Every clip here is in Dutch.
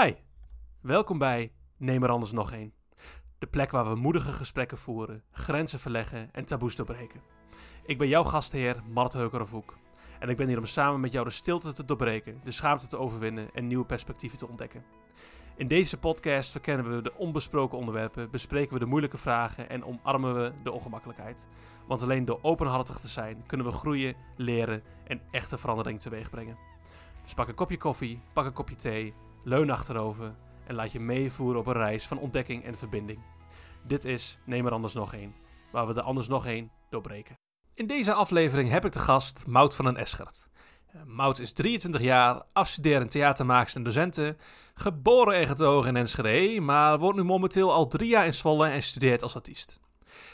Hi, welkom bij Neem er anders nog een. De plek waar we moedige gesprekken voeren, grenzen verleggen en taboes doorbreken. Ik ben jouw gastheer Mart Heukerenvoek. En ik ben hier om samen met jou de stilte te doorbreken, de schaamte te overwinnen en nieuwe perspectieven te ontdekken. In deze podcast verkennen we de onbesproken onderwerpen, bespreken we de moeilijke vragen en omarmen we de ongemakkelijkheid. Want alleen door openhartig te zijn kunnen we groeien, leren en echte verandering teweeg brengen. Dus pak een kopje koffie, pak een kopje thee, leun achterover en laat je meevoeren op een reis van ontdekking en verbinding. Dit is Neem er anders nog één, waar we de anders nog één doorbreken. In deze aflevering heb ik de gast Mout van den Eschert. Eh, Mout is 23 jaar, afstuderend theatermaakster en docenten, geboren en getogen in Enschede, maar woont nu momenteel al drie jaar in Zwolle en studeert als artiest.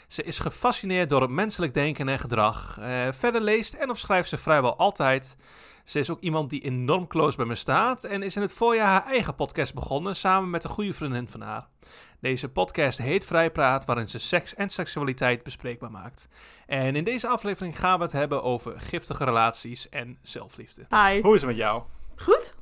Ze is gefascineerd door het menselijk denken en gedrag. Eh, verder leest en of schrijft ze vrijwel altijd. Ze is ook iemand die enorm close bij me staat en is in het voorjaar haar eigen podcast begonnen samen met een goede vriendin van haar. Deze podcast heet Vrijpraat, waarin ze seks en seksualiteit bespreekbaar maakt. En in deze aflevering gaan we het hebben over giftige relaties en zelfliefde. Hi. Hoe is het met jou? Goed?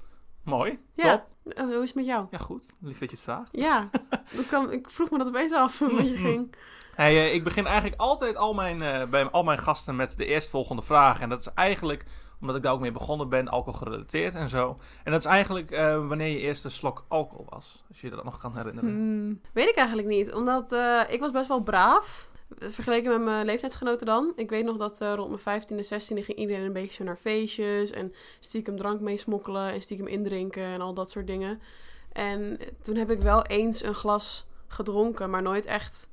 Mooi. Ja. Top. Eh, hoe is het met jou? Ja, goed. Lief dat je het vraagt. Ja. ik, kwam, ik vroeg me dat opeens af, hoe je ging. Eh, ik begin eigenlijk altijd al mijn, eh, bij al mijn gasten met de eerstvolgende vraag. En dat is eigenlijk, omdat ik daar ook mee begonnen ben, alcohol gerelateerd en zo. En dat is eigenlijk eh, wanneer je eerste slok alcohol was. Als je je dat nog kan herinneren. Hmm, weet ik eigenlijk niet, omdat ik was best wel braaf. Vergeleken met mijn leeftijdsgenoten dan. Ik weet nog dat rond mijn 15e, 16e ging iedereen een beetje zo naar feestjes. En stiekem drank meesmokkelen en stiekem indrinken en al dat soort dingen. En toen heb ik wel eens een glas gedronken, maar nooit echt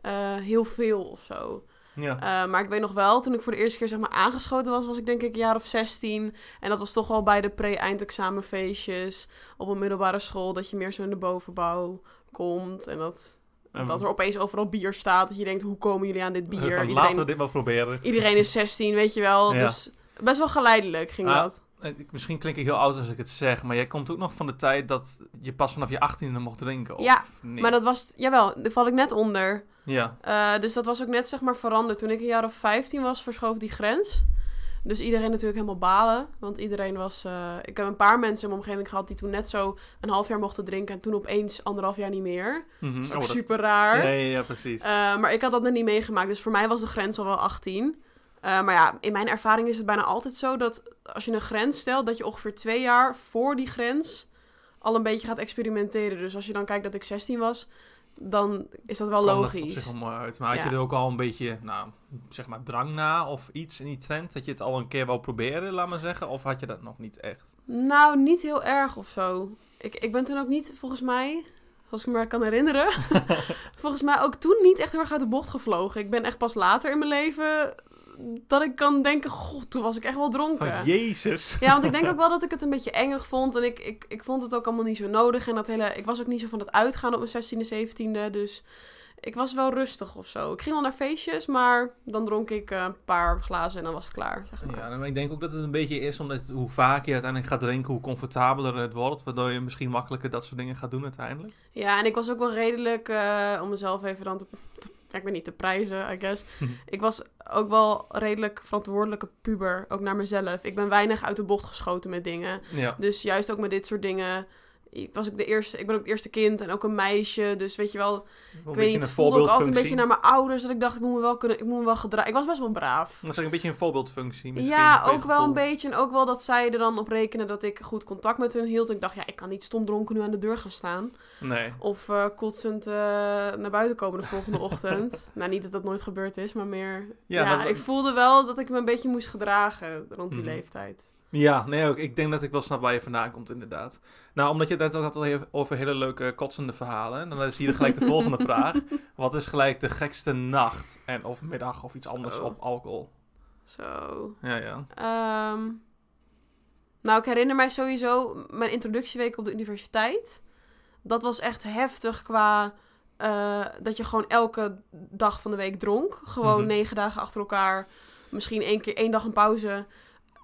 eh, heel veel of zo. Ja. Uh, maar ik weet nog wel, toen ik voor de eerste keer zeg maar aangeschoten was, was ik denk ik een jaar of 16. En dat was toch wel bij de pre-eindexamenfeestjes op een middelbare school, dat je meer zo in de bovenbouw komt. En dat, En dat er opeens overal bier staat, dat je denkt, hoe komen jullie aan dit bier? Van, Iedereen, Laten we dit wel proberen. iedereen is 16, weet je wel. Ja. Dus best wel geleidelijk ging Ah, dat. Eh, Misschien klink ik heel oud als ik het zeg, maar jij komt ook nog van de tijd dat je pas vanaf je 18e mocht drinken. Of Ja, niet? Maar dat was, jawel, daar val ik net onder. Ja. Eh, dus dat was ook net zeg maar veranderd. Toen ik een jaar of 15 was, verschoof die grens. Dus iedereen natuurlijk helemaal balen. Want iedereen was... eh, ik heb een paar mensen in mijn omgeving gehad die toen net zo een half jaar mochten drinken. En toen opeens anderhalf jaar niet meer. Mhm. Dat is ook Oh, dat- super raar. Ja, ja, ja, precies. Eh, maar ik had dat net niet meegemaakt. Dus voor mij was de grens al wel 18. Eh, maar ja, in mijn ervaring is het bijna altijd zo dat als je een grens stelt, dat je ongeveer twee jaar voor die grens al een beetje gaat experimenteren. Dus als je dan kijkt dat ik 16 was, dan is dat wel kwam dat op logisch. zich wel mooi uit. Maar had Ja. je er ook al een beetje, nou, zeg maar drang na of iets in die trend? Dat je het al een keer wou proberen, laat maar zeggen? Of had je dat nog niet echt? Nou, niet heel erg of zo. Ik, ik ben toen ook niet, volgens mij, als ik me kan herinneren, volgens mij ook toen niet echt heel erg uit de bocht gevlogen. Ik ben echt pas later in mijn leven dat ik kan denken, god, toen was ik echt wel dronken. Van Jezus. Ja, want ik denk ook wel dat ik het een beetje engig vond. En ik, ik, ik vond het ook allemaal niet zo nodig. En dat hele, ik was ook niet zo van het uitgaan op mijn 16e, 17e. Dus ik was wel rustig of zo. Ik ging wel naar feestjes, maar dan dronk ik eh, een paar glazen en dan was het klaar. Zeg maar. Ja, maar ik denk ook dat het een beetje is omdat hoe vaker je uiteindelijk gaat drinken, hoe comfortabeler het wordt. Waardoor je misschien makkelijker dat soort dingen gaat doen uiteindelijk. Ja, en ik was ook wel redelijk, eh, om mezelf even dan te, te- ik weet niet, te prijzen, I guess. ik was ook wel redelijk verantwoordelijke puber, ook naar mezelf. Ik ben weinig uit de bocht geschoten met dingen. Ja. Dus juist ook met dit soort dingen ik was ook de eerste, ik ben ook het eerste kind en ook een meisje. Dus weet je wel, Wel ik weet niet, voelde ook altijd een beetje naar mijn ouders. Dat ik dacht, ik moet me wel kunnen, ik moet me wel gedragen. Ik was best wel braaf. Dat is een beetje een voorbeeldfunctie misschien. Ja, ook wel een beetje. En ook wel dat zij er dan op rekenen dat ik goed contact met hun hield. Ik dacht, ja, ik kan niet stom dronken nu aan de deur gaan staan. Nee. Of eh, kotsend eh, naar buiten komen de volgende ochtend. nou, niet dat dat nooit gebeurd is, maar meer... Ja, Ja, dat- ik voelde wel dat ik me een beetje moest gedragen rond die Mhm. leeftijd. Ja, nee, ook. Ik denk dat ik wel snap waar je vandaan komt, inderdaad. Nou, omdat je het net ook had over hele leuke kotsende verhalen. Dan is hier gelijk de volgende vraag. Wat is gelijk de gekste nacht en of middag of iets anders Zo. op alcohol? Zo... Ja, ja. Ehm, nou, ik herinner mij sowieso mijn introductieweek op de universiteit. Dat was echt heftig qua eh, dat je gewoon elke dag van de week dronk. Gewoon Mhm. negen dagen achter elkaar. Misschien één keer één dag een pauze.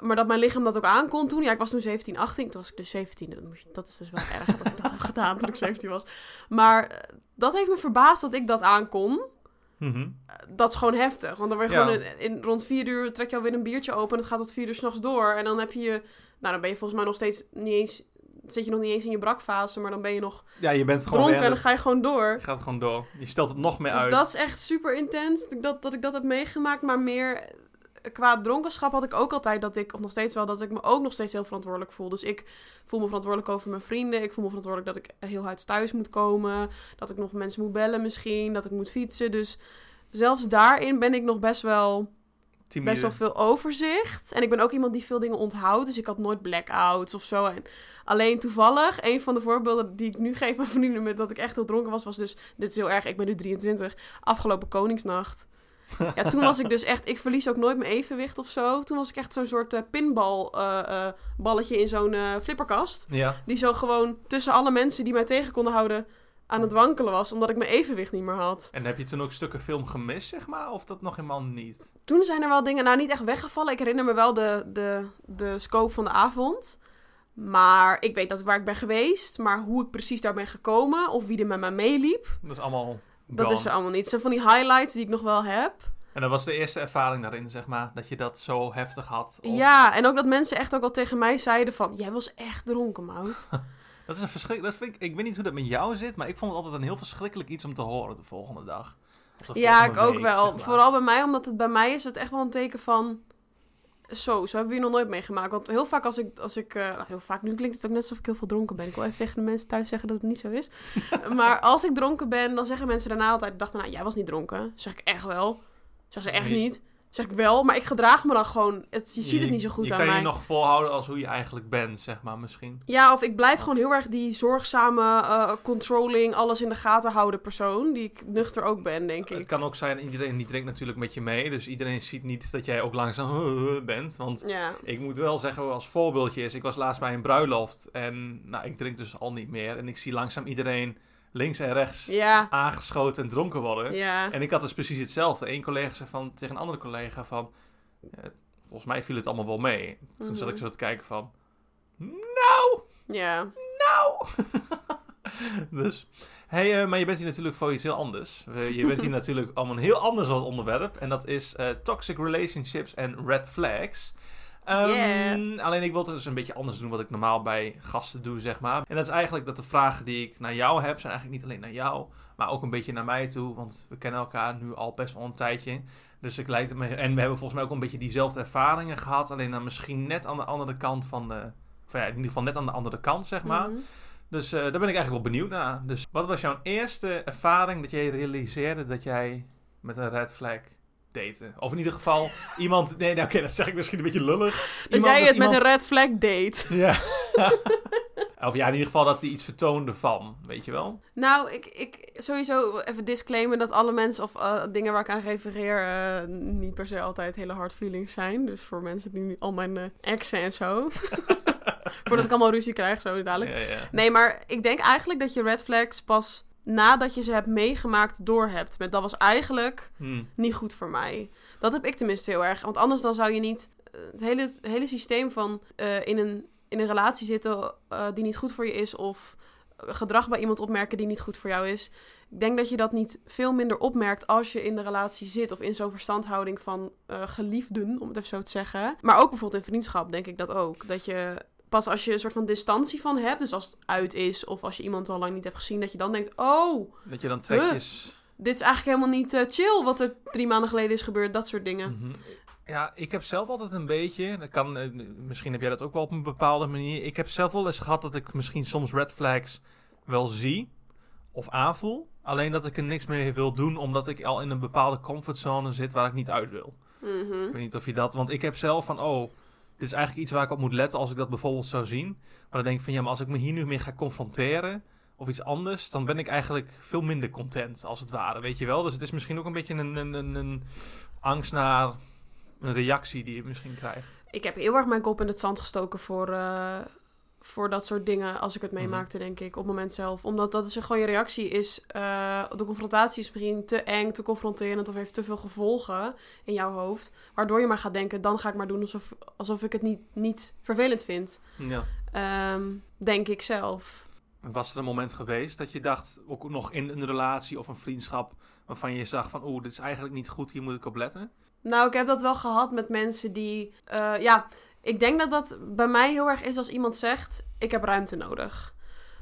Maar dat mijn lichaam dat ook aankon toen. Ja, ik was toen 17, 18. Toen was ik dus 17. Dat is dus wel erg dat ik dat heb gedaan toen ik 17 was. Maar eh, dat heeft me verbaasd dat ik dat aankon. Mhm. Dat is gewoon heftig. Want dan word je Ja. gewoon in, in- rond vier uur trek je alweer een biertje open. En het gaat tot vier uur s'nachts door. En dan heb je. Nou, dan ben je volgens mij nog steeds niet eens zit je nog niet eens in je brakfase, maar dan ben je nog Ja, je bent gewoon dronken en aan dan ga je gewoon door. het- je gaat gewoon door. Je stelt het nog meer Dus uit. dat is echt super intens, dat ik dat, ik dat heb meegemaakt. Maar meer eh, qua dronkenschap had ik ook altijd dat ik, of nog steeds wel, dat ik me ook nog steeds heel verantwoordelijk voel. Dus ik voel me verantwoordelijk over mijn vrienden. Ik voel me verantwoordelijk dat ik heel hard thuis moet komen. Dat ik nog mensen moet bellen misschien. Dat ik moet fietsen. Dus zelfs daarin ben ik nog best wel Timide. best wel veel overzicht. En ik ben ook iemand die veel dingen onthoudt. Dus ik had nooit blackouts of zo. En alleen toevallig, een van de voorbeelden die ik nu geef aan vrienden met dat ik echt heel dronken was, was dus, dit is heel erg, ik ben nu 23, afgelopen Koningsnacht. Ja, toen was ik dus echt, ik verlies ook nooit mijn evenwicht of zo. Toen was ik echt zo'n soort eh, pinbal eh, eh, balletje in zo'n flipperkast. Ja. Die zo gewoon tussen alle mensen die mij tegen konden houden aan het wankelen was, omdat ik mijn evenwicht niet meer had. En heb je toen ook stukken film gemist, zeg maar? Of dat nog helemaal niet? Toen zijn er wel dingen, nou niet echt weggevallen. Ik herinner me wel de, de, de scope van de avond. Maar ik weet dat waar ik ben geweest. Maar hoe ik precies daar ben gekomen of wie er met mij meeliep, Dat is allemaal dat gone. is er allemaal niet. Het zijn van die highlights die ik nog wel heb. En dat was de eerste ervaring daarin, zeg maar. Dat je dat zo heftig had. Of- Ja, en ook dat mensen echt ook al tegen mij zeiden van... Jij was echt dronken, Mout. Dat is een verschrikkelijk... Dat vind ik, ik weet niet hoe dat met jou zit, maar ik vond het altijd een heel verschrikkelijk iets om te horen de volgende dag. Ja, ik ook wel. zeg maar. Vooral bij mij, omdat het bij mij is het echt wel een teken van... Zo, zo hebben we hier nog nooit meegemaakt. Want heel vaak als ik... Als ik eh, nou, heel vaak, nu klinkt het ook net alsof ik heel veel dronken ben. Ik wil even tegen de mensen thuis zeggen dat het niet zo is. maar als ik dronken ben, dan zeggen mensen daarna altijd... Dachten, nou, jij was niet dronken. Zeg ik echt wel. Zeg ze echt niet. Zeg ik wel, maar ik gedraag me dan gewoon... Het, je ziet het niet zo goed je aan kan mij. je nog volhouden als hoe je eigenlijk bent, zeg maar, misschien. Ja, of ik blijf gewoon heel erg die zorgzame, eh, controlling, alles in de gaten houden persoon. Die ik nuchter ook ben, denk Het ik. kan ook zijn, iedereen die drinkt natuurlijk met je mee. Dus iedereen ziet niet dat jij ook langzaam bent. Want Ja. ik moet wel zeggen, als voorbeeldje is... Ik was laatst bij een bruiloft en nou, ik drink dus al niet meer. En ik zie langzaam iedereen links en rechts Ja. aangeschoten en dronken worden. Ja. En ik had dus precies hetzelfde. Eén collega zei van, tegen een andere collega van... eh, volgens mij viel het allemaal wel mee. Toen zat ik Mhm. zo te kijken van... Nou, Ja. nou! dus... Hey, eh, maar je bent hier natuurlijk voor iets heel anders. Je bent hier natuurlijk om een heel ander soort onderwerp. En dat is eh, toxic relationships en red flags. Ehm, Yeah. Alleen ik wil het dus een beetje anders doen wat ik normaal bij gasten doe, zeg maar. En dat is eigenlijk dat de vragen die ik naar jou heb, zijn eigenlijk niet alleen naar jou, maar ook een beetje naar mij toe. Want we kennen elkaar nu al best wel een tijdje. Dus ik lijkt me, en we hebben volgens mij ook een beetje diezelfde ervaringen gehad. Alleen dan misschien net aan de andere kant van de. Of ja, in ieder geval net aan de andere kant, zeg maar. Mhm. Dus eh, daar ben ik eigenlijk wel benieuwd naar. Dus wat was jouw eerste ervaring dat jij realiseerde dat jij met een red flag date? Of in ieder geval iemand... Nee, nou, oké, dat zeg ik misschien een beetje lullig. Dat Iemand jij het met iemand- een red flag date. Ja. of ja, in ieder geval dat hij iets vertoonde van, weet je wel? Nou, ik, ik sowieso even disclaimer dat alle mensen of eh, dingen waar ik aan refereer eh, niet per se altijd hele hard feelings zijn. Dus voor mensen die nu al mijn eh, exen en zo. Voordat ik allemaal ruzie krijg, zo dadelijk. Ja, ja. Nee, maar ik denk eigenlijk dat je red flags pas nadat je ze hebt meegemaakt doorhebt. Met dat was eigenlijk Hm. niet goed voor mij. Dat heb ik tenminste heel erg. Want anders dan zou je niet eh, het hele, hele systeem van eh, in, een, in een relatie zitten eh, die niet goed voor je is. Of gedrag bij iemand opmerken die niet goed voor jou is. Ik denk dat je dat niet veel minder opmerkt als je in de relatie zit. Of in zo'n verstandhouding van geliefden, om het even zo te zeggen. Maar ook bijvoorbeeld in vriendschap denk ik dat ook. Dat je pas als je een soort van distantie van hebt. Dus als het uit is of als je iemand al lang niet hebt gezien. Dat je dan denkt, oh, Dat je dan trekjes... dit is eigenlijk helemaal niet eh, chill wat er drie maanden geleden is gebeurd. Dat soort dingen. Mhm. Ja, ik heb zelf altijd een beetje, dat kan, eh, misschien heb jij dat ook wel op een bepaalde manier. Ik heb zelf wel eens gehad dat ik misschien soms red flags wel zie of aanvoel. Alleen dat ik er niks mee wil doen, omdat ik al in een bepaalde comfortzone zit waar ik niet uit wil. Mhm. Ik weet niet of je dat, want ik heb zelf van, oh, dit is eigenlijk iets waar ik op moet letten als ik dat bijvoorbeeld zou zien. Maar dan denk ik van, ja, maar als ik me hier nu mee ga confronteren of iets anders, dan ben ik eigenlijk veel minder content, als het ware, weet je wel. Dus het is misschien ook een beetje een, een, een, angst naar een reactie die je misschien krijgt. Ik heb heel erg mijn kop in het zand gestoken voor, eh, voor dat soort dingen als ik het Mhm. meemaakte, denk ik, op het moment zelf. Omdat dat is gewoon je reactie is, eh, de confrontatie is misschien te eng, te confronterend of heeft te veel gevolgen in jouw hoofd. Waardoor je maar gaat denken, dan ga ik maar doen alsof, alsof ik het niet, niet vervelend vind. Ja. Ehm, denk ik zelf. Was er een moment geweest dat je dacht, ook nog in een relatie of een vriendschap, waarvan je zag van, oeh, dit is eigenlijk niet goed, hier moet ik op letten? Nou, ik heb dat wel gehad met mensen die. eh, ja, Ik denk dat dat bij mij heel erg is als iemand zegt: Ik heb ruimte nodig.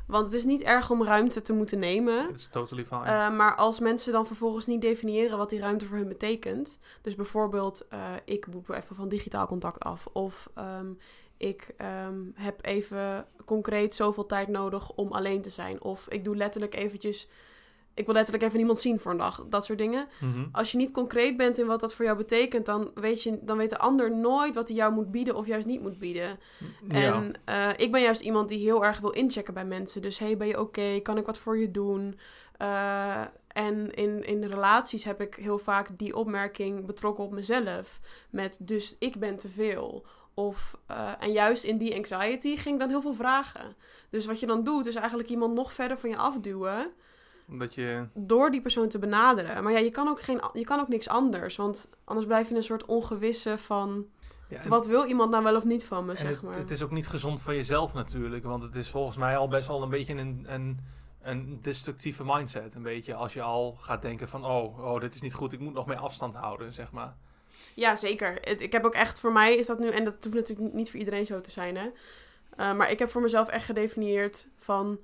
Want het is niet erg om ruimte te moeten nemen. Het is totally fine. Uh, maar als mensen dan vervolgens niet definiëren wat die ruimte voor hun betekent. Dus bijvoorbeeld, uh, ik moet even van digitaal contact af. Of um, ik um, heb even concreet zoveel tijd nodig om alleen te zijn. Of ik doe letterlijk eventjes ik wil letterlijk even niemand zien voor een dag. Dat soort dingen. Mhm. Als je niet concreet bent in wat dat voor jou betekent, dan weet, je, dan weet de ander nooit wat hij jou moet bieden of juist niet moet bieden. Ja. En uh, ik ben juist iemand die heel erg wil inchecken bij mensen. Dus hey, ben je oké? Kan ik wat voor je doen? Uh, en in, in relaties heb ik heel vaak die opmerking betrokken op mezelf. Met dus ik ben te veel. Of, uh, en juist in die anxiety ging ik dan heel veel vragen. Dus wat je dan doet, is eigenlijk iemand nog verder van je afduwen omdat je... Door die persoon te benaderen. Maar ja, je kan ook, geen, je kan ook niks anders. Want anders blijf je in een soort ongewisse van... Ja, Wat wil iemand nou wel of niet van me, zeg het, maar. het is ook niet gezond voor jezelf natuurlijk. Want het is volgens mij al best wel een beetje een, een, een destructieve mindset. Een beetje als je al gaat denken van... Oh, oh, dit is niet goed. Ik moet nog meer afstand houden, zeg maar. Ja, zeker. Het- ik heb ook echt, voor mij is dat nu... En dat hoeft natuurlijk niet voor iedereen zo te zijn, hè. Eh, maar ik heb voor mezelf echt gedefinieerd van...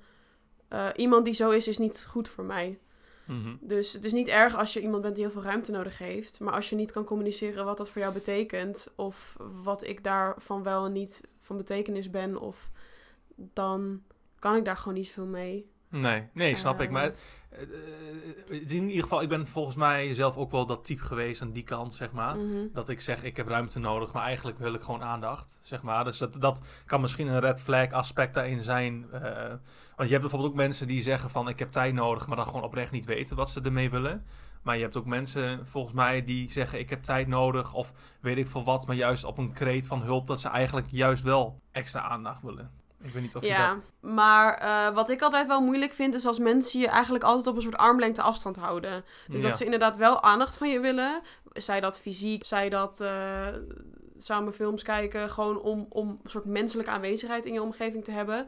eh, iemand die zo is, is niet goed voor mij. Mhm. Dus het is niet erg als je iemand bent die heel veel ruimte nodig heeft. Maar als je niet kan communiceren wat dat voor jou betekent. Of wat ik daarvan wel en niet van betekenis ben. Of dan kan ik daar gewoon niet veel mee. Nee, nee, snap ik. Eh. Maar eh, eh, het is in ieder geval, ik ben volgens mij zelf ook wel dat type geweest aan die kant, zeg maar. Mhm. Dat ik zeg, ik heb ruimte nodig, maar eigenlijk wil ik gewoon aandacht, zeg maar. Dus dat, dat kan misschien een red flag aspect daarin zijn. eh, want je hebt bijvoorbeeld ook mensen die zeggen van, ik heb tijd nodig, maar dan gewoon oprecht niet weten wat ze ermee willen. Maar je hebt ook mensen, volgens mij, die zeggen, ik heb tijd nodig, of weet ik veel wat, maar juist op een kreet van hulp, dat ze eigenlijk juist wel extra aandacht willen. Ik weet niet of je Ja, dat... maar eh, wat ik altijd wel moeilijk vind, is als mensen je eigenlijk altijd op een soort armlengte afstand houden. Dus Ja. dat ze inderdaad wel aandacht van je willen. Zij dat fysiek, zij dat eh, samen films kijken. Gewoon om, om een soort menselijke aanwezigheid in je omgeving te hebben.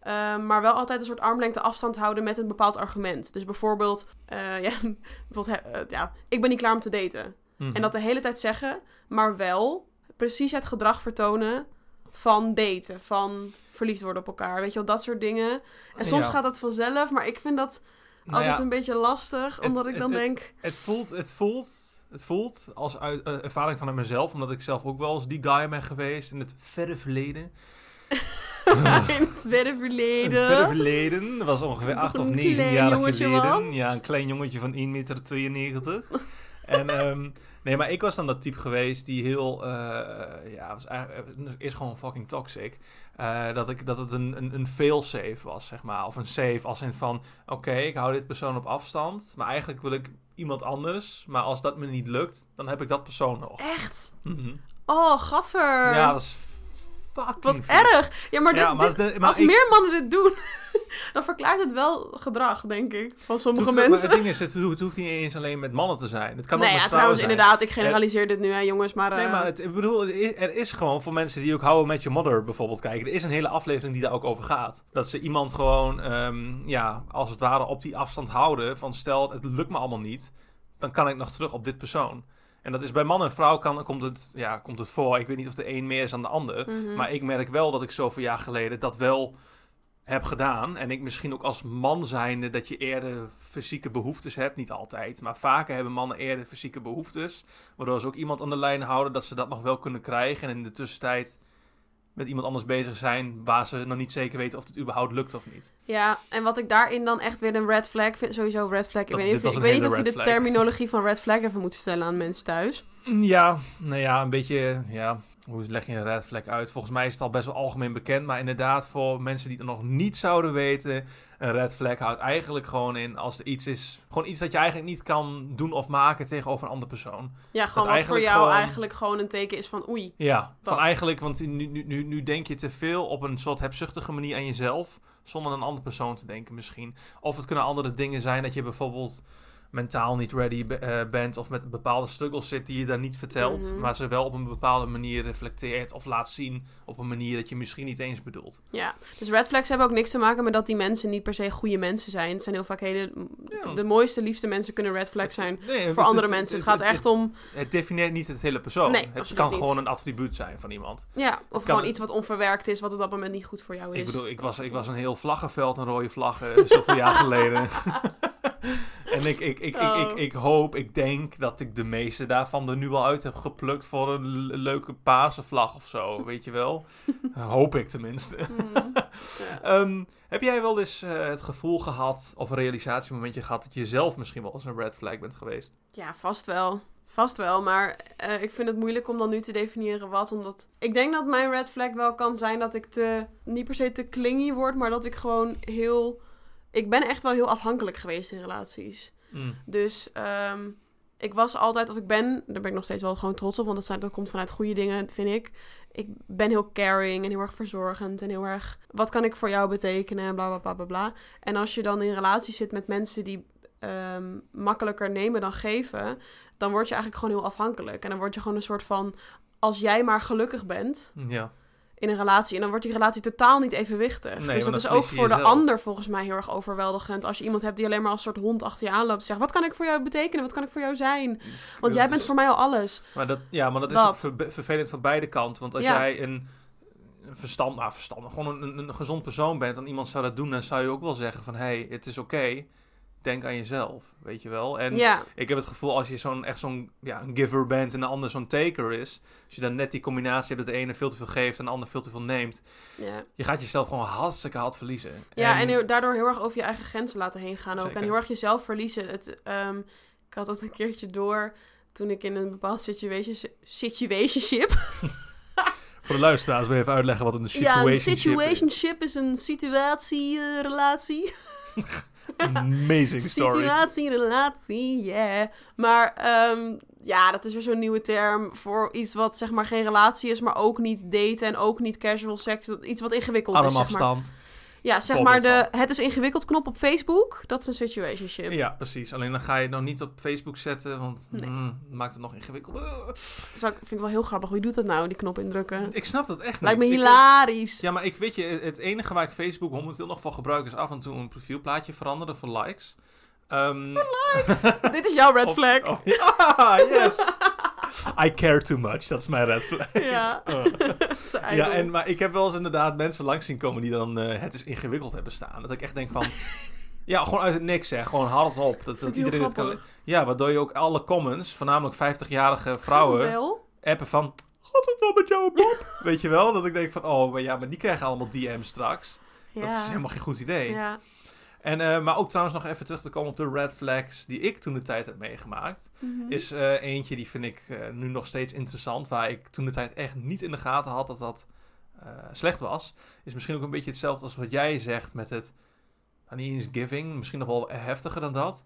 Eh, maar wel altijd een soort armlengte afstand houden met een bepaald argument. Dus bijvoorbeeld, eh, ja, bijvoorbeeld ja, ik ben niet klaar om te daten. Mhm. En dat de hele tijd zeggen, maar wel precies het gedrag vertonen van daten, van verliefd worden op elkaar. Weet je wel, dat soort dingen. En soms Ja. gaat dat vanzelf, maar ik vind dat Nou altijd ja, een beetje lastig, het- omdat ik dan het- denk... Het voelt, het voelt, het voelt als uit, eh, ervaring vanuit mezelf, omdat ik zelf ook wel eens die guy ben geweest in het verre verleden. in het verre In verleden. het verre verleden, dat was ongeveer Nog acht of een negen klein jaar jongetje geleden. was. Ja, een klein jongetje van 1,92 meter. en ehm, nee, maar ik was dan dat type geweest die heel, eh, ja, was eigenlijk, is gewoon fucking toxic. Eh, dat, ik, dat het een, een, een fail-safe was, zeg maar. Of een safe als in van, oké, ik hou dit persoon op afstand, maar eigenlijk wil ik iemand anders. Maar als dat me niet lukt, dan heb ik dat persoon nog. Echt? Mhm. Oh, gadver. Ja, dat is fucking Wat erg. Ja, maar, dit, Ja, maar, dit- de- maar als ik- meer mannen dit doen, dan verklaart het wel gedrag, denk ik, van sommige maar mensen. Het ding is, het, hoeft- het hoeft niet eens alleen met mannen te zijn. Het kan nee, ook met ja, vrouwen trouwens, zijn. inderdaad, ik generaliseer dit nu, hè, jongens, maar... Nee, eh, maar het, ik bedoel, er is, gewoon voor mensen die ook houden met je mother bijvoorbeeld kijken. Er is een hele aflevering die daar ook over gaat. Dat ze iemand gewoon, ehm, ja, als het ware op die afstand houden. Van stel, het lukt me allemaal niet. Dan kan ik nog terug op dit persoon. En dat is bij man en vrouw kan, komt, het, ja, komt het voor. Ik weet niet of de een meer is dan de ander. mhm. Maar ik merk wel dat ik zoveel jaar geleden dat wel heb gedaan. En ik misschien ook als man zijnde dat je eerder fysieke behoeftes hebt. Niet altijd, maar vaker hebben mannen eerder fysieke behoeftes. Waardoor ze ook iemand aan de lijn houden dat ze dat nog wel kunnen krijgen. En in de tussentijd met iemand anders bezig zijn waar ze nog niet zeker weten of het überhaupt lukt of niet. Ja, en wat ik daarin dan echt weer een red flag vind, sowieso red flag. Ik weet niet ik weet niet of je de terminologie van red flag even moet vertellen aan mensen thuis. Ja, nou ja, een beetje, ja, hoe leg je een red flag uit? Volgens mij is het al best wel algemeen bekend, maar inderdaad voor mensen die het nog niet zouden weten, een red flag houdt eigenlijk gewoon in als er iets is, gewoon iets dat je eigenlijk niet kan doen of maken tegenover een andere persoon. Ja, gewoon wat voor jou gewoon- eigenlijk gewoon een teken is van oei. Ja, van eigenlijk, want nu, nu, nu, nu denk je te veel op een soort hebzuchtige manier aan jezelf, zonder aan een andere persoon te denken misschien. Of het kunnen andere dingen zijn dat je bijvoorbeeld mentaal niet ready eh, bent of met bepaalde struggles zit die je daar niet vertelt, Mhm. maar ze wel op een bepaalde manier reflecteert of laat zien op een manier dat je misschien niet eens bedoelt. Ja, dus red flags hebben ook niks te maken met dat die mensen niet per se goede mensen zijn. Het zijn heel vaak hele... Ja. De mooiste, liefste mensen kunnen red flags zijn Nee, het- voor andere het- mensen. Het gaat echt om... Het definieert niet het hele persoon. Nee, het kan niet. gewoon een attribuut zijn van iemand. Ja, of gewoon iets wat onverwerkt is, wat op dat moment niet goed voor jou is. Ik bedoel, ik was, ik was een heel vlaggenveld, een rode vlaggen, zoveel jaar geleden. en ik, ik, ik, ik, ik, Oh. ik hoop, ik denk dat ik de meeste daarvan er nu al uit heb geplukt voor een le- leuke paarse vlag of zo, weet je wel? hoop ik tenminste. Hmm. Ehm, heb jij wel eens eh, het gevoel gehad, of een realisatiemomentje gehad, dat je zelf misschien wel eens een red flag bent geweest? Ja, vast wel. Vast wel, maar eh, ik vind het moeilijk om dan nu te definiëren wat. Omdat ik denk dat mijn red flag wel kan zijn dat ik te, niet per se te clingy word, maar dat ik gewoon heel. Ik ben echt wel heel afhankelijk geweest in relaties. Mm. Dus ehm, ik was altijd, of ik ben, daar ben ik nog steeds wel gewoon trots op, want dat, zijn, dat komt vanuit goede dingen, vind ik. Ik ben heel caring en heel erg verzorgend en heel erg, wat kan ik voor jou betekenen en bla bla bla bla bla. En als je dan in relatie zit met mensen die ehm, makkelijker nemen dan geven, dan word je eigenlijk gewoon heel afhankelijk. En dan word je gewoon een soort van, als jij maar gelukkig bent Ja. In een relatie, en dan wordt die relatie totaal niet evenwichtig. Nee, dus dat is ook voor de ander volgens mij heel erg overweldigend. Als je iemand hebt die alleen maar als soort hond achter je aanloopt en zegt, wat kan ik voor jou betekenen? Wat kan ik voor jou zijn? Want jij bent voor mij al alles. Maar dat, ja, maar dat is Dat. ook ver- vervelend van beide kanten. Want als Ja. jij een, verstand, nou verstandig, gewoon een, een gezond persoon bent en iemand zou dat doen, dan zou je ook wel zeggen van, hé, hey, het is oké, denk aan jezelf, weet je wel. En ja, ik heb het gevoel als je zo'n echt zo'n ja, een giver bent en de ander zo'n taker is, als je dan net die combinatie hebt dat de ene veel te veel geeft en de ander veel te veel neemt, ja. je gaat jezelf gewoon hartstikke hard verliezen. ja, en daardoor heel erg over je eigen grenzen laten heen gaan ook. Zeker. En heel erg jezelf verliezen. Het, ehm, ik had dat een keertje door toen ik in een bepaald situation, situationship... Voor de luisteraars wil je even uitleggen wat een Ja, een situationship is. situationship is een situatie-relatie. Amazing story. Situatie, relatie, yeah. Maar ehm, ja, dat is weer zo'n nieuwe term voor iets wat zeg maar geen relatie is, maar ook niet daten en ook niet casual seks. Iets wat ingewikkeld is, zeg maar. Ja, zeg maar de het is ingewikkeld knop op Facebook, dat is een situationship. Ja, precies. Alleen dan ga je het nog niet op Facebook zetten, want Nee. mm, maakt het nog ingewikkelder. Dat vind ik wel heel grappig. Wie doet dat nou, die knop indrukken? Ik snap dat echt Lijkt me niet. Ik- hilarisch. ja, maar ik weet je, het enige waar ik Facebook momenteel nog voor gebruik is af en toe een profielplaatje veranderen voor likes. Ehm, Dit is jouw red of- flag. oh, ja, yes. I care too much, dat is mijn red flag. Ja. Oh. Ja, en, maar ik heb wel eens inderdaad mensen langs zien komen die dan eh, het is ingewikkeld hebben staan. Dat ik echt denk van, ja, gewoon uit het niks zeg, gewoon hard op. Dat, iedereen het kan. Ja, waardoor je ook alle comments, voornamelijk 50-jarige Gaat het vrouwen, appen van... Gaat het wel met jou, Bob? Weet je wel? Dat ik denk van, oh, maar ja, maar die krijgen allemaal DM's straks. Ja. Dat is helemaal geen goed idee. Ja. En, eh, maar ook trouwens nog even terug te komen op de red flags die ik toen de tijd heb meegemaakt. Mhm. Is eh, eentje die vind ik eh, nu nog steeds interessant. Waar ik toen de tijd echt niet in de gaten had dat dat slecht was. Is misschien ook een beetje hetzelfde als wat jij zegt met het... nou, niet eens giving, misschien nog wel heftiger dan dat.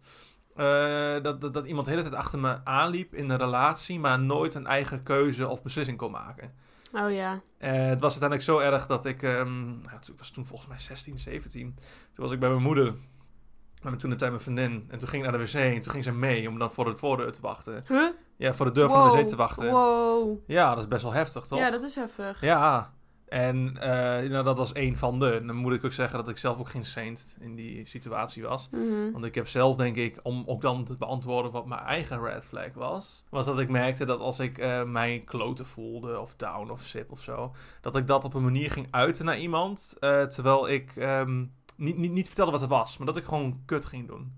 Dat, dat, dat iemand de hele tijd achter me aanliep in een relatie, maar nooit een eigen keuze of beslissing kon maken. Oh ja. Eh, het was uiteindelijk zo erg dat ik, ehm, nou, ik was toen volgens mij 16, 17. Toen was ik bij mijn moeder, met mijn toen de tijd mijn vriendin. En toen ging ik naar de wc en toen ging ze mee om dan voor de voordeur te wachten. Huh? Ja, voor de deur van de wc te wachten. Wow. Ja, dat is best wel heftig, toch? Ja, dat is heftig. Ja, en eh, nou, dat was één van de. Dan moet ik ook zeggen dat ik zelf ook geen saint in die situatie was. Mhm. Want ik heb zelf, denk ik, om ook dan te beantwoorden wat mijn eigen red flag was, was dat ik merkte dat als ik eh mij kloten voelde, of down of sip of zo, dat ik dat op een manier ging uiten naar iemand, eh, terwijl ik ehm, niet, niet, niet vertelde wat er was, maar dat ik gewoon kut ging doen.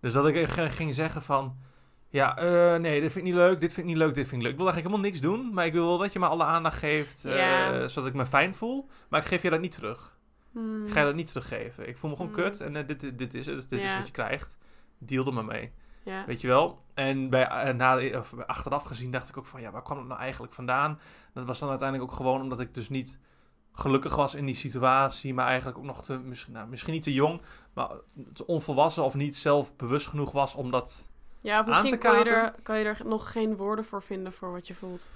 Dus dat ik ging zeggen van, ja, eh, nee, dit vind ik niet leuk, dit vind ik niet leuk, dit vind ik leuk. Ik wil eigenlijk helemaal niks doen, maar ik wil wel dat je me alle aandacht geeft, eh, zodat ik me fijn voel, maar ik geef je dat niet terug. Hmm. Ik ga je dat niet teruggeven. Ik voel me gewoon Mm. kut en eh, dit, dit, dit is het. Dit is wat je krijgt. Deal er maar mee. Ja. Weet je wel? En bij, na, of achteraf gezien dacht ik ook van... Ja, waar kwam het nou eigenlijk vandaan? Dat was dan uiteindelijk ook gewoon omdat ik dus niet gelukkig was in die situatie. Maar eigenlijk ook nog te... Misschien, nou, misschien niet te jong. Maar te onvolwassen of niet zelfbewust genoeg was om dat... Ja, of misschien kan je, er, kan je er nog geen woorden voor vinden voor wat je voelt.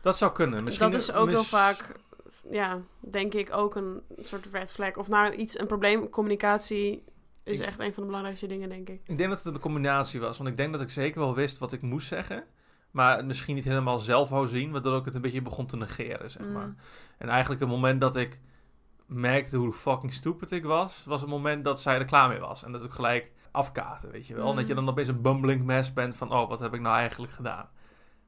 Dat zou kunnen. Misschien dat is ook mis- heel vaak, ja, denk ik ook een soort red flag. Of nou iets, een probleem, communicatie is Ik- echt een van de belangrijkste dingen, denk ik. Ik denk dat het een combinatie was. Want ik denk dat ik zeker wel wist wat ik moest zeggen. Maar het misschien niet helemaal zelf wou zien. Waardoor ik het een beetje begon te negeren, zeg maar. Mm. En eigenlijk het moment dat ik merkte hoe fucking stupid ik was... was het moment dat zij er klaar mee was. En dat ik gelijk afkaarten, weet je wel. Mm. Dat je dan opeens een bumbling mess bent van... oh, wat heb ik nou eigenlijk gedaan?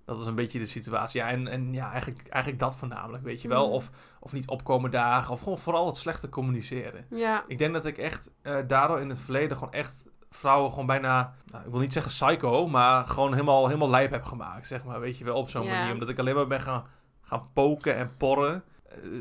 Dat is een beetje de situatie. Ja, en, en ja, eigenlijk, eigenlijk dat voornamelijk, weet je wel. Mm. Of, of niet opkomen dagen. Of gewoon vooral het slechte communiceren. Ja, Ik denk dat ik echt eh, daardoor in het verleden gewoon echt vrouwen gewoon bijna, nou, ik wil niet zeggen psycho, maar gewoon helemaal, helemaal lijp heb gemaakt, zeg maar, weet je wel, op zo'n Ja. manier. Omdat ik alleen maar ben gaan, gaan poken en porren,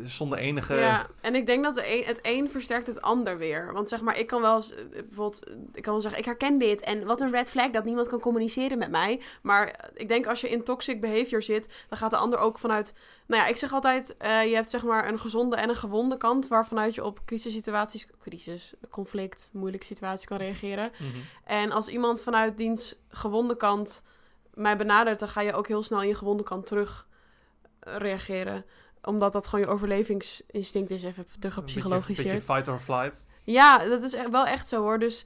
zonder enige... ja, en ik denk dat de een, het een versterkt het ander weer. Want zeg maar, ik kan wel eens, eh, bijvoorbeeld, eh, ik kan wel zeggen, ik herken dit. En wat een red flag dat niemand kan communiceren met mij. Maar eh, ik denk als je in toxic behavior zit, dan gaat de ander ook vanuit... Nou ja, ik zeg altijd, eh, je hebt zeg maar een gezonde en een gewonde kant... waarvanuit je op crisissituaties, crisis, conflict, moeilijke situaties kan reageren. Mhm. En als iemand vanuit diens gewonde kant mij benadert, dan ga je ook heel snel in je gewonde kant terug eh, reageren. Omdat dat gewoon je overlevingsinstinct is, even terug Een op beetje- psychologisch. beetje fight or flight. Ja, dat is echt, wel echt zo hoor. Dus,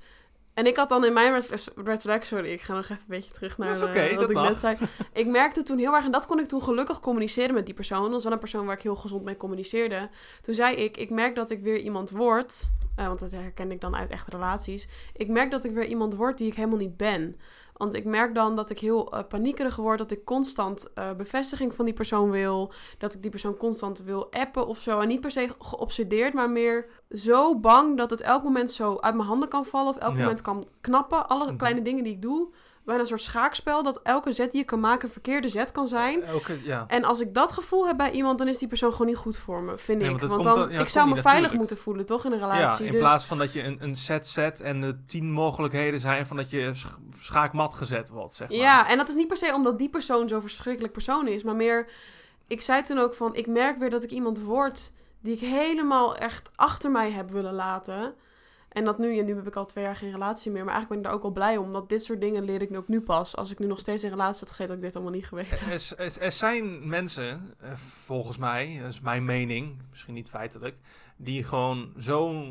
en ik had dan in mijn flag, sorry, ik ga nog even een beetje terug naar Dat is eh, oké, wat dat ik mag. net zei. Ik merkte toen heel erg, en dat kon ik toen gelukkig communiceren met die persoon. Dat was wel een persoon waar ik heel gezond mee communiceerde. Toen zei ik, ik merk dat ik weer iemand word, eh, want dat herken ik dan uit echte relaties. Ik merk dat ik weer iemand word die ik helemaal niet ben. Want ik merk dan dat ik heel eh, paniekerig word, dat ik constant eh, bevestiging van die persoon wil. Dat ik die persoon constant wil appen of zo. En niet per se geobsedeerd, maar meer zo bang dat het elk moment zo uit mijn handen kan vallen. Of elk Ja. moment kan knappen. Alle Mhm. kleine dingen die ik doe. Bijna een soort schaakspel. Dat elke zet die je kan maken een verkeerde zet kan zijn. Elke, ja. En als ik dat gevoel heb bij iemand, dan is die persoon gewoon niet goed voor me, vind Nee, ik. want dan, dan- ja, ik zou me veilig natuurlijk. moeten voelen, toch, in een ja, relatie. in dus, plaats van dat je een, een set zet en de tien mogelijkheden zijn van dat je sch- schaakmat gezet wordt, zeg maar. Ja, en dat is niet per se omdat die persoon zo'n verschrikkelijk persoon is, maar meer... Ik zei toen ook van, ik merk weer dat ik iemand word die ik helemaal echt achter mij heb willen laten. En dat nu, en nu heb ik al twee jaar geen relatie meer, maar eigenlijk ben ik daar ook wel blij om. Want dit soort dingen leer ik nu ook nu pas. Als ik nu nog steeds in relatie had gezeten, had ik dit allemaal niet geweten. Er, er, er zijn mensen, eh, volgens mij, dat is mijn mening, misschien niet feitelijk, die gewoon zo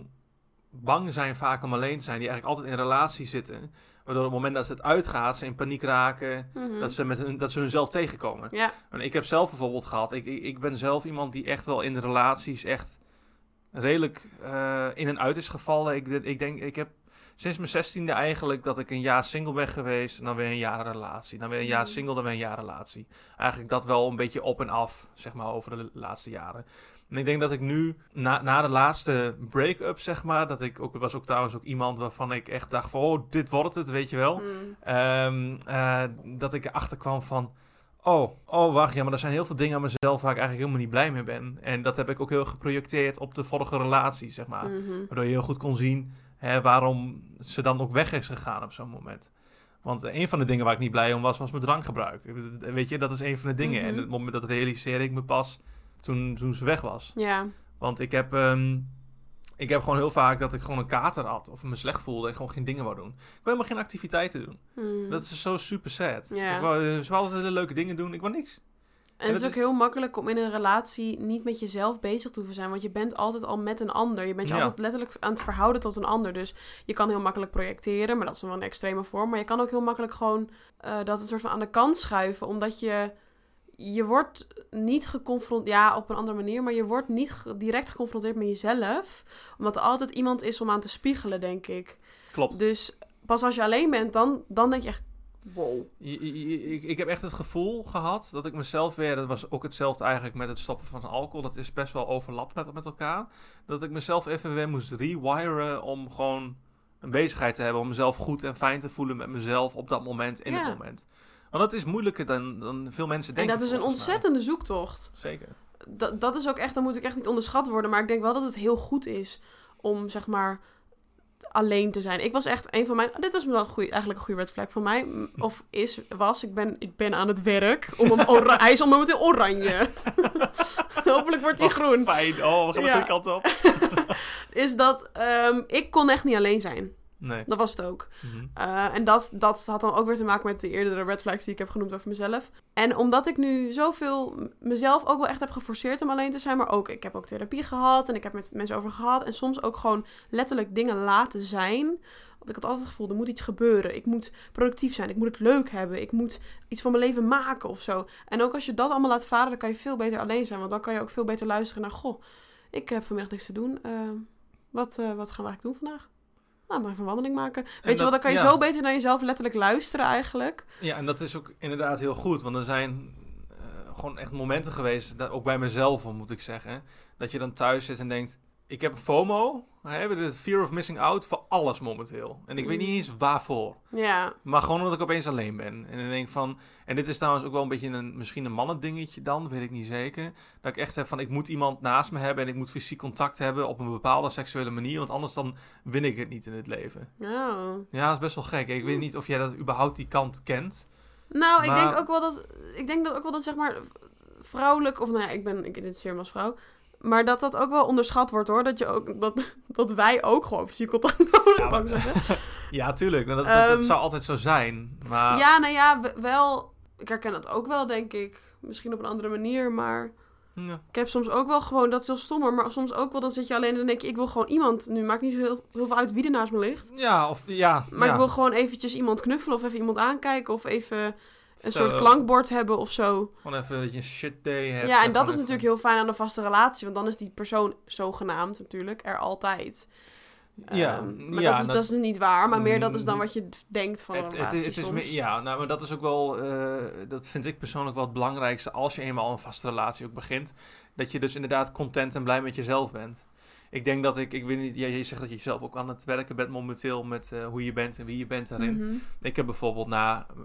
bang zijn vaak om alleen te zijn, die eigenlijk altijd in relatie zitten, waardoor op het moment dat het uitgaat, ze in paniek raken, Mhm. dat, ze met hun, dat ze hunzelf tegenkomen. Ja, En ik heb zelf bijvoorbeeld gehad, ik, ik, ik ben zelf iemand die echt wel in de relaties echt redelijk eh, in en uit is gevallen. Ik, ik denk, ik heb sinds mijn zestiende eigenlijk dat ik een jaar single ben geweest. En dan weer een jaar relatie. Dan weer een jaar Mhm. single, dan weer een jaar relatie. Eigenlijk dat wel een beetje op en af, zeg maar, over de laatste jaren. En ik denk dat ik nu, na, na de laatste break-up, zeg maar, dat ik ook, was ook trouwens ook iemand waarvan ik echt dacht van, oh, dit wordt het, weet je wel. Mm. Ehm, eh, dat ik erachter kwam van... Oh, oh, wacht, ja, maar er zijn heel veel dingen aan mezelf waar ik eigenlijk helemaal niet blij mee ben. En dat heb ik ook heel geprojecteerd op de vorige relatie, zeg maar. Mhm. Waardoor je heel goed kon zien hè, waarom ze dan ook weg is gegaan op zo'n moment. Want eh, een van de dingen waar ik niet blij om was, was mijn drankgebruik. Eh, Weet je, dat is een van de dingen. Mhm. En het moment dat realiseerde ik me pas toen, toen ze weg was. Ja, Want ik heb, ehm, ik heb gewoon heel vaak dat ik gewoon een kater had of me slecht voelde en gewoon geen dingen wou doen. Ik wil helemaal geen activiteiten doen. Mm. Dat is zo super sad. Ja. Ik wou, eh, ze altijd hele leuke dingen doen, ik wou niks. En het is ook is- heel makkelijk om in een relatie niet met jezelf bezig te hoeven zijn. Want je bent altijd al met een ander. Je bent je Ja. altijd letterlijk aan het verhouden tot een ander. Dus je kan heel makkelijk projecteren, maar dat is wel een extreme vorm. Maar je kan ook heel makkelijk gewoon eh, dat een soort van aan de kant schuiven. Omdat je, je wordt niet geconfronteerd, ja, op een andere manier. Maar je wordt niet direct geconfronteerd met jezelf. Omdat er altijd iemand is om aan te spiegelen, denk ik. Klopt. Dus pas als je alleen bent, dan, dan denk je echt, wow. Je- je- je- Ik, ik heb echt het gevoel gehad dat ik mezelf weer, dat was ook hetzelfde eigenlijk met het stoppen van alcohol, dat is best wel overlapt met, met elkaar. Dat ik mezelf even weer moest rewiren om gewoon een bezigheid te hebben, om mezelf goed en fijn te voelen met mezelf op dat moment, in Ja. het moment. Want dat is moeilijker dan, dan veel mensen En denken. dat is een ontzettende zoektocht. Zeker. dat, dat is ook echt, dat moet ik echt niet onderschat worden. Maar ik denk wel dat het heel goed is om, zeg maar, alleen te zijn. Ik was echt een van mijn... Dit was wel een goeie, eigenlijk een goede red flag van mij. Of is, was, ik ben, ik ben aan het werk. Om hem ora- hij is al momenteel oranje. Hopelijk wordt hij Oh, groen. Fijn. Oh, we gaan de Ja. goede kant op. Is dat, ehm, ik kon echt niet alleen zijn. Nee. Dat was het ook. Mhm. Eh, en dat, dat had dan ook weer te maken met de eerdere red flags die ik heb genoemd over mezelf. En omdat ik nu zoveel mezelf ook wel echt heb geforceerd om alleen te zijn, maar ook, ik heb ook therapie gehad en ik heb met mensen over gehad. En soms ook gewoon letterlijk dingen laten zijn. Want ik had altijd het gevoel, er moet iets gebeuren. Ik moet productief zijn, ik moet het leuk hebben, ik moet iets van mijn leven maken of zo. En ook als je dat allemaal laat varen, dan kan je veel beter alleen zijn. Want dan kan je ook veel beter luisteren naar, goh, ik heb vanmiddag niks te doen. Eh, wat, eh, wat gaan we eigenlijk doen vandaag? Nou, maar even een wandeling maken. Weet je wel, dan kan je ja. zo beter naar jezelf letterlijk luisteren eigenlijk. Ja, en dat is ook inderdaad heel goed. Want er zijn eh, gewoon echt momenten geweest, dat, ook bij mezelf moet ik zeggen, dat je dan thuis zit en denkt, ik heb FOMO, hebben de fear of missing out voor alles momenteel. En ik weet niet Mm. eens waarvoor. Ja, Maar gewoon omdat ik opeens alleen ben. En dan denk ik van, en dit is trouwens ook wel een beetje een, misschien een mannendingetje dan, weet ik niet zeker. Dat ik echt heb van, ik moet iemand naast me hebben en ik moet fysiek contact hebben op een bepaalde seksuele manier. Want anders dan win ik het niet in het leven. oh. Ja, dat is best wel gek. Ik weet niet of jij dat überhaupt die kant kent. Nou, ik denk ook wel dat, ik denk dat ook wel dat zeg maar vrouwelijk, of nou ja, ik ben, ik identificeer me als vrouw, maar dat dat ook wel onderschat wordt hoor, dat je ook, dat, dat wij ook gewoon fysiek contact nodig Ja, hebben. maar- zeggen. Ja, tuurlijk. Dat, dat, dat Ehm, zou altijd zo zijn. Maar Ja, nou ja, wel, ik herken het ook wel denk ik, misschien op een andere manier, maar ja. ik heb soms ook wel gewoon, dat is heel stommer, maar soms ook wel, dan zit je alleen en dan denk je, ik wil gewoon iemand, nu maakt niet zo heel, heel veel uit wie er naast me ligt, ja, of ja. maar ja. ik wil gewoon eventjes iemand knuffelen of even iemand aankijken of even een Zo, soort klankbord hebben of zo. Gewoon even dat je een shit day hebt. Ja, en dat is even- natuurlijk heel fijn aan een vaste relatie, want dan is die persoon zogenaamd natuurlijk er altijd. Ja, Ehm, maar ja, dat, is, dat- dat is niet waar, maar meer dat is dan Mm, wat je denkt van een Het, het, het is meer, ja, nou, maar dat is ook wel, eh, dat vind ik persoonlijk wel het belangrijkste als je eenmaal een vaste relatie ook begint. Dat je dus inderdaad content en blij met jezelf bent. Ik denk dat ik, ik weet niet, jij zegt dat je zelf ook aan het werken bent momenteel met eh, hoe je bent en wie je bent daarin. Mhm. Ik heb bijvoorbeeld na, eh,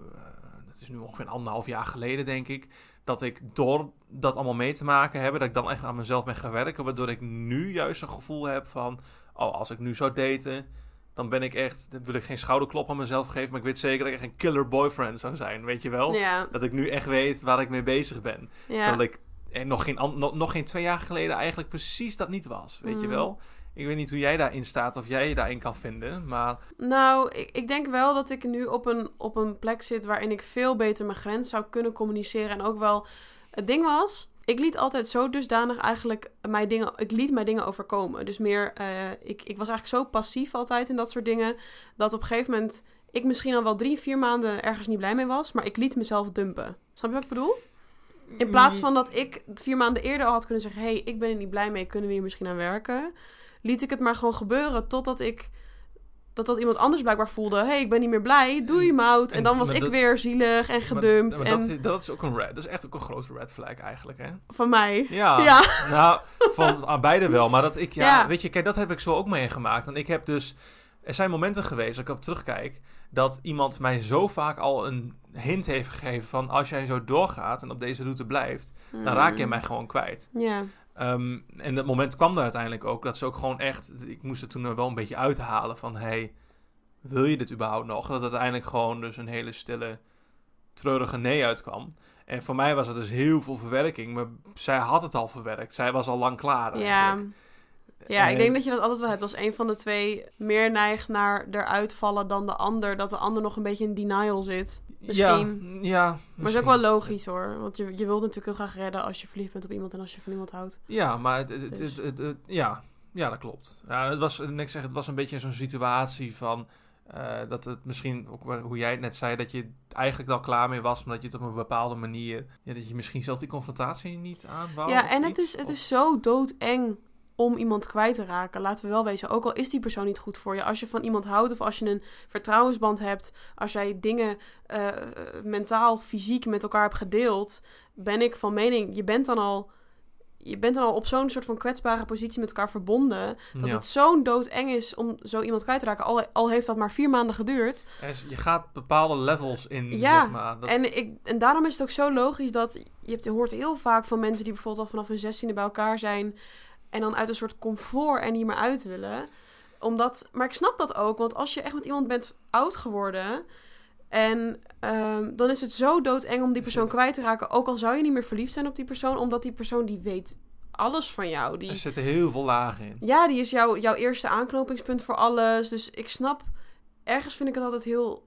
het is nu ongeveer een anderhalf jaar geleden denk ik, dat ik door dat allemaal mee te maken hebben, dat ik dan echt aan mezelf ben gaan werken, waardoor ik nu juist een gevoel heb van, oh, als ik nu zou daten, dan ben ik echt, dan wil ik geen schouderklop aan mezelf geven, maar ik weet zeker dat ik echt een killer boyfriend zou zijn, weet je wel? Ja, Dat ik nu echt weet waar ik mee bezig ben. ja. Terwijl ik eh, nog, geen, nog geen twee jaar geleden eigenlijk precies dat niet was, weet je Mm. wel? Ik weet niet hoe jij daarin staat of jij je daarin kan vinden, maar Nou, ik, ik denk wel dat ik nu op een, op een plek zit waarin ik veel beter mijn grens zou kunnen communiceren. En ook wel, het ding was, ik liet altijd zo dusdanig eigenlijk mijn dingen, ik liet mijn dingen overkomen. Dus meer, eh, ik, ik was eigenlijk zo passief altijd in dat soort dingen, dat op een gegeven moment ik misschien al wel drie, vier maanden ergens niet blij mee was, maar ik liet mezelf dumpen. Snap je wat ik bedoel? In plaats van dat ik vier maanden eerder al had kunnen zeggen: hey, ik ben er niet blij mee, kunnen we hier misschien aan werken? Liet ik het maar gewoon gebeuren totdat ik. Dat dat iemand anders blijkbaar voelde. hey, ik ben niet meer blij. Doei, mout. En en- dan was ik dat- weer zielig en gedumpt. maar en dat, is- dat is ook een red. Dat is echt ook een grote red flag eigenlijk, hè? van mij. Ja. Ja. Nou, van aan beide wel. Maar dat ik, ja, Ja. weet je, kijk, dat heb ik zo ook meegemaakt. En ik heb dus, er zijn momenten geweest, als ik op terugkijk, dat iemand mij zo vaak al een hint heeft gegeven van, als jij zo doorgaat en op deze route blijft, dan raak je mij gewoon kwijt. Ja. Ehm, en dat moment kwam er uiteindelijk ook, dat ze ook gewoon echt, ik moest het toen wel een beetje uithalen van, hey, wil je dit überhaupt nog? Dat uiteindelijk gewoon dus een hele stille, treurige nee uitkwam. En voor mij was het dus heel veel verwerking, maar zij had het al verwerkt. Zij was al lang klaar Ja. eigenlijk. Ja, ik En- denk dat je dat altijd wel hebt. Als een van de twee meer neigt naar eruit vallen dan de ander. Dat de ander nog een beetje in denial zit. Misschien. Ja, ja Maar het is ook wel logisch hoor. Want je, je wilt natuurlijk heel graag redden als je verliefd bent op iemand en als je van iemand houdt. Ja, maar het, het, het, Dus. het- het- het- ja, ja, dat klopt. Ja, het was, ik zeg, het was een beetje zo'n situatie van eh, dat het misschien, ook hoe jij het net zei, dat je eigenlijk al klaar mee was, maar dat je het op een bepaalde manier, ja, dat je misschien zelf die confrontatie niet aan wou. ja, en het iets, is, het of- is zo doodeng om iemand kwijt te raken. Laten we wel wezen. Ook al is die persoon niet goed voor je. Als je van iemand houdt of als je een vertrouwensband hebt. Als jij dingen eh, mentaal, fysiek met elkaar hebt gedeeld. Ben ik van mening, je bent dan al... Je bent dan al op zo'n soort van kwetsbare positie met elkaar verbonden. Dat ja. het zo'n doodeng is om zo iemand kwijt te raken. Al, al heeft dat maar vier maanden geduurd. Is- je gaat bepaalde levels in, Ja, zeg maar. Dat, En, ik, en daarom is het ook zo logisch dat je, hebt, je hoort heel vaak van mensen die bijvoorbeeld al vanaf hun zestiende bij elkaar zijn en dan uit een soort comfort er niet meer uit willen. Omdat, maar ik snap dat ook, want als je echt met iemand bent oud geworden en ehm, dan is het zo doodeng om die persoon kwijt te raken, ook al zou je niet meer verliefd zijn op die persoon, omdat die persoon die weet alles van jou. er Die, zitten heel veel lagen in. ja, die is jouw jouw eerste aanknopingspunt voor alles. Dus ik snap ergens vind ik het altijd heel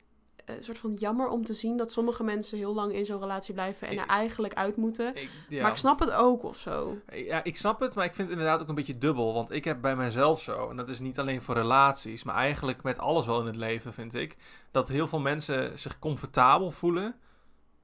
eh, soort van jammer om te zien dat sommige mensen heel lang in zo'n relatie blijven en Ik- er eigenlijk uit moeten. Ik, ja. Maar ik snap het ook of zo. Ja, ik snap het, maar ik vind het inderdaad ook een beetje dubbel. Want ik heb bij mezelf zo, en dat is niet alleen voor relaties, maar eigenlijk met alles wel in het leven, vind ik, dat heel veel mensen zich comfortabel voelen,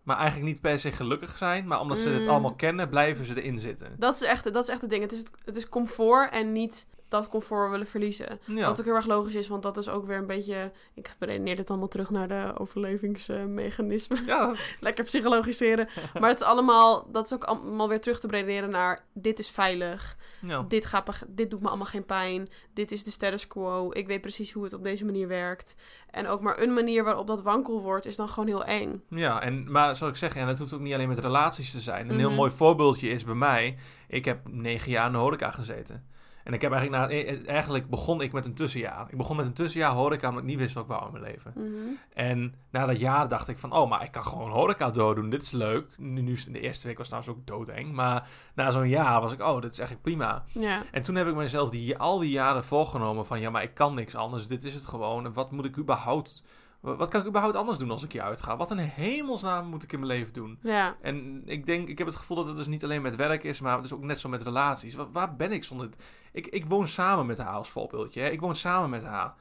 maar eigenlijk niet per se gelukkig zijn. Maar omdat ze het Mm. allemaal kennen, blijven ze erin zitten. Dat is echt, dat is echt het ding. Het is, het is comfort en niet dat comfort willen verliezen. Ja. Wat ook heel erg logisch is, want dat is ook weer een beetje... Ik redeneer dit allemaal terug naar de overlevingsmechanismen. Ja, Lekker psychologiseren. maar het is allemaal... Dat is ook allemaal weer terug te redeneren naar... Dit is veilig. ja. Dit, gaat, dit doet me allemaal geen pijn. Dit is de status quo. Ik weet precies hoe het op deze manier werkt. En ook maar een manier waarop dat wankel wordt... is dan gewoon heel eng. Ja, en, maar zoals ik zeg, en het hoeft ook niet alleen met relaties te zijn. Een heel Mhm. mooi voorbeeldje is bij mij, ik heb negen jaar in de horeca gezeten. En ik heb eigenlijk, na, eh, eigenlijk begon ik met een tussenjaar. Ik begon met een tussenjaar horeca, omdat ik niet wist wat ik wou in mijn leven. Mhm. En na dat jaar dacht ik van, oh, maar ik kan gewoon horeca doordoen. Dit is leuk. Nu, nu de eerste week was trouwens ook doodeng. Maar na zo'n jaar was ik, oh, dit is eigenlijk prima. En toen heb ik mezelf die, al die jaren voorgenomen van, ja, maar ik kan niks anders. Dit is het gewoon. En wat moet ik überhaupt... wa- Wat kan ik überhaupt anders doen als ik hier uitga? Wat in hemelsnaam moet ik in mijn leven doen? Ja. En ik denk, ik heb het gevoel dat het dus niet alleen met werk is, maar dus ook net zo met relaties. Wa- waar ben ik zonder... Ik, ik woon samen met haar als voorbeeldje. Hè? Ik woon samen met haar.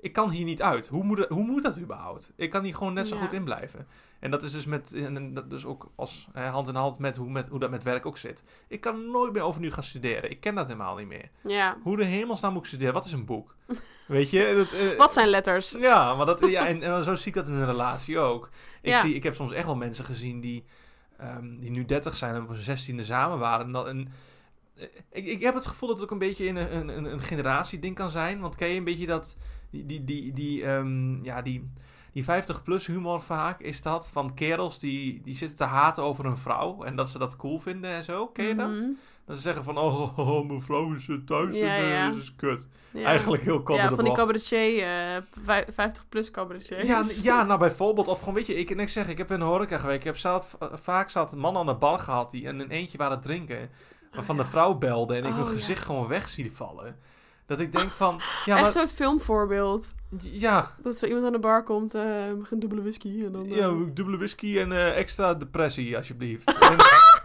Ik kan hier niet uit. Hoe moet, hoe moet dat überhaupt? Ik kan hier gewoon net zo Ja. goed in blijven. En dat is dus met, en dat dus ook als hè, hand in hand met hoe, met hoe dat met werk ook zit. Ik kan nooit meer over nu gaan studeren. Ik ken dat helemaal niet meer. Ja. Hoe de hemelsnaam moet ik studeren? Wat is een boek? Weet je? Dat, eh, Wat zijn letters? ja, maar dat, ja en, en zo zie ik dat in een relatie ook. Ik, Ja. zie, ik heb soms echt wel mensen gezien die, ehm, die nu 30 zijn en op hun 16e samen waren. En, dat, en, eh, ik, ik heb het gevoel dat het ook een beetje in een, een, een, een generatieding kan zijn. Want ken je een beetje dat, die, die, die, die, ehm, ja, die, die 50-plus humor vaak is dat van kerels die, die zitten te haten over een vrouw. En dat ze dat cool vinden en zo. Ken je dat? Mhm. Dat ze zeggen van, oh, oh, mijn vrouw is eh, thuis Ja, en eh, ja. is kut. Ja. Eigenlijk heel kort Ja, van die cabaretier, eh 50-plus cabaretier. Ja, ja, nou bijvoorbeeld, of gewoon, weet je, ik, en ik zeg, ik heb in de horeca gewerkt, ik heb zat, vaak zat mannen aan de bar gehad die in een eentje waren drinken, waarvan ja. de vrouw belde en ik Oh, hun ja. gezicht gewoon weg zie vallen. Dat ik denk van, ja, Echt maar, zo'n filmvoorbeeld. Ja, Dat zo iemand aan de bar komt, eh mag een dubbele whisky en dan... eh, ja, dubbele whisky en eh, extra depressie, alsjeblieft. En-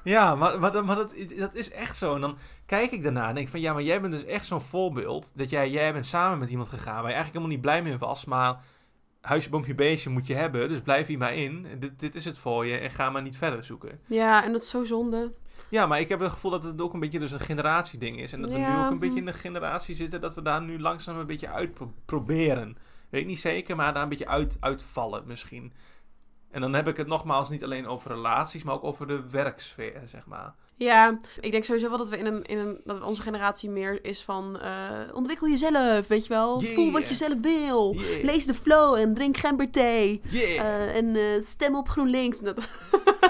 ja, maar, maar, dat- maar dat, dat is echt zo. En dan kijk ik daarna en denk van, ja, maar jij bent dus echt zo'n voorbeeld, dat jij, jij bent samen met iemand gegaan waar je eigenlijk helemaal niet blij mee was, maar huisje, boompje, beestje moet je hebben, dus blijf hier maar in. Dit, dit is het voor je en ga maar niet verder zoeken. Ja, en dat is zo zonde. Ja, maar ik heb het gevoel dat het ook een beetje dus een generatieding is. En dat we nu ook een beetje hm. in de generatie zitten dat we daar nu langzaam een beetje uit pro- proberen. Weet ik niet zeker, maar daar een beetje uit, uitvallen misschien. En dan heb ik het nogmaals niet alleen over relaties, maar ook over de werksfeer, zeg maar. Ja, ik denk sowieso wel dat we in een, in een dat onze generatie meer is van eh, ontwikkel jezelf, weet je wel. Yeah. Voel wat je zelf wil. Yeah. Lees de flow en drink gemberthee. Yeah! Eh, en eh, stem op GroenLinks. Dat...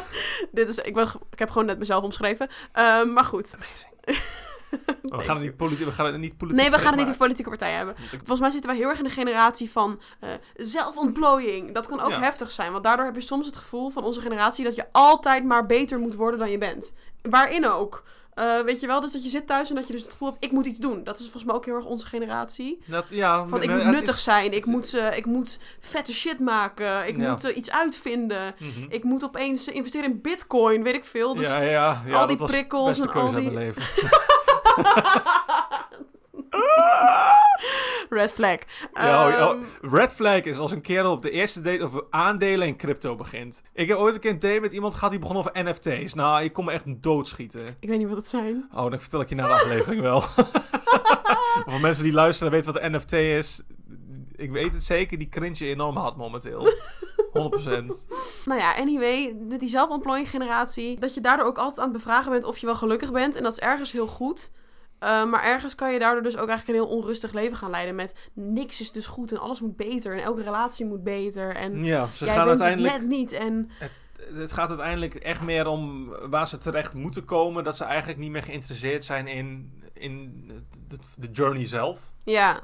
Dit is, ik, ben, ik heb gewoon net mezelf omschreven. Eh, maar goed. Oh, we, gaan het niet politi- we gaan het niet politiek Nee, we gaan het niet over politieke partijen hebben. Ik- Volgens mij zitten wij heel erg in de generatie van eh, zelfontplooiing. Dat kan ook Ja. heftig zijn. Want daardoor heb je soms het gevoel van onze generatie dat je altijd maar beter moet worden dan je bent. Waarin ook. Eh, weet je wel, dus dat je zit thuis en dat je dus het gevoel hebt, ik moet iets doen. Dat is volgens mij ook heel erg onze generatie. Dat, ja, Van, ik moet nuttig is- zijn, ik moet, eh, ik moet vette shit maken, ik Ja. moet eh, iets uitvinden. Mhm. Ik moet opeens eh, investeren in bitcoin, weet ik veel. Dus ja, ja, ja, al dat die prikkels beste en keuze al die- mijn leven. Red flag. Ja, Ehm, oh, red flag is als een kerel op de eerste date over aandelen en crypto begint. Ik heb ooit een keer een date met iemand gehad die begon over NFT's. Nou, ik kon me echt doodschieten. Ik weet niet wat het zijn. Oh, dan vertel ik je na de aflevering wel. Voor mensen die luisteren en weten wat een NFT is. Ik weet het zeker, die cringe enorm hard momenteel. 100%. Nou ja, anyway, met die zelfontplooiing generatie, dat je daardoor ook altijd aan het bevragen bent of je wel gelukkig bent. En dat is ergens heel goed. Uh, maar ergens kan je daardoor dus ook eigenlijk een heel onrustig leven gaan leiden. Met niks is dus goed en alles moet beter. En elke relatie moet beter. En Ja, ze jij gaan bent uiteindelijk... het net niet. En Het gaat uiteindelijk echt meer om waar ze terecht moeten komen. Dat ze eigenlijk niet meer geïnteresseerd zijn in, in de, de journey zelf. ja.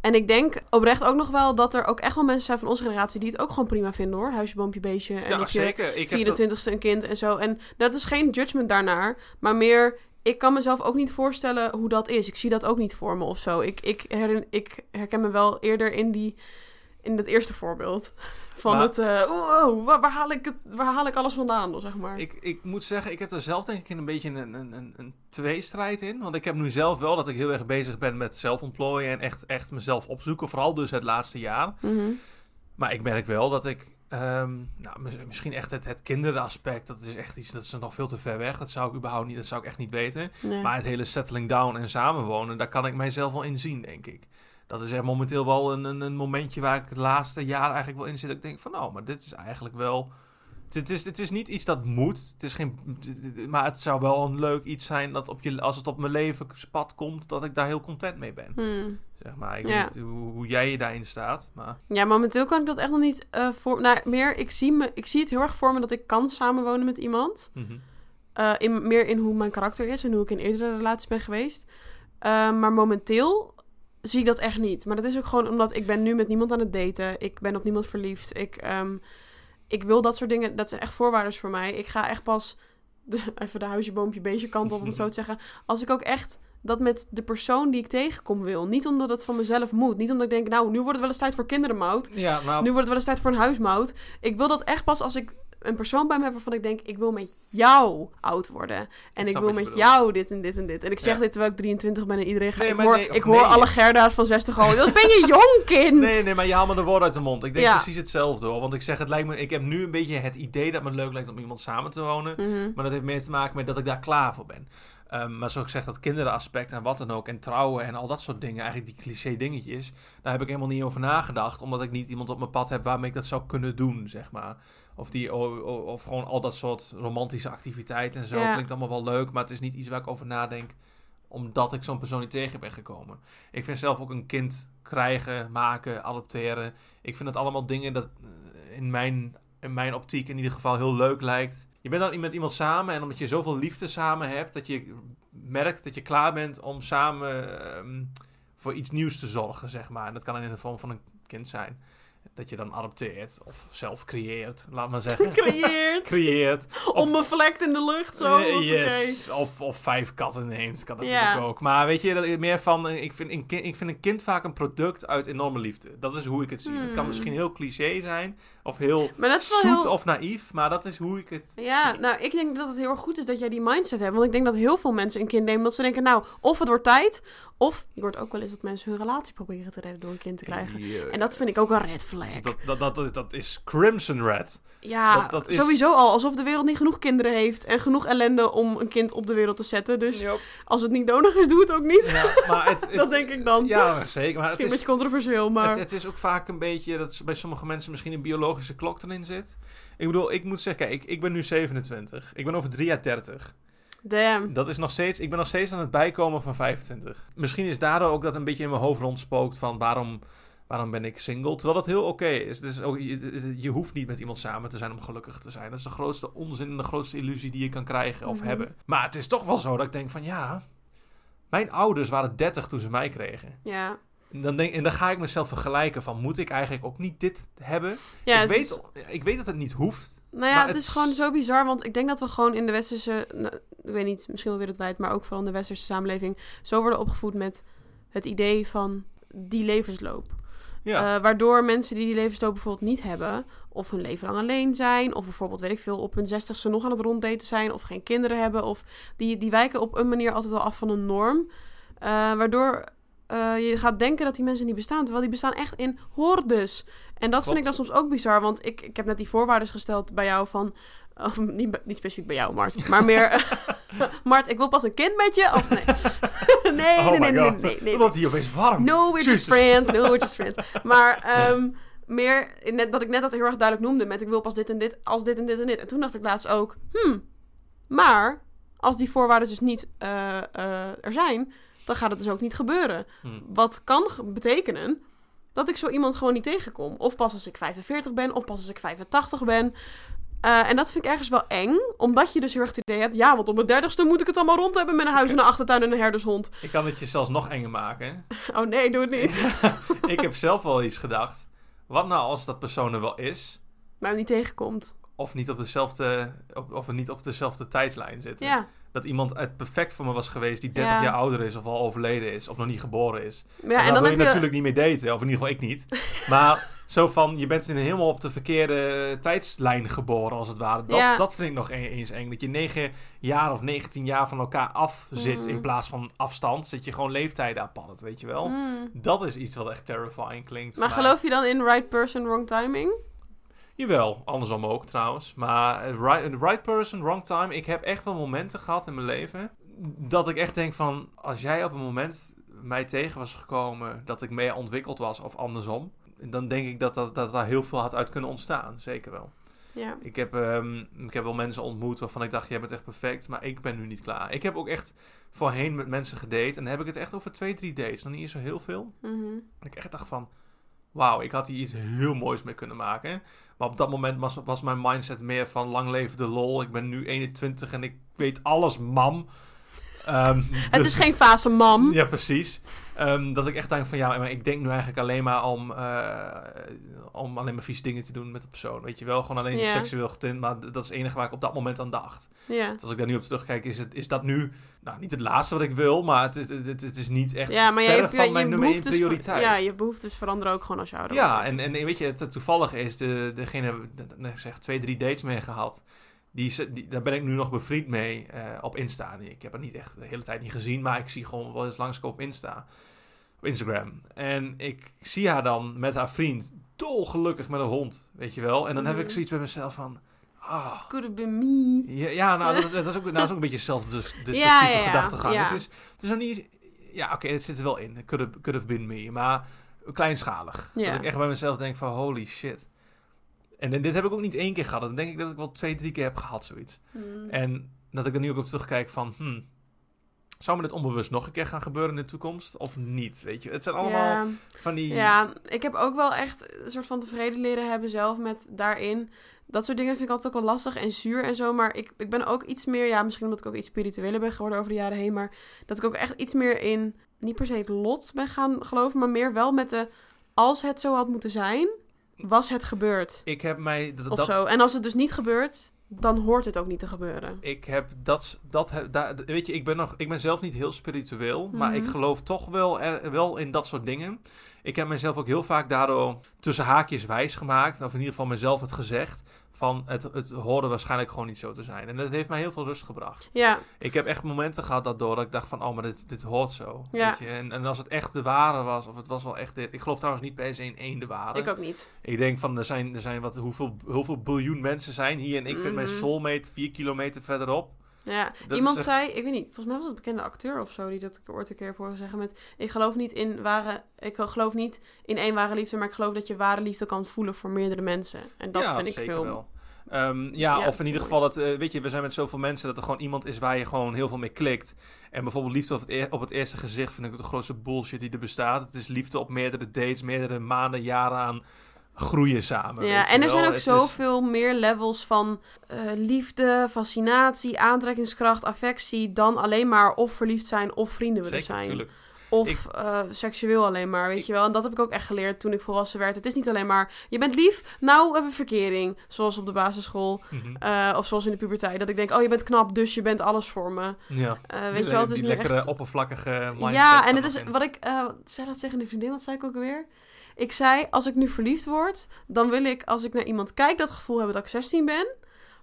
En ik denk oprecht ook nog wel dat er ook echt wel mensen zijn van onze generatie die het ook gewoon prima vinden hoor. Huisje, boompje, beestje. En Ja, zeker. Ik heb dat- 24ste een kind en zo. En dat is geen judgment daarnaar. Maar meer, ik kan mezelf ook niet voorstellen hoe dat is. Ik zie dat ook niet voor me of zo. Ik, ik, herin, ik herken me wel eerder in die, in het eerste voorbeeld. Van Maar- het, eh, oh, oh, waar, waar haal ik het, waar haal ik alles vandaan, zeg maar. Ik, ik moet zeggen, ik heb er zelf denk ik een beetje een, een, een, een tweestrijd in. Want ik heb nu zelf wel dat ik heel erg bezig ben met zelfontplooien en echt, echt mezelf opzoeken. Vooral dus het laatste jaar. Mhm. Maar ik merk wel dat ik, ehm, nou, mis- misschien echt het, het kinderaspect, dat is echt iets, dat is nog veel te ver weg. Dat zou ik überhaupt niet, dat zou ik echt niet weten. Nee. Maar het hele settling down en samenwonen, daar kan ik mijzelf wel in zien, denk ik. Dat is echt momenteel wel een, een, een momentje waar ik het laatste jaar eigenlijk wel in zit. Dat ik denk van, nou, maar dit is eigenlijk wel... Het is, het is niet iets dat moet, het is geen, maar het zou wel een leuk iets zijn dat op je, als het op mijn levenspad komt, dat ik daar heel content mee ben. Hmm. Zeg maar. Ik Ja. weet niet hoe, hoe jij je daarin staat, maar... Ja, momenteel kan ik dat echt nog niet eh, voor... Nou, meer, ik zie, me, ik zie het heel erg voor me dat ik kan samenwonen met iemand. mhm. Eh, in, meer in hoe mijn karakter is en hoe ik in eerdere relaties ben geweest. Eh, maar momenteel zie ik dat echt niet. Maar dat is ook gewoon omdat ik ben nu met niemand aan het daten. Ik ben op niemand verliefd. Ik, ehm, ik wil dat soort dingen. Dat zijn echt voorwaarden voor mij. Ik ga echt pas de, even de huisje, boompje, beestje kant op, om het zo te zeggen. Als ik ook echt dat met de persoon die ik tegenkom wil. Niet omdat het van mezelf moet. Niet omdat ik denk, nou, nu wordt het wel eens tijd voor kinderen, Mout. Ja, nou, Nu wordt het wel eens tijd voor een huismout. Ik wil dat echt pas als ik een persoon bij me heb waarvan ik denk, ik wil met jou oud worden. En Ik wil met bedoelt. jou dit en dit en dit. En ik zeg Ja. dit terwijl ik 23 ben en iedereen gaat... Nee, ik hoor, nee, ik hoor alle Gerda's van 60 al. Dat ben je jong, kind! Nee, nee, maar je haalt me de woorden uit de mond. Ik denk Ja. precies hetzelfde hoor. Want ik zeg, het lijkt me, ik heb nu een beetje het idee dat het me leuk lijkt om iemand samen te wonen. Mhm. Maar dat heeft meer te maken met dat ik daar klaar voor ben. Ehm, maar zoals ik zeg, dat kinderaspect en wat dan ook. En trouwen en al dat soort dingen. Eigenlijk die cliché dingetjes. Daar heb ik helemaal niet over nagedacht. Omdat ik niet iemand op mijn pad heb waarmee ik dat zou kunnen doen, zeg maar. Of, die, of gewoon al dat soort romantische activiteiten en zo. Ja. Klinkt allemaal wel leuk. Maar het is niet iets waar ik over nadenk. Omdat ik zo'n persoon niet tegen ben gekomen. Ik vind zelf ook een kind krijgen, maken, adopteren. Ik vind het allemaal dingen dat eh, in mijn, in mijn optiek in ieder geval heel leuk lijkt. Je bent dan met iemand samen en omdat je zoveel liefde samen hebt, dat je merkt dat je klaar bent om samen ehm, voor iets nieuws te zorgen, zeg maar. En dat kan in de vorm van een kind zijn. Dat je dan adopteert of zelf creëert, laat maar zeggen. Creëert. creëert. Of- Onbevlekt in de lucht, zo. Yes. Of, of vijf katten neemt, kan natuurlijk ook. Maar weet je, dat meer van, eh, ik vind, een kind, ik vind een kind vaak een product uit enorme liefde. Dat is hoe ik het zie. Het kan Hmm. misschien heel cliché zijn, of heel zoet heel... of naïef, maar dat is hoe ik het Ja, zie. nou, ik denk dat het heel erg goed is dat jij die mindset hebt. Want ik denk dat heel veel mensen een kind nemen dat ze denken, nou, of het wordt tijd, of je hoort ook wel eens dat mensen hun relatie proberen te redden door een kind te krijgen. En dat vind ik ook een red flag. Dat, dat, dat, dat, dat is Crimson Red. Ja, Dat- dat is- sowieso al. Alsof de wereld niet genoeg kinderen heeft en genoeg ellende om een kind op de wereld te zetten. Dus als het niet nodig is, doe het ook niet. Ja, maar het, het- dat denk ik dan. Ja, zeker. Maar het Misschien een is, beetje controversieel, maar... het, het is ook vaak een beetje dat bij sommige mensen misschien een biologische klok erin zit. Ik bedoel, ik moet zeggen, kijk, ik, ik ben nu 27. Ik ben over drie jaar 30. Damn. Dat is nog steeds, ik ben nog steeds aan het bijkomen van 25. Misschien is daardoor ook dat een beetje in mijn hoofd rondspookt van waarom, waarom ben ik single? Terwijl dat heel oké is. Is ook, je, je hoeft niet met iemand samen te zijn om gelukkig te zijn. Dat is de grootste onzin en de grootste illusie die je kan krijgen of Mhm. hebben. Maar het is toch wel zo dat ik denk van ja, mijn ouders waren 30 toen ze mij kregen. Ja. En dan, denk, en dan ga ik mezelf vergelijken van moet ik eigenlijk ook niet dit hebben? Ja, ik, weet, is- ik weet dat het niet hoeft. Nou ja, het het is gewoon zo bizar, want ik denk dat we gewoon in de westerse, ik weet niet, misschien wel wereldwijd, maar ook vooral in de westerse samenleving, zo worden opgevoed met het idee van die levensloop. Ja. Eh, waardoor mensen die die levensloop bijvoorbeeld niet hebben, of hun leven lang alleen zijn, of bijvoorbeeld, weet ik veel, op hun zestigste nog aan het ronddaten zijn, of geen kinderen hebben, of die, die wijken op een manier altijd al af van een norm. Eh, waardoor eh, je gaat denken dat die mensen niet bestaan, terwijl die bestaan echt in hordes. En dat vind ik dan soms ook bizar, want ik, ik heb net die voorwaarden gesteld bij jou van... Of niet, specifiek bij jou, Mart. Maar meer... Mart, ik wil pas een kind met je. Als, nee. nee, oh nee, nee, nee, nee, nee, wordt hij opeens warm. No, we're just friends. No, we're just friends. Maar ehm, meer net, dat ik net dat heel erg duidelijk noemde met ik wil pas dit en dit, als dit en dit en dit. En toen dacht ik laatst ook, hmm, maar als die voorwaarden dus niet eh, eh, er zijn, dan gaat het dus ook niet gebeuren. Hm. Wat kan betekenen dat ik zo iemand gewoon niet tegenkom. Of pas als ik 45 ben, of pas als ik 85 ben. Eh, en dat vind ik ergens wel eng, omdat je dus heel erg het idee hebt... ja, want op mijn dertigste moet ik het allemaal rond hebben met een huis en een achtertuin en een herdershond. Ik kan het je zelfs nog enger maken. Oh nee, doe het niet. ik heb zelf wel iets gedacht. Wat nou als dat persoon er wel is, Maar hem niet tegenkomt. of niet op dezelfde, op, of niet op dezelfde tijdslijn zitten? Ja. Dat iemand uit perfect voor me was geweest die 30 Ja. jaar ouder is of al overleden is of nog niet geboren is. Ja, en daar dan wil je je... natuurlijk niet mee daten, of in ieder geval ik niet. Maar Zo van, je bent in helemaal op de verkeerde tijdslijn geboren, als het ware. Dat, Ja. dat vind ik nog e- eens eng. Dat je negen jaar of 19 jaar van elkaar af zit Mhm. in plaats van afstand. Zit je gewoon leeftijden apart, weet je wel. Mm. Dat is iets wat echt terrifying klinkt. Maar geloof je dan in right person, wrong timing? Jawel, andersom ook trouwens. Maar eh, right, right person, wrong time. Ik heb echt wel momenten gehad in mijn leven. Dat ik echt denk van, als jij op een moment mij tegen was gekomen dat ik meer ontwikkeld was of andersom. Dan denk ik dat, dat, dat daar heel veel had uit kunnen ontstaan. Zeker wel. Ja. Ik heb, ehm, ik heb wel mensen ontmoet waarvan ik dacht, jij bent echt perfect. Maar ik ben nu niet klaar. Ik heb ook echt voorheen met mensen gedate. En dan heb ik het echt over twee, drie dates. Nog niet eens zo heel veel. Dat ik echt dacht van, wauw, ik had hier iets heel moois mee kunnen maken. Maar op dat moment was, was mijn mindset meer van lang leven de lol. Ik ben nu 21 en ik weet alles, mam. Ehm, Het dus- is geen fase, mam. Ja, precies. Ehm, dat ik echt denk van, ja, maar ik denk nu eigenlijk alleen maar om, eh, om alleen maar vieze dingen te doen met de persoon. Weet je wel, gewoon alleen seksueel getint. Maar dat is het enige waar ik op dat moment aan dacht. Dus als ik daar nu op terugkijk, is, het, is dat nu, nou, niet het laatste wat ik wil. Maar het is, het, het is niet echt Ja, maar verre van je, mijn je nummer één ver- prioriteit. ja, je behoeftes veranderen ook gewoon als je ouder Ja, wordt. en, en weet je, het, toevallige is, de, degene, de, zeg, twee, drie dates mee gehad. Die, daar ben ik nu nog bevriend mee eh, op Insta. Ik heb het niet echt de hele tijd niet gezien, maar ik zie gewoon wel eens langskomen op Insta. Op Instagram. En ik zie haar dan met haar vriend dolgelukkig met een hond, weet je wel. En dan heb ik Mhm. zoiets bij mezelf van... Ah, Could have been me. ja, ja, nou, dat, is- dat, is ook, nou, dat is ook een beetje zelfdestructieve Ja, ja, gedachtegang. Het, is, het is nog niet... Ja, oké, het zit er wel in. Could have, could have been me. Maar kleinschalig. Dat ik echt bij mezelf denk van holy shit. En, en dit heb ik ook niet één keer gehad. Dan denk ik dat ik wel twee, drie keer heb gehad, zoiets. Hmm. En dat ik er nu ook op terugkijk van... Hmm, zou me dit onbewust nog een keer gaan gebeuren in de toekomst? Of niet, weet je? Het zijn allemaal Ja. van die... Ja, ik heb ook wel echt een soort van tevreden leren hebben zelf met daarin. Dat soort dingen vind ik altijd ook wel lastig en zuur en zo. Maar ik, ik ben ook iets meer, ja, misschien omdat ik ook iets spiritueler ben geworden over de jaren heen. Maar dat ik ook echt iets meer in, niet per se het lot ben gaan geloven. Maar meer wel met de, als het zo had moeten zijn, was het gebeurd. Ik heb mij... Dat, Of dat, zo. En als het dus niet gebeurt, dan hoort het ook niet te gebeuren. Ik heb dat, dat weet je, ik ben, nog, ik ben zelf niet heel spiritueel, maar ik Mhm. geloof toch wel, er, wel in dat soort dingen. Ik heb mezelf ook heel vaak daardoor tussen haakjes wijs gemaakt, of in ieder geval mezelf het gezegd, van het, het hoorde waarschijnlijk gewoon niet zo te zijn. En dat heeft mij heel veel rust gebracht. Ja, Ik heb echt momenten gehad daardoor dat ik dacht van, oh, maar dit, dit hoort zo. Ja. Weet je? En, en als het echt de ware was, of het was wel echt dit. Ik geloof trouwens niet per se in één de ware. ik ook niet. Ik denk van, er zijn, er zijn wat, hoeveel, hoeveel biljoen mensen zijn hier en ik vind mijn Mhm. soulmate vier kilometer verderop. Ja, Dat iemand echt- zei, ik weet niet, volgens mij was het een bekende acteur of zo die dat ik ooit een keer heb horen zeggen met, ik geloof niet in ware, ik geloof niet in één ware liefde, maar ik geloof dat je ware liefde kan voelen voor meerdere mensen. En dat ja, vind ik zeker veel. wel. Ehm, ja, Ja, of in ieder geval, dat, eh, weet je, we zijn met zoveel mensen dat er gewoon iemand is waar je gewoon heel veel mee klikt. En bijvoorbeeld liefde op het, op het eerste gezicht vind ik de grootste bullshit die er bestaat. Het is liefde op meerdere dates, meerdere maanden, jaren aan groeien samen. Ja, en er zijn ook is- zoveel meer levels van eh, liefde, fascinatie, aantrekkingskracht, affectie, dan alleen maar of verliefd zijn of vrienden willen Zeker, zijn. tuurlijk. Of Ik- eh, seksueel alleen maar, weet Ik- je wel. En dat heb ik ook echt geleerd toen ik volwassen werd. Het is niet alleen maar, je bent lief, nou hebben we verkering. Zoals op de basisschool. Mhm. eh, of zoals in de puberteit. Dat ik denk, oh je bent knap, dus je bent alles voor me. Ja. Eh, weet je wel, het is die lekkere echt... oppervlakkige mindset. Ja, en het is in. wat ik... zei dat tegen een vriendin, wat zei ik ook alweer? Ik zei, als ik nu verliefd word, dan wil ik, als ik naar iemand kijk, dat gevoel hebben dat ik 16 ben.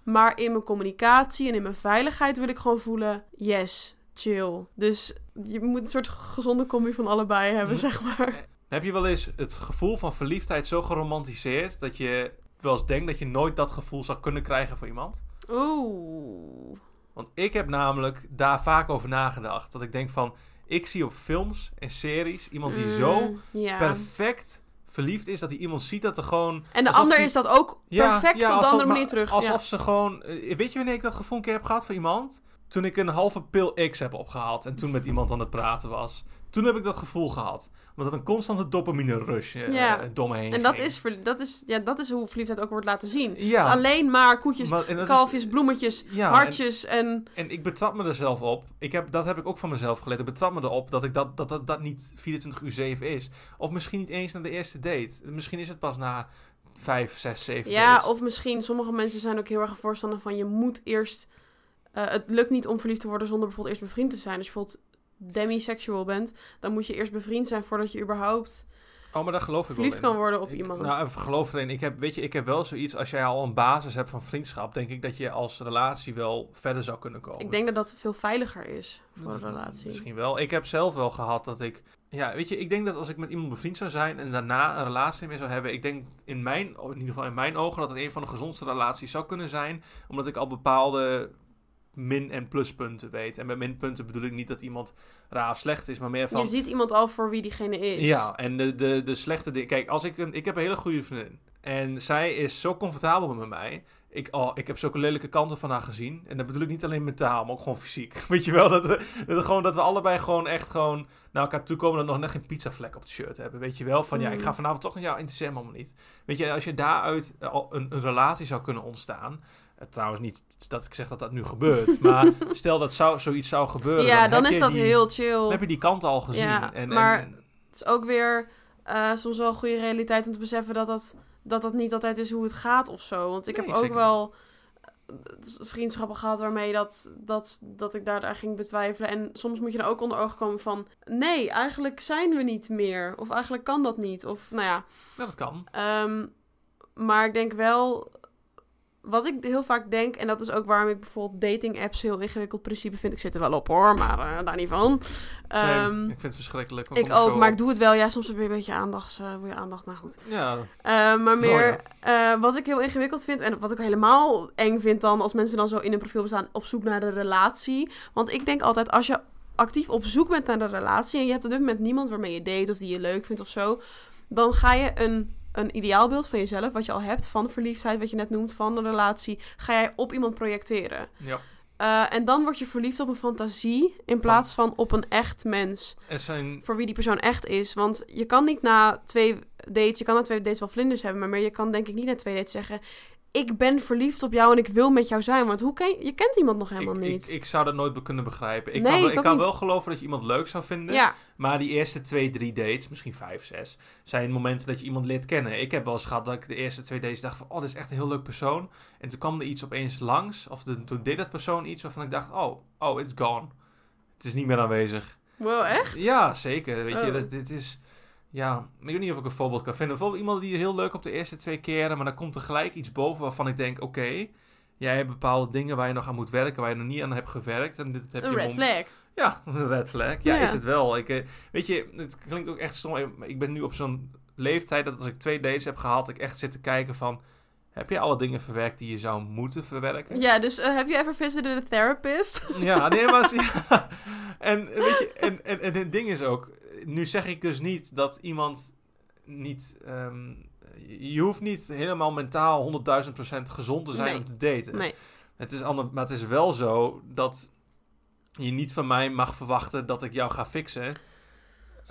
Maar in mijn communicatie en in mijn veiligheid wil ik gewoon voelen, yes, chill. Dus je moet een soort gezonde combi van allebei hebben, Hm. zeg maar. Heb je wel eens het gevoel van verliefdheid zo geromantiseerd dat je wel eens denkt dat je nooit dat gevoel zou kunnen krijgen voor iemand? Oeh. Want ik heb namelijk daar vaak over nagedacht. Dat ik denk van, ik zie op films en series iemand die zo Mm, ja. perfect verliefd is, dat hij iemand ziet dat er gewoon... En de ander die- is dat ook perfect ja, op de andere manier terug. Alsof ze gewoon... eh, Weet je wanneer ik dat gevoel een keer heb gehad voor iemand? Toen ik een halve pil X heb opgehaald en toen met iemand aan het praten was. Toen heb ik dat gevoel gehad. Omdat een constante dopamine rush eh, Ja. door me heen En dat ging. is, dat, is, ja, dat is hoe verliefdheid ook wordt laten zien. Ja. Het is alleen maar koetjes, Maar- is- kalfjes, bloemetjes, ja, hartjes en... En ik betrap me er zelf op. Ik heb, dat heb ik ook van mezelf geleerd. Ik betrap me erop dat ik dat, dat, dat, dat niet 24 uur 7 is. Of misschien niet eens na de eerste date. Misschien is het pas na 5, 6, 7 Ja, of misschien, sommige mensen zijn ook heel erg voorstander van... je moet eerst... eh, het lukt niet om verliefd te worden zonder bijvoorbeeld eerst bevriend te zijn. Je bijvoorbeeld demisexual bent, dan moet je eerst bevriend zijn voordat je überhaupt Oh, maar geloof ik verliefd wel kan in. worden op Ik- iemand. Nou, even geloof erin. Ik heb, weet je, ik heb wel zoiets, als jij al een basis hebt van vriendschap, denk ik dat je als relatie wel verder zou kunnen komen. ik denk dat dat veel veiliger is voor een relatie. Misschien wel. Ik heb zelf wel gehad dat ik... Ja, weet je, ik denk dat als ik met iemand bevriend zou zijn en daarna een relatie mee zou hebben, ik denk in mijn, in ieder geval in mijn ogen, dat het een van de gezondste relaties zou kunnen zijn, omdat ik al bepaalde min- en pluspunten weet. En met minpunten bedoel ik niet dat iemand raar of slecht is, maar meer van... Je ziet iemand al voor wie diegene is. Ja, en de, de, de slechte dingen. Kijk, als ik een, ik heb een hele goede vriendin. En zij is zo comfortabel met mij. Ik, oh, ik heb zulke lelijke kanten van haar gezien. En dat bedoel ik niet alleen mentaal, maar ook gewoon fysiek. Weet je wel, dat, we- dat, gewoon, dat we allebei gewoon echt gewoon naar elkaar toe komen... en nog net geen pizzavlek op de shirt hebben. Weet je wel, van ja, ik ga Mm. vanavond toch naar jou interesseert me allemaal niet. Weet je, als je daaruit eh, een, een relatie zou kunnen ontstaan... eh, Trouwens niet dat ik zeg dat dat nu gebeurt. Maar stel dat zou, zoiets zou gebeuren. Ja, dan is dat die- heel chill. Dan heb je die kant al gezien. Ja, en, maar- en, Het is ook weer eh, soms wel een goede realiteit om te beseffen dat dat, dat dat niet altijd is hoe het gaat of zo. Want ik Nee, heb ook wel eh, vriendschappen gehad waarmee dat, dat, dat ik daar, ging betwijfelen. En soms moet je dan ook onder ogen komen van... Nee, eigenlijk zijn we niet meer. Of eigenlijk kan dat niet. Of nou ja... Ja, dat kan. Ehm, maar ik denk wel, wat ik heel vaak denk, en dat is ook waarom ik bijvoorbeeld dating apps heel ingewikkeld principe vind. Ik zit er wel op hoor, maar eh, daar niet van. Ehm, ik vind het verschrikkelijk. maar ik ook, maar op. ik doe het wel. Ja, soms heb je een beetje aandacht, eh, wil je aandacht, nou goed. Ja, Eh, maar meer, eh, wat ik heel ingewikkeld vind, en wat ik helemaal eng vind dan, als mensen dan zo in een profiel bestaan op zoek naar de relatie. Want ik denk altijd, als je actief op zoek bent naar de relatie, en je hebt op dit moment niemand waarmee je date of die je leuk vindt of zo, dan ga je een, een ideaalbeeld van jezelf, wat je al hebt, van verliefdheid, wat je net noemt, van een relatie, ga jij op iemand projecteren. ja. Eh, en dan word je verliefd op een fantasie, in plaats van op een echt mens zijn... voor wie die persoon echt is. Want je kan niet na twee dates, je kan na twee dates wel vlinders hebben, maar meer je kan denk ik niet na twee dates zeggen: Ik ben verliefd op jou en ik wil met jou zijn. Want hoe ken je, je kent iemand nog helemaal ik, niet. Ik, ik zou dat nooit kunnen begrijpen. Ik Nee, kan, wel, ik kan niet. wel geloven dat je iemand leuk zou vinden. ja, Maar die eerste twee, drie dates, misschien vijf, zes, zijn momenten dat je iemand leert kennen. Ik heb wel eens gehad dat ik de eerste twee dates dacht van, oh, dit is echt een heel leuk persoon. En toen kwam er iets opeens langs, of de, toen deed dat persoon iets waarvan ik dacht, oh, oh, it's gone. Het is niet meer aanwezig. wow, echt? Ja, zeker. Weet je, Oh. dat, dit is... Ja, ik weet niet of ik een voorbeeld kan vinden. Bijvoorbeeld iemand die heel leuk op de eerste twee keren, maar dan komt er gelijk iets boven waarvan ik denk, oké, jij hebt bepaalde dingen waar je nog aan moet werken, waar je nog niet aan hebt gewerkt. En dit heb Een je red flag. Ja, een red flag. Ja, Ja. is het wel. Ik, eh, weet je, het klinkt ook echt stom. maar Ik ben nu op zo'n leeftijd dat als ik twee dates heb gehad, ik echt zit te kijken van, heb je alle dingen verwerkt die je zou moeten verwerken? Ja, dus eh, heb je ever visited a therapist? Ja, nee, maar... Ja. En, weet je, en, en, en het ding is ook... Nu zeg ik dus niet dat iemand niet... ehm, je hoeft niet helemaal mentaal 100.000% gezond te zijn Nee. om te daten. Nee. Het is ander, maar het is wel zo dat je niet van mij mag verwachten dat ik jou ga fixen.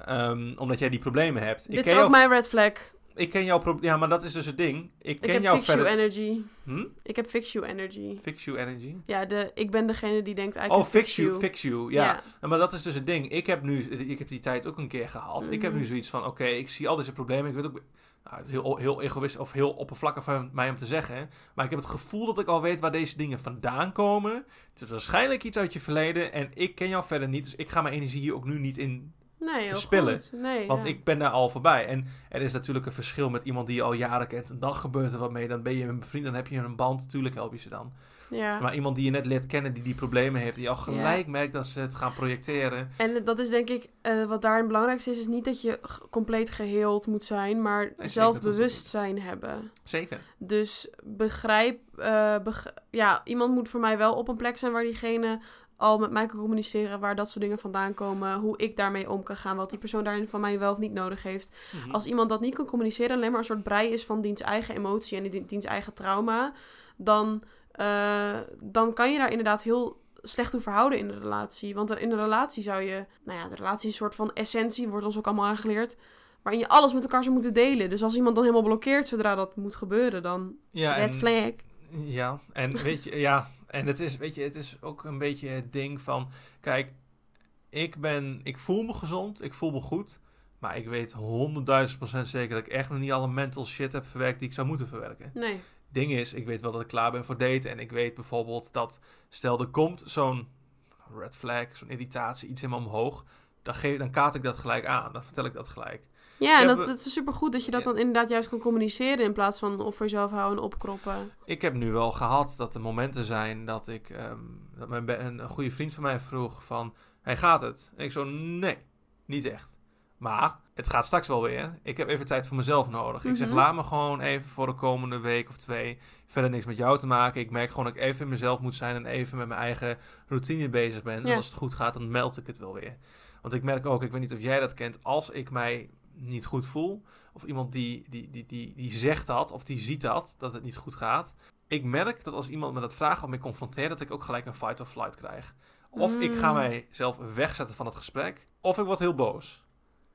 ehm, omdat jij die problemen hebt. ik, Dit ken is ook mijn red flag. Ik ken jouw probleem. Ja, maar dat is dus het ding. Ik Ik ken heb jou fix you energy. Hm? Ik heb fix you energy. Fix you energy. Ja, de, ik ben degene die denkt Oh, eigenlijk fix you, fix you. Ja. Maar dat is dus het ding. Ik heb nu, ik heb die tijd ook een keer gehad. Ik heb nu Mhm. zoiets van, oké, ik zie al deze problemen. Ik weet ook, nou, het is heel, heel egoïst of heel oppervlakkig van mij om te zeggen. Maar ik heb het gevoel dat ik al weet waar deze dingen vandaan komen. Het is waarschijnlijk iets uit je verleden en ik ken jou verder niet. Dus ik ga mijn energie hier ook nu niet in, Nee, verspillen. Nee, want ja. ik ben daar al voorbij. En er is natuurlijk een verschil met iemand die je al jaren kent. En dan gebeurt er wat mee. Dan ben je een vriend, dan heb je een band. Natuurlijk help je ze dan. Ja. Maar iemand die je net leert kennen, die die problemen heeft. Die al gelijk merkt dat ze het gaan projecteren. En dat is denk ik, eh, wat daar het belangrijkste is, is niet dat je compleet geheeld moet zijn, maar zelfbewustzijn hebben. Zeker. Dus begrijp, eh, beg- ja, iemand moet voor mij wel op een plek zijn waar diegene al met mij kan communiceren, waar dat soort dingen vandaan komen, hoe ik daarmee om kan gaan, wat die persoon daarin van mij wel of niet nodig heeft. Mhm. Als iemand dat niet kan communiceren, alleen maar een soort brei is van diens eigen emotie en die- diens eigen trauma, dan, eh, dan kan je daar inderdaad heel slecht toe verhouden in de relatie. Want in een relatie zou je, nou ja, de relatie is een soort van essentie, wordt ons ook allemaal aangeleerd, waarin je alles met elkaar zou moeten delen. Dus als iemand dan helemaal blokkeert zodra dat moet gebeuren, dan ja, red en- flag. Ja, en weet je, ja, en het is, weet je, het is ook een beetje het ding van, kijk, ik ben, ik voel me gezond, ik voel me goed, maar ik weet honderdduizend procent zeker dat ik echt nog niet alle mental shit heb verwerkt die ik zou moeten verwerken. Nee. Ding is, ik weet wel dat ik klaar ben voor daten en ik weet bijvoorbeeld dat, stel er komt zo'n red flag, zo'n irritatie, iets in me omhoog, dan, geef, dan kaart ik dat gelijk aan, dan vertel ik dat gelijk. Ja, en dat, het is supergoed dat je dat Ja. dan inderdaad juist kan communiceren in plaats van op voor jezelf houden en opkroppen. Ik heb nu wel gehad dat er momenten zijn dat ik ehm, dat mijn een, een goede vriend van mij vroeg van, hey, gaat het? En ik zo, nee, niet echt. Maar het gaat straks wel weer. Ik heb even tijd voor mezelf nodig. Ik zeg, Mhm. laat me gewoon even voor de komende week of twee verder niks met jou te maken. Ik merk gewoon dat ik even in mezelf moet zijn en even met mijn eigen routine bezig ben. Ja. En als het goed gaat, dan meld ik het wel weer. Want ik merk ook, ik weet niet of jij dat kent, als ik mij niet goed voel, of iemand die, die, die, die, die zegt dat, of die ziet dat, dat het niet goed gaat. Ik merk dat als iemand me dat vraagt of me confronteert, dat ik ook gelijk een fight or flight krijg. Of ik ga Mm. mijzelf wegzetten van het gesprek, of ik word heel boos.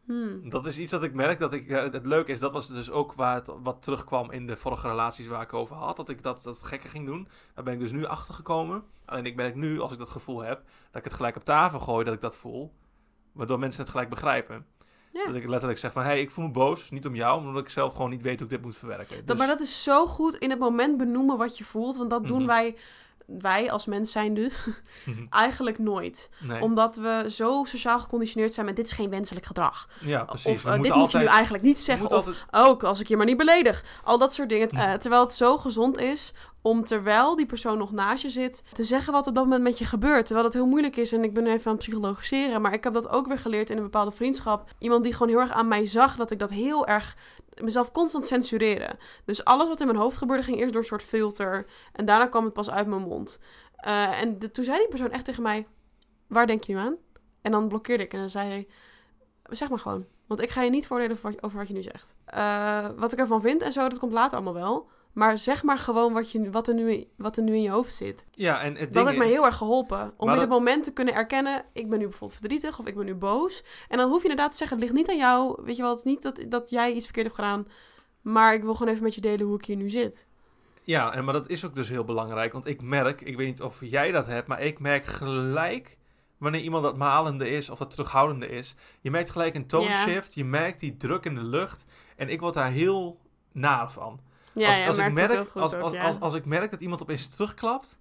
Hmm. Dat is iets dat ik merk dat ik. eh, het leuke is, dat was dus ook waar het wat terugkwam in de vorige relaties waar ik over had. Dat ik dat, dat gekke ging doen. Daar ben ik dus nu achter gekomen. Alleen ik merk nu, als ik dat gevoel heb, dat ik het gelijk op tafel gooi dat ik dat voel. Waardoor mensen het gelijk begrijpen. Ja. Dat ik letterlijk zeg van, hé, hey, ik voel me boos. Niet om jou, maar omdat ik zelf gewoon niet weet hoe ik dit moet verwerken. Dat, Dus- maar dat is zo goed in het moment benoemen wat je voelt. Want dat doen Mhm. wij, wij als mens zijnde, eigenlijk nooit. nee. Omdat we zo sociaal geconditioneerd zijn met dit is geen wenselijk gedrag. Ja, precies. of eh, dit moeten moet je nu altijd- eigenlijk niet zeggen. Of altijd- ook als ik je maar niet beledig. Al dat soort dingen. Eh, Mhm. terwijl het zo gezond is om terwijl die persoon nog naast je zit, te zeggen wat op dat moment met je gebeurt. Terwijl dat heel moeilijk is. En ik ben even aan het psychologiseren. Maar ik heb dat ook weer geleerd in een bepaalde vriendschap. Iemand die gewoon heel erg aan mij zag dat ik dat heel erg mezelf constant censureren. Dus alles wat in mijn hoofd gebeurde ging eerst door een soort filter. En daarna kwam het pas uit mijn mond. Eh, en de- toen zei die persoon echt tegen mij: Waar denk je nu aan? En dan blokkeerde ik en dan zei hij: Zeg maar gewoon. Want ik ga je niet voordelen over wat, je nu zegt. Eh, wat ik ervan vind en zo, dat komt later allemaal wel. Maar zeg maar gewoon wat, je, wat, er, nu, in- wat er nu in je hoofd zit. Ja, en het Dat heeft me is- heel erg geholpen. Om in het moment te kunnen erkennen... ik ben nu bijvoorbeeld verdrietig of ik ben nu boos. En dan hoef je inderdaad te zeggen... het ligt niet aan jou. Weet je wel, het is niet dat, dat jij iets verkeerd hebt gedaan. Maar ik wil gewoon even met je delen hoe ik hier nu zit. Ja, en maar dat is ook dus heel belangrijk. Want ik merk, ik weet niet of jij dat hebt, maar ik merk gelijk wanneer iemand dat malende is of dat terughoudende is. Je merkt gelijk een tone Ja. shift, je merkt die druk in de lucht. En ik word daar heel naar van. Ja, als, ja, als, ik merk, goed als, als, als, als ik merk dat iemand opeens terugklapt.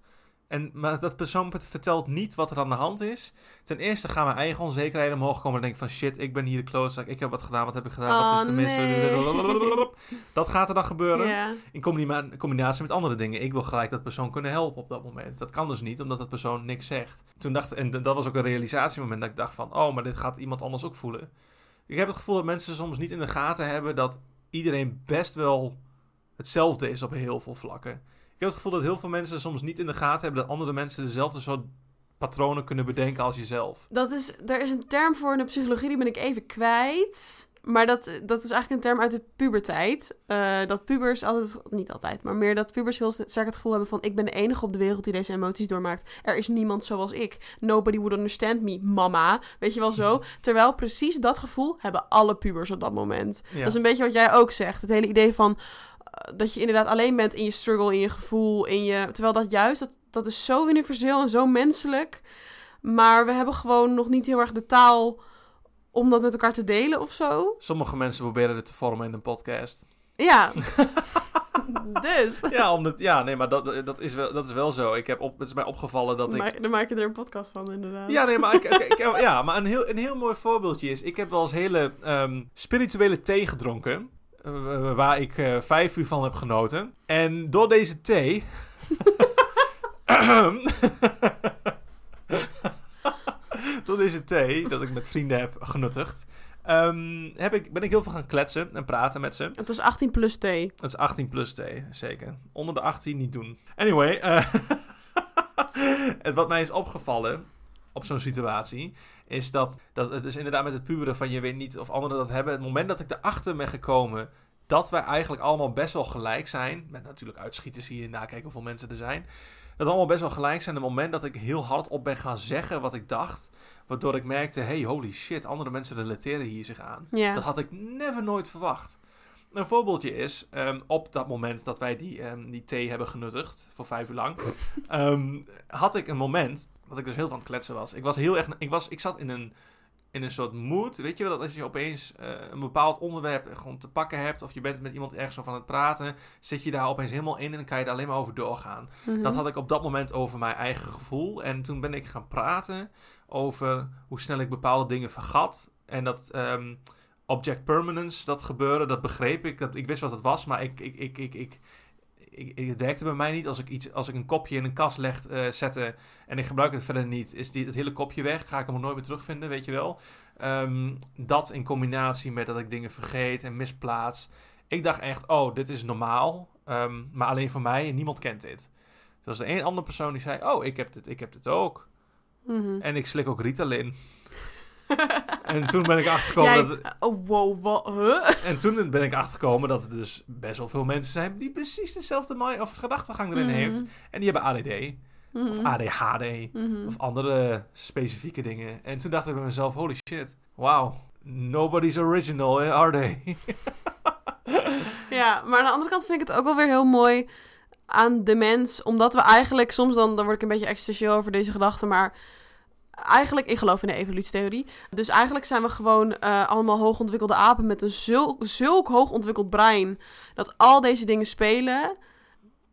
En, maar dat persoon vertelt niet wat er aan de hand is. Ten eerste gaan mijn eigen onzekerheden omhoog komen. En denk ik van shit, ik ben hier de klootzak. Ik heb wat gedaan, wat heb ik gedaan? wat Oh, is de mis? nee. Dat gaat er dan gebeuren. Ja. In combina- combinatie met andere dingen. Ik wil gelijk dat persoon kunnen helpen op dat moment. Dat kan dus niet, omdat dat persoon niks zegt. Toen dacht en dat was ook een realisatiemoment dat ik dacht van, oh, maar dit gaat iemand anders ook voelen. Ik heb het gevoel dat mensen soms niet in de gaten hebben dat iedereen best wel hetzelfde is op heel veel vlakken. Ik heb het gevoel dat heel veel mensen soms niet in de gaten hebben dat andere mensen dezelfde soort patronen kunnen bedenken als jezelf. Dat is, er is een term voor in de psychologie, die ben ik even kwijt. Maar dat, dat is eigenlijk een term uit de puberteit. Eh, dat pubers altijd, niet altijd, maar meer dat pubers heel sterk het gevoel hebben van... ik ben de enige op de wereld die deze emoties doormaakt. Er is niemand zoals ik. Nobody would understand me, mama. Weet je wel zo? Terwijl precies dat gevoel hebben alle pubers op dat moment. Ja. Dat is een beetje wat jij ook zegt. Het hele idee van dat je inderdaad alleen bent in je struggle, in je gevoel, in je... Terwijl dat juist, dat, dat is zo universeel en zo menselijk. Maar we hebben gewoon nog niet heel erg de taal om dat met elkaar te delen of zo. Sommige mensen proberen het te vormen in een podcast. Ja. dus. Ja, omdat, ja nee, maar dat, dat, is wel, dat is wel zo. Ik heb op, het is mij opgevallen dat ik... Dan maak je er een podcast van, inderdaad. Ja, nee, maar, ik, ik, ik- ja, maar een, heel, een heel mooi voorbeeldje is... Ik heb wel eens hele ehm, spirituele thee gedronken. Eh, waar ik eh, vijf uur van heb genoten. En door deze thee... door deze thee, dat ik met vrienden heb genuttigd... ehm, heb ik, ben ik heel veel gaan kletsen en praten met ze. Het was 18 plus T. Dat is 18 plus thee, zeker. Onder de 18 niet doen. Anyway, eh, het wat mij is opgevallen op zo'n situatie, is dat, dat het dus inderdaad met het puberen van je weet niet of anderen dat hebben. Het moment dat ik erachter ben gekomen dat wij eigenlijk allemaal best wel gelijk zijn, met natuurlijk uitschieters hier nakijken hoeveel mensen er zijn, dat we allemaal best wel gelijk zijn. Het moment dat ik heel hard op ben gaan zeggen wat ik dacht, waardoor ik merkte, hey holy shit, andere mensen relateren hier zich aan. Ja. Dat had ik never nooit verwacht. Een voorbeeldje is, ehm, op dat moment dat wij die, ehm, die thee hebben genuttigd, voor vijf uur lang, ehm, had ik een moment dat ik dus heel van het kletsen was. Ik was heel erg, ik, was, ik zat in een, in een soort mood, weet je wel, dat als je opeens eh, een bepaald onderwerp gewoon te pakken hebt, of je bent met iemand ergens zo van het praten, zit je daar opeens helemaal in en dan kan je er alleen maar over doorgaan. Mhm. Dat had ik op dat moment over mijn eigen gevoel. En toen ben ik gaan praten over hoe snel ik bepaalde dingen vergat. En dat ehm, object permanence, dat gebeuren, dat begreep ik. Dat, ik wist wat het was, maar ik, ik, ik, ik, ik, ik, het werkte bij mij niet. Als ik, iets, als ik een kopje in een kast leg, eh, zette en ik gebruik het verder niet, is die, het hele kopje weg. Ga ik hem nooit meer terugvinden, weet je wel. Ehm, dat in combinatie met dat ik dingen vergeet en misplaats. Ik dacht echt, oh, dit is normaal, ehm, maar alleen voor mij en niemand kent dit. Er was er één andere persoon die zei, oh, ik heb dit, ik heb dit ook. Mhm. En ik slik ook Ritalin. En toen ben ik achtergekomen Jij- dat... Oh, wow, wat? Huh? En toen ben ik achtergekomen dat er dus best wel veel mensen zijn die precies dezelfde mind of gedachtegang erin Mhm. heeft. En die hebben ADD Mhm. of ADHD Mhm. of andere specifieke dingen. En toen dacht ik bij mezelf, holy shit, wow, nobody's original, are they? Ja, maar aan de andere kant vind ik het ook wel weer heel mooi aan de mens. Omdat we eigenlijk, soms dan, dan word ik een beetje existentieel over deze gedachte, maar eigenlijk, ik geloof in de evolutietheorie. Dus eigenlijk zijn we gewoon eh, allemaal hoogontwikkelde apen met een zulk, zulk hoogontwikkeld brein. Dat al deze dingen spelen.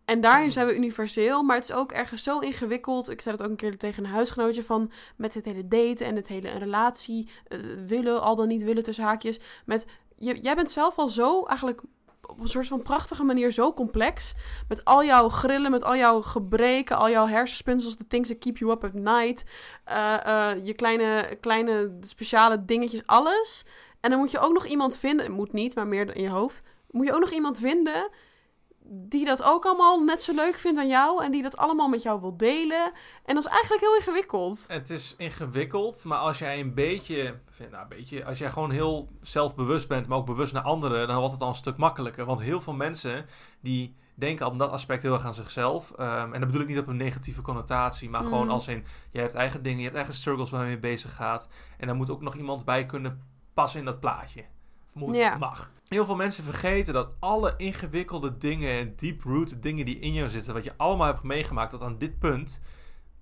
En daarin zijn we universeel, maar het is ook ergens zo ingewikkeld. Ik zei dat ook een keer tegen een huisgenootje van met het hele daten en het hele relatie eh, willen, al dan niet willen tussen haakjes. Met je, jij bent zelf al zo eigenlijk op een soort van prachtige manier zo complex. Met al jouw grillen, met al jouw gebreken, al jouw hersenspinsels, de things that keep you up at night. eh, je kleine, kleine speciale dingetjes, alles. En dan moet je ook nog iemand vinden, moet niet, maar meer in je hoofd. Moet je ook nog iemand vinden die dat ook allemaal net zo leuk vindt aan jou. En die dat allemaal met jou wil delen. En dat is eigenlijk heel ingewikkeld. Het is ingewikkeld, maar als jij een beetje, nou een beetje, als jij gewoon heel zelfbewust bent, maar ook bewust naar anderen, dan wordt het al een stuk makkelijker. Want heel veel mensen die denken op dat aspect heel erg aan zichzelf. Ehm, en dat bedoel ik niet op een negatieve connotatie, maar gewoon Mm. als in, jij hebt eigen dingen, je hebt eigen struggles waar je mee bezig gaat. En daar moet ook nog iemand bij kunnen passen in dat plaatje. Moet, Ja. mag. Heel veel mensen vergeten dat alle ingewikkelde dingen en deep-rooted dingen die in jou zitten, wat je allemaal hebt meegemaakt tot aan dit punt,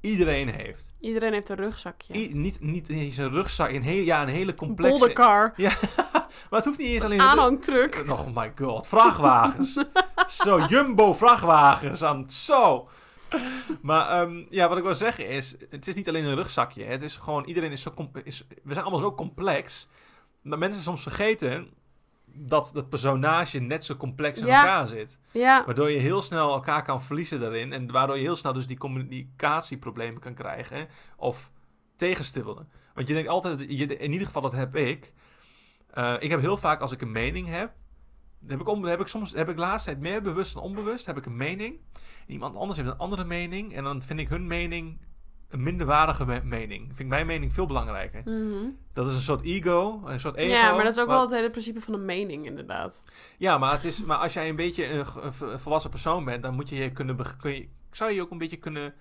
iedereen heeft. Iedereen heeft een rugzakje. I- niet, niet eens een rugzak, een, heel, ja, een hele complexe... bolderkar. Maar het hoeft niet eens alleen... een Aanhangtruck. Oh my god, vrachtwagens. zo, jumbo vrachtwagens aan, zo. Maar ehm, ja, wat ik wil zeggen is, het is niet alleen een rugzakje. Het is gewoon, iedereen is zo, is, we zijn allemaal zo complex. Dat mensen soms vergeten dat dat personage net zo complex in Ja. elkaar zit. Ja. Waardoor je heel snel elkaar kan verliezen daarin. En waardoor je heel snel dus die communicatieproblemen kan krijgen. Of tegenstibbelen. Want je denkt altijd, je, in ieder geval dat heb ik. Eh, ik heb heel vaak als ik een mening heb. Heb ik, heb ik soms, heb ik laatst tijd meer bewust dan onbewust, heb ik een mening. En iemand anders heeft een andere mening. En dan vind ik hun mening een minderwaardige me- mening. Vind ik mijn mening veel belangrijker. Mhm. Dat is een soort ego, een soort ego. Ja, maar dat is ook wel het hele principe van een mening, inderdaad. Ja, maar, het is, maar als jij een beetje een, volwassen persoon bent, dan moet je je kunnen, kun je, zou je je ook een beetje kunnen,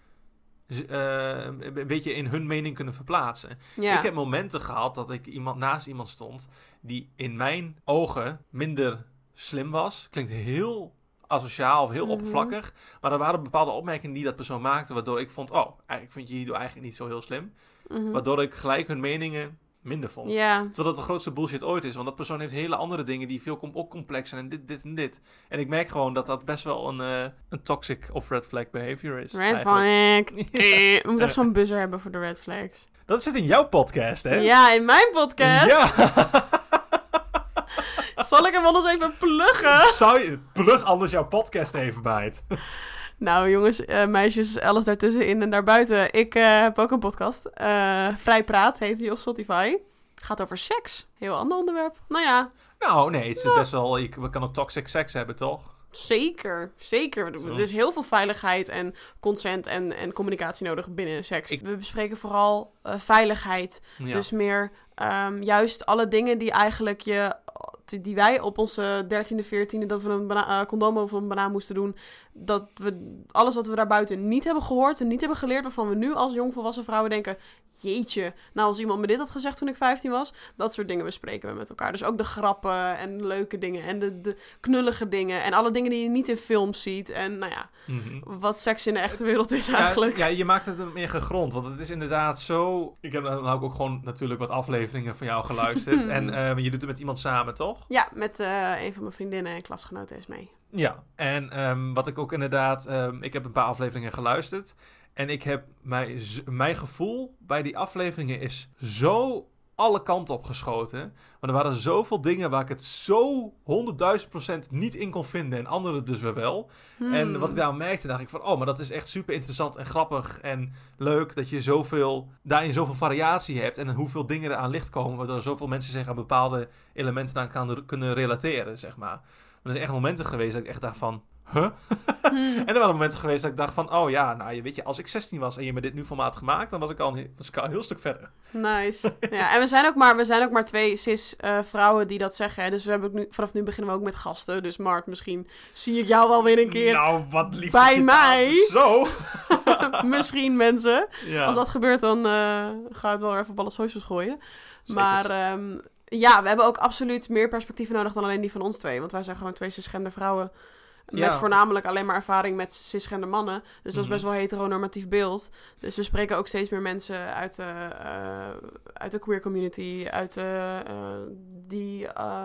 eh, een een beetje in hun mening kunnen verplaatsen. Ja. Ik heb momenten gehad dat ik iemand naast iemand stond die in mijn ogen minder slim was. Klinkt heel asociaal of heel Mhm. oppervlakkig, maar er waren bepaalde opmerkingen die dat persoon maakte, waardoor ik vond, oh, eigenlijk vind je hierdoor eigenlijk niet zo heel slim. Mhm. Waardoor ik gelijk hun meningen minder vond. Ja. Terwijl dat de grootste bullshit ooit is. Want dat persoon heeft hele andere dingen die veel ook complex zijn. En dit, dit en dit. En ik merk gewoon dat dat best wel een, eh, een toxic of red flag behavior is. Red eigenlijk. flag. Eh, We moeten echt zo'n buzzer hebben voor de red flags. Dat zit in jouw podcast, hè? Ja, in mijn podcast. Ja. Zal ik hem eens even pluggen? Zou je... Plug anders jouw podcast even bij het. Nou, jongens, eh, meisjes, alles daartussenin en daarbuiten. Ik eh, heb ook een podcast. Eh, Vrij Praat heet die op Spotify. Gaat over seks. Heel ander onderwerp. Nou ja, Nou, nee, het is best wel... Je kan ook toxic seks hebben, toch? zeker. Zeker. Zo. Er is heel veel veiligheid en consent en, en communicatie nodig binnen seks. Ik- We bespreken vooral veiligheid. Ja. Dus meer ehm, juist alle dingen die eigenlijk je... Die wij op onze 13e, 14e, dat we een eh, condoom over een banaan moesten doen. Dat we alles wat we daarbuiten niet hebben gehoord en niet hebben geleerd. Waarvan we nu als jongvolwassen vrouwen denken: Jeetje, nou als iemand me dit had gezegd toen ik 15 was. Dat soort dingen bespreken we met elkaar. Dus ook de grappen en leuke dingen en de, de knullige dingen. En alle dingen die je niet in films ziet. En nou ja, Mhm. wat seks in de echte wereld is Ja, eigenlijk. Ja, je maakt het meer gegrond. Want het is inderdaad zo... Ik heb dan ook gewoon natuurlijk wat afleveringen van jou geluisterd. en eh, je doet het met iemand samen, toch? Ja, met eh, een van mijn vriendinnen en klasgenoten is mee. Ja, en ehm, wat ik ook inderdaad, ehm, ik heb een paar afleveringen geluisterd. En ik heb mij, z- mijn gevoel bij die afleveringen is zo alle kanten op geschoten. Maar er waren zoveel dingen waar ik het zo 100.000 procent niet in kon vinden. En andere dus weer wel. En Hmm. wat ik daar merkte, dacht ik van... Oh, maar dat is echt super interessant en grappig en leuk. Dat je zoveel, daarin zoveel variatie hebt. En hoeveel dingen er aan licht komen. Waardoor zoveel mensen zich aan bepaalde elementen aan kunnen relateren, zeg maar. Er zijn echt momenten geweest dat ik echt dacht van... Huh? Hmm. En er waren momenten geweest dat ik dacht van... Oh ja, nou je weet je, als ik 16 was en je me dit nu formaat gemaakt... Dan was ik al een, was ik al een heel stuk verder. Nice. Ja, en we zijn ook maar, we zijn ook maar twee cis eh, vrouwen die dat zeggen. Hè? Dus we hebben ook nu, vanaf nu beginnen we ook met gasten. Dus Mart, misschien zie ik jou wel weer een keer. Nou, wat lief. bij mij. Zo. misschien mensen. Ja. Als dat gebeurt, dan eh ga ik het wel even op alle socials gooien. Zeker. Maar ehm, ja, we hebben ook absoluut meer perspectieven nodig dan alleen die van ons twee. Want wij zijn gewoon twee cisgender vrouwen. Met Ja. voornamelijk alleen maar ervaring met cisgender mannen. Dus dat is Mhm. best wel heteronormatief beeld. Dus we spreken ook steeds meer mensen uit de, eh, uit de queer community. Uit de, eh, die eh,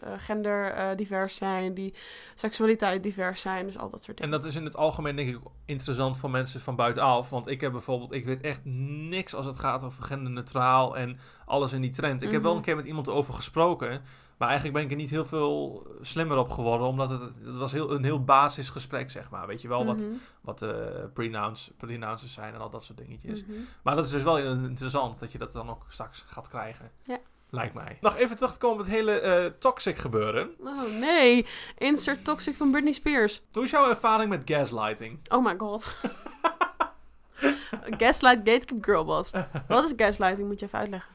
eh, gender divers zijn. Die seksualiteit divers zijn. Dus al dat soort En dingen. dat is in het algemeen denk ik interessant voor mensen van buitenaf. Want ik heb bijvoorbeeld, ik weet echt niks als het gaat over genderneutraal en alles in die trend. Ik heb wel Mhm. een keer met iemand erover gesproken. Maar eigenlijk ben ik er niet heel veel slimmer op geworden. Omdat het, het was heel, een heel basisgesprek, zeg maar. Weet je wel wat, Mhm. wat eh pronouns zijn en al dat soort dingetjes. Mhm. Maar dat is dus wel interessant dat je dat dan ook straks gaat krijgen. Ja. Lijkt mij. Nog even terug te komen op het hele eh, toxic gebeuren. Oh nee, insert toxic van Britney Spears. Hoe is jouw ervaring met gaslighting? Oh my god. Gaslight Gatekeep Girlboss. Wat is gaslighting? Moet je even uitleggen.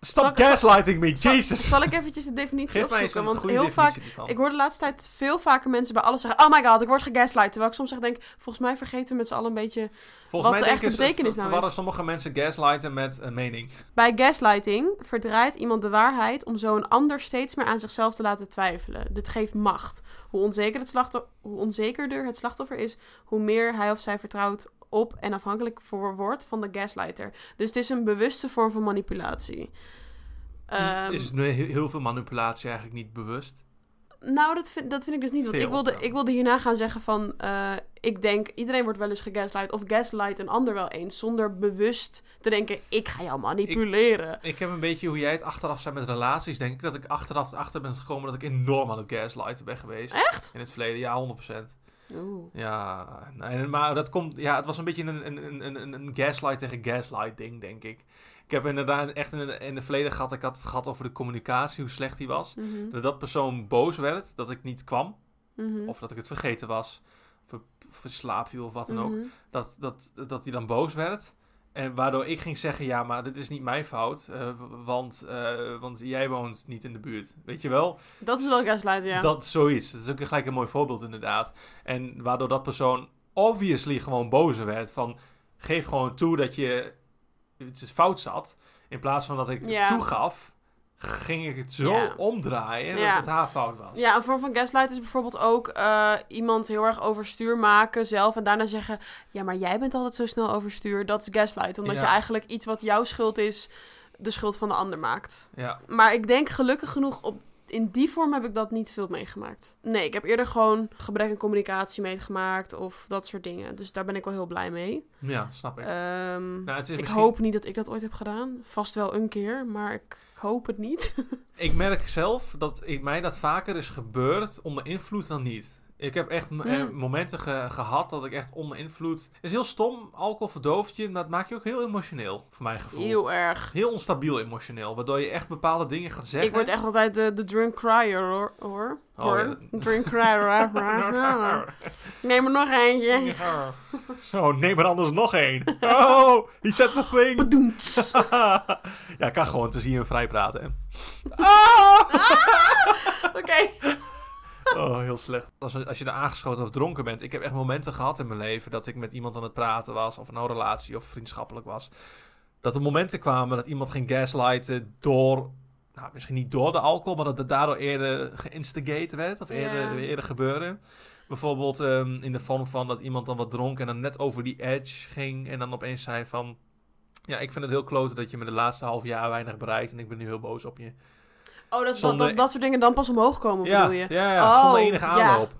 Stop gaslighting me, Zal- Jesus! Zal ik eventjes de definitie Geef mij eens opzoeken? een Want goede heel vaak, ervan. ik hoor de laatste tijd veel vaker mensen bij alles zeggen... Oh my god, ik word gegaslight. Terwijl ik soms echt denk, volgens mij vergeten we met z'n allen een beetje... Volgens wat mij de echte ze, betekenis nou verwarren is. sommige mensen gaslighten met een mening. Bij gaslighting verdraait iemand de waarheid om zo een ander steeds meer aan zichzelf te laten twijfelen. Dit geeft macht. Hoe, onzeker het slachtoffer, hoe onzekerder het slachtoffer is, hoe meer hij of zij vertrouwt op en afhankelijk voor wordt van de gaslighter. Dus het is een bewuste vorm van manipulatie. Ehm, is nu he- heel veel manipulatie eigenlijk niet bewust? Nou, dat vind, dat vind ik dus niet. Want ik wilde, ik wilde hierna gaan zeggen van... eh, ik denk, iedereen wordt wel eens gegaslight. Of gaslight een ander wel eens. Zonder bewust te denken, ik ga jou manipuleren. Ik heb een beetje hoe jij het achteraf zei met relaties. Denk ik dat ik achteraf achter ben gekomen dat ik enorm aan het gaslighten ben geweest. Echt? In het verleden, ja, 100%. Oeh. Ja, nee, maar dat komt... Ja, het was een beetje een, een, een, een, gaslight tegen gaslight ding, denk ik. Ik heb inderdaad echt in, het- in het verleden gehad... Ik had het gehad over de communicatie, hoe slecht die was. Mhm. Dat dat persoon boos werd, dat ik niet kwam. Mhm. Of dat ik het vergeten was. Of, of wat dan ook. Mhm. Dat, dat, dat hij dan boos werd. En waardoor ik ging zeggen, ja, maar dit is niet mijn fout. eh, want, eh, want jij woont niet in de buurt. Weet je wel? Dat is wel gaslight, ja. Dat zoiets. Dat is ook gelijk een mooi voorbeeld inderdaad. En waardoor dat persoon obviously gewoon bozer werd. Van, geef gewoon toe dat je het fout zat. In plaats van dat ik Ja. toegaf, ging ik het zo omdraaien dat het haar fout was. Ja, een vorm van gaslight is bijvoorbeeld ook eh, iemand heel erg overstuur maken zelf en daarna zeggen: Ja, maar jij bent altijd zo snel overstuur. Dat is gaslight, omdat Ja. je eigenlijk iets wat jouw schuld is, de schuld van de ander maakt. ja. Maar ik denk gelukkig genoeg op. In die vorm heb ik dat niet veel meegemaakt. Nee, ik heb eerder gewoon gebrek aan communicatie meegemaakt of dat soort dingen. Dus daar ben ik wel heel blij mee. Ja, snap ik. Ehm, nou, het is ik misschien- hoop niet dat ik dat ooit heb gedaan. Vast wel een keer, maar ik hoop het niet. Ik merk zelf dat ik, mij dat vaker is gebeurd onder invloed dan niet. Ik heb echt eh, Hmm. momenten ge- gehad dat ik echt onder invloed... Het is heel stom, alcohol verdooft je, maar het maakt je ook heel emotioneel, voor mijn gevoel. Heel erg. Heel onstabiel emotioneel, waardoor je echt bepaalde dingen gaat zeggen. Ik word echt altijd de, de drunk crier hoor. hoor. Oh, hoor. ja. Drunk crier. Ik Neem er nog eentje. Zo, neem er anders nog één. Oh, said the thing. Bedoemd. ja, ik kan gewoon te zien en vrij praten. hè. Ah! Oké. Oh, heel slecht. Als, als je er aangeschoten of dronken bent. Ik heb echt momenten gehad in mijn leven dat ik met iemand aan het praten was. Of een relatie of vriendschappelijk was. Dat er momenten kwamen dat iemand ging gaslighten door... Nou, misschien niet door de alcohol, maar dat het daardoor eerder geïnstigate werd. Of eerder, gebeurde. Bijvoorbeeld ehm, in de vorm van dat iemand dan wat dronk en dan net over die edge ging. En dan opeens zei van... Ja, ik vind het heel kloten dat je me de laatste half jaar weinig bereikt. En ik ben nu heel boos op je. Oh, dat, dat, Zonder- dat, dat soort dingen dan pas omhoog komen, Ja, bedoel je? ja, ja Oh, zonder enige aanloop.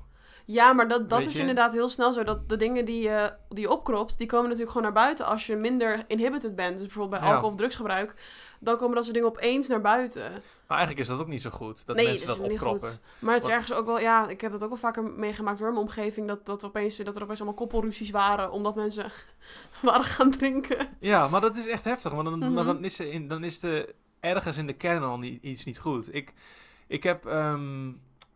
Ja, maar dat, dat Weet is je? inderdaad heel snel zo. Dat de dingen die je, die je opkropt, die komen natuurlijk gewoon naar buiten als je minder inhibited bent. Dus bijvoorbeeld bij alcohol of drugsgebruik. Dan komen dat soort dingen opeens naar buiten. Maar eigenlijk is dat ook niet zo goed, dat Nee, mensen dat dat, is niet opkroppen. goed. Maar het is ergens ook wel, ja, ik heb dat ook al vaker meegemaakt door mijn omgeving. Dat, dat, opeens, dat er opeens allemaal koppelruzies waren, omdat mensen waren gaan drinken. Ja, maar dat is echt heftig. Want dan, Mhm. dan, is, dan is er ergens in de kern al niet, iets niet goed. Ik, ik heb ehm,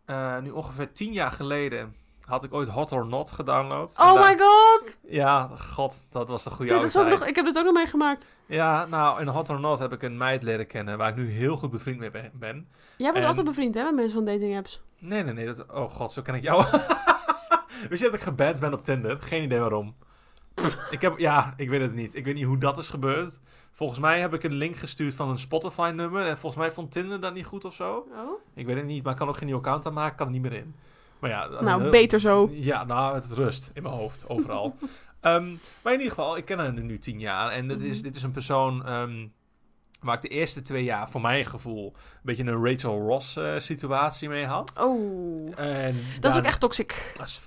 eh, nu ongeveer tien jaar geleden... had ik ooit Hot or Not gedownload. Oh daar- my god! Ja, god, dat was Ik goede oude nog, ik heb dit ook nog meegemaakt. Ja, nou, in Hot or Not heb ik een meid leren kennen... waar ik nu heel goed bevriend mee ben- ben. Jij bent En- altijd bevriend, hè, met mensen van dating apps. Nee, nee, nee. Dat, oh god, zo ken ik jou. Wist je dat ik geband ben op Tinder? Geen idee waarom. Ik heb, ja, ik weet het niet. Ik weet niet hoe dat is gebeurd. Volgens mij heb ik een link gestuurd van een Spotify-nummer. En volgens mij vond Tinder dat niet goed of zo. Oh? Ik weet het niet, maar ik kan ook geen nieuw account aanmaken. Kan er niet meer in. Maar ja. Nou, beter zo. Ja, nou, het rust in mijn hoofd, overal. Ehm, maar in ieder geval, ik ken haar nu tien jaar. En dit is, Mhm. dit is een persoon ehm, waar ik de eerste twee jaar, voor mijn gevoel, een beetje een Rachel Ross eh, situatie mee had. Oh. En Dat is ook echt toxic. dat is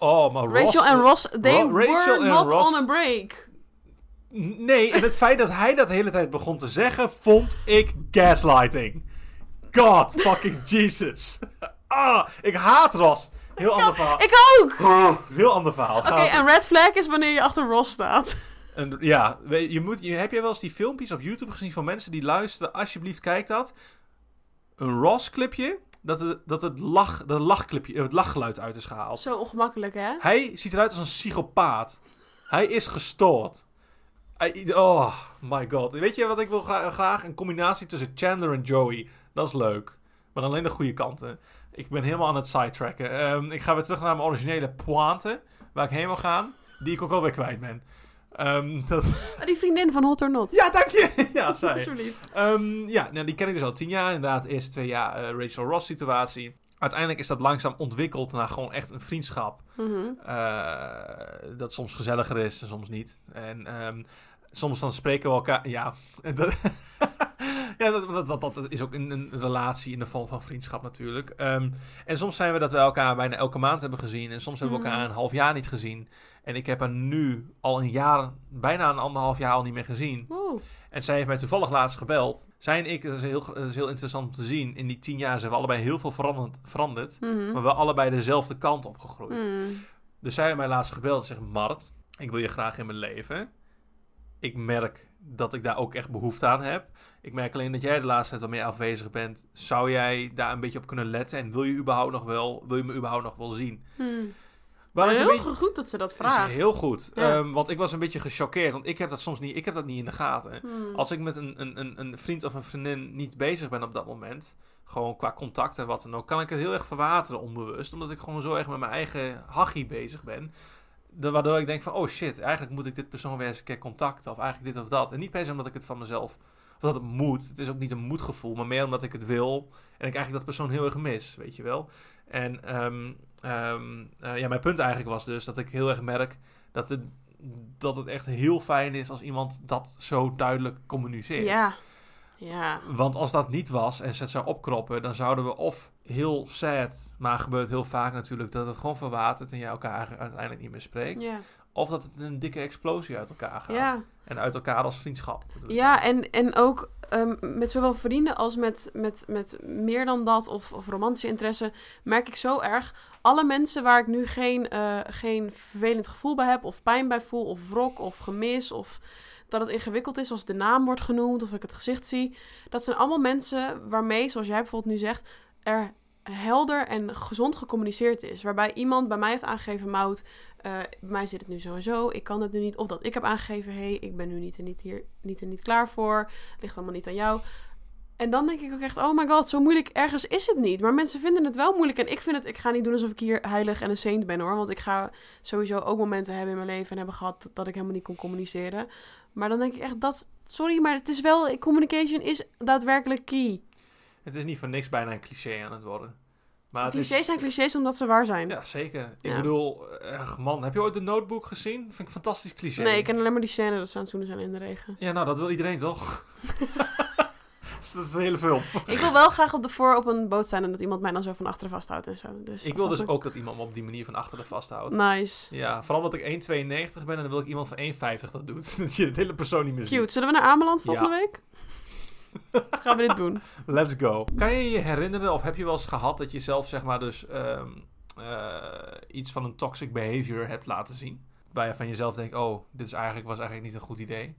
Oh, maar. Rachel en Ross, they Ro- Rachel were not Ross- on a break. Nee, en het feit dat hij dat de hele tijd begon te zeggen, vond ik gaslighting. God fucking Jesus. Ah, ik haat Ross. Heel ander verhaal. Ik ook! Heel ander verhaal. Oké, een red flag is wanneer je achter Ross staat. En, ja, je moet, je, heb jij wel eens die filmpjes op YouTube gezien van mensen die luisteren? Alsjeblieft, kijk dat. Een Ross-clipje, dat het, dat het, lach, dat lachclipje, het lachgeluid uit is gehaald. Zo ongemakkelijk, hè? Hij ziet eruit als een psychopaat. Hij is gestoord. Hij- oh my god. Weet je wat ik wil gra- graag? Een combinatie tussen Chandler en Joey. Dat is leuk. Maar alleen de goede kanten. Ik ben helemaal aan het sidetracken. Ehm, ik ga weer terug naar mijn originele pointe. Waar ik heen wil gaan. Die ik ook alweer kwijt ben. Ehm, dat... Ah, Die vriendin van Hot or Not. Ja, dank je. ja, zij. Alsjeblieft. Ehm, ja, nou, die ken ik dus al tien jaar. Inderdaad, de eerste twee jaar eh, Rachel Ross situatie. Uiteindelijk is dat langzaam ontwikkeld naar gewoon echt een vriendschap. Mhm. Eh, dat soms gezelliger is en soms niet. En ehm, soms dan spreken we elkaar. Ja, dat, ja dat, dat, dat, dat is ook een, een relatie in de vorm van vriendschap natuurlijk. Ehm, en soms zijn we dat we elkaar bijna elke maand hebben gezien. En soms hebben we elkaar Mhm. een half jaar niet gezien. En ik heb haar nu al een jaar, bijna een anderhalf jaar al niet meer gezien. Oeh. En zij heeft mij toevallig laatst gebeld. Zij en ik, dat is heel, dat is heel interessant om te zien. In die tien jaar zijn we allebei heel veel veranderd. veranderd Mhm. maar wel allebei dezelfde kant op gegroeid. Mhm. Dus zij heeft mij laatst gebeld en zegt... Mart, ik wil je graag in mijn leven. Ik merk dat ik daar ook echt behoefte aan heb. Ik merk alleen dat jij de laatste tijd wat meer afwezig bent. Zou jij daar een beetje op kunnen letten? En wil je überhaupt nog wel... Wil je me überhaupt nog wel zien? Ik een Heel beetje- goed dat ze dat is vraagt. heel goed. Ja. Ehm, want ik was een beetje gechoqueerd. Want ik heb dat soms niet... Ik heb dat niet in de gaten. Mhm. Als ik met een, een, een, een vriend of een vriendin niet bezig ben op dat moment, gewoon qua contact en wat dan ook, kan ik het heel erg verwateren onbewust, omdat ik gewoon zo erg met mijn eigen hachie bezig ben. Waardoor ik denk van, oh shit, eigenlijk moet ik dit persoon weer eens een keer contacten, of eigenlijk dit of dat. En niet per se omdat ik het van mezelf, dat het moet, het is ook niet een moedgevoel, maar meer omdat ik het wil en ik eigenlijk dat persoon heel erg mis, weet je wel. En ehm, ehm, eh, ja, mijn punt eigenlijk was dus dat ik heel erg merk dat het, dat het echt heel fijn is als iemand dat zo duidelijk communiceert. Ja. Ja. Want als dat niet was en ze het zou opkroppen, dan zouden we of heel sad, maar gebeurt heel vaak natuurlijk, dat het gewoon verwatert en je elkaar uiteindelijk niet meer spreekt. Ja. Of dat het een dikke explosie uit elkaar gaat. Ja. En uit elkaar als vriendschap. Ja, en, en ook ehm, met zowel vrienden als met, met, met meer dan dat of, of romantische interesse merk ik zo erg. Alle mensen waar ik nu geen, eh, geen vervelend gevoel bij heb, of pijn bij voel, of wrok, of gemis, of dat het ingewikkeld is als de naam wordt genoemd, of ik het gezicht zie. Dat zijn allemaal mensen waarmee, zoals jij bijvoorbeeld nu zegt, er helder en gezond gecommuniceerd is. Waarbij iemand bij mij heeft aangegeven, Mout, eh, bij mij zit het nu zo en zo, ik kan het nu niet. Of dat ik heb aangegeven, hé, hey, ik ben nu niet en niet hier niet en niet klaar voor. Ligt allemaal niet aan jou. En dan denk ik ook echt, oh my god, zo moeilijk ergens is het niet. Maar mensen vinden het wel moeilijk. En ik vind het, ik ga niet doen alsof ik hier heilig en een saint ben hoor. Want ik ga sowieso ook momenten hebben in mijn leven en hebben gehad dat ik helemaal niet kon communiceren. Maar dan denk ik echt, dat, sorry, maar het is wel, communication is daadwerkelijk key. Het is niet voor niks bijna een cliché aan het worden. Maar het Clichés is... zijn clichés omdat ze waar zijn. Ja, zeker. Ik Ja. bedoel, ach, man, heb je ooit de notebook gezien? Vind ik een fantastisch cliché. Nee, ik ken alleen maar die scène dat ze aan het zoenen zijn in de regen. Ja, nou, dat wil iedereen toch? dat is een hele film. Ik wil wel graag op de voor op een boot zijn en dat iemand mij dan zo van achteren vasthoudt en zo. Dus Ik wil dus ook dat iemand me op die manier van achteren vasthoudt. Nice. Ja, vooral omdat ik 1,92 ben en dan wil ik iemand van 1,50 dat doet. Dat je het hele persoon niet meer ziet. Cute. Zullen we naar Ameland volgende Ja. week? Gaan we dit doen? Let's go. Kan je je herinneren of heb je wel eens gehad dat je zelf zeg maar dus ehm, eh, iets van een toxic behavior hebt laten zien? Waar je van jezelf denkt, oh, dit is eigenlijk, was eigenlijk niet een goed idee.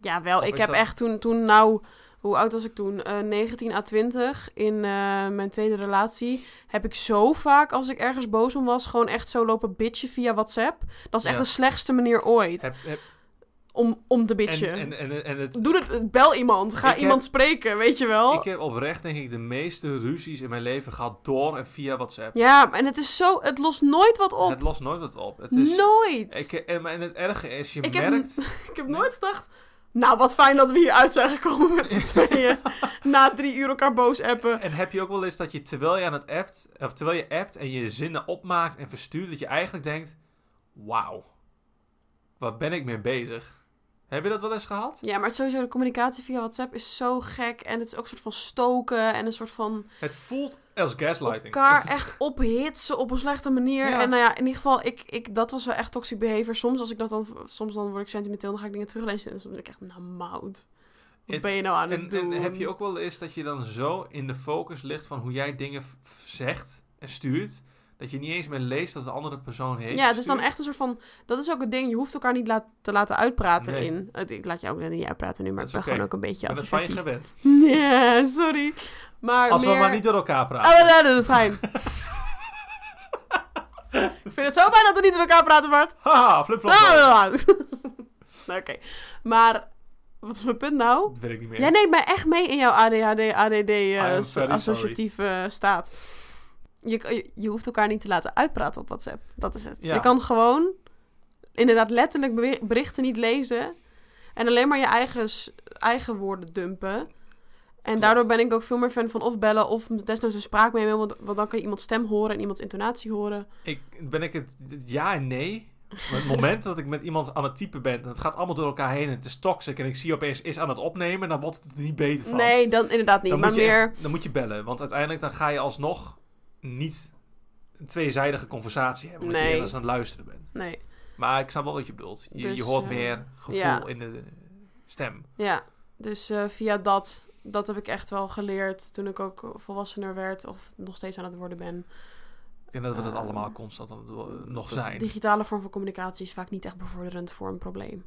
Ja, wel. Of ik heb dat- echt toen, toen nou... Hoe oud was ik toen? Eh 19 à 20 in eh, mijn tweede relatie. Heb ik zo vaak, als ik ergens boos om was, gewoon echt zo lopen bitchen via WhatsApp. Dat is echt Ja. de slechtste manier ooit Heb, heb, om, om te en, bitchen. en, en, en het, Doe het, bel iemand. Ga Ik heb- iemand spreken, weet je wel. ik heb oprecht denk ik de meeste ruzies in mijn leven gehad door en via WhatsApp. Ja, en het is zo... Het lost nooit wat op. Het lost nooit wat op. Het is, Nooit. ik, en, en het erge is, je Ik heb- merkt... Ik heb nooit gedacht... Nou, wat fijn dat we hier uit zijn gekomen met z'n tweeën. Na drie uur elkaar boos appen. En heb je ook wel eens dat je terwijl je aan het appt, of terwijl je appt en je zinnen opmaakt en verstuurt, dat je eigenlijk denkt: Wauw, waar ben ik mee bezig? Heb je dat wel eens gehad? Ja, maar het sowieso de communicatie via WhatsApp is zo gek. En het is ook een soort van stoken. En een soort van Het voelt als gaslighting. elkaar echt ophitsen op een slechte manier. Ja. En nou ja, in ieder geval, ik, ik, dat was wel echt toxic behavior. Soms, als ik dat dan, soms dan word ik sentimenteel, dan ga ik dingen teruglezen. En soms denk ik echt, nou mout. Wat Het- ben je nou aan het en, doen? en heb je ook wel eens dat je dan zo in de focus ligt van hoe jij dingen zegt en stuurt, dat je niet eens meer leest wat de andere persoon heeft. Ja, het is dan echt een soort van... Dat is ook het ding. Je hoeft elkaar niet laat, te laten uitpraten Nee. in... Ik laat je ook niet uitpraten nu, maar Dat ik is ben gewoon ook een beetje Ik ben van je gewend. Ja, sorry. Maar Als meer... we maar niet door elkaar praten. Oh, nee, nee, nee, fijn. ik vind het zo fijn dat we niet met elkaar praten, Bart. Haha, flip flop. Ah, nou, Oké, maar wat is mijn punt nou? Dat weet ik niet meer. Jij neemt mij echt mee in jouw ADHD, ADD eh, associatieve staat. Je, je, hoeft elkaar niet te laten uitpraten op WhatsApp. Dat is het. Ja. Je kan gewoon inderdaad letterlijk berichten niet lezen. En alleen maar je eigen, eigen woorden dumpen. En Klopt. daardoor ben ik ook veel meer fan van of bellen of desnoods een spraakmemo. Want, want dan kan je iemands stem horen en iemands intonatie horen. Ik, ben ik het, het ja en nee. Maar het moment dat ik met iemand aan het typen ben, en het gaat allemaal door elkaar heen en het is toxic en ik zie opeens is aan het opnemen, dan wordt het er niet beter van. Nee, dan inderdaad niet. dan maar meer... echt- dan moet je bellen, want uiteindelijk dan ga je alsnog niet een tweezijdige conversatie hebben, Nee. je ergens aan het luisteren bent. Nee, Maar ik snap wel wat je bedoelt. Je, Dus, je hoort eh, meer gevoel ja. in de stem. ja. Dus eh, via dat, dat heb ik echt wel geleerd toen ik ook volwassener werd of nog steeds aan het worden ben. Ik denk dat we dat Eh, allemaal constant nog zijn. digitale vorm van communicatie is vaak niet echt bevorderend voor een probleem.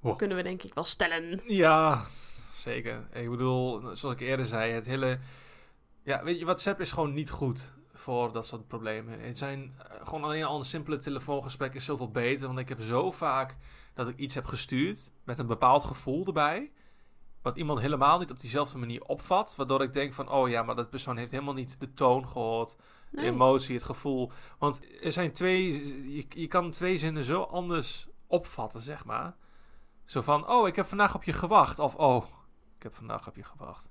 Wow. Kunnen we denk ik wel stellen. Ja, zeker. Ik bedoel, zoals ik eerder zei, het hele... Ja, weet je, WhatsApp is gewoon niet goed voor dat soort problemen. Het zijn eh, gewoon alleen al een simpele telefoongesprek is zoveel beter. Want ik heb zo vaak dat ik iets heb gestuurd met een bepaald gevoel erbij. Wat iemand helemaal niet op diezelfde manier opvat. Waardoor ik denk van, oh ja, maar dat persoon heeft helemaal niet de toon gehoord. De emotie, het gevoel. Want er zijn twee... Je, je kan twee zinnen zo anders opvatten, zeg maar. Zo van, oh, ik heb vandaag op je gewacht. Of, oh, ik heb vandaag op je gewacht.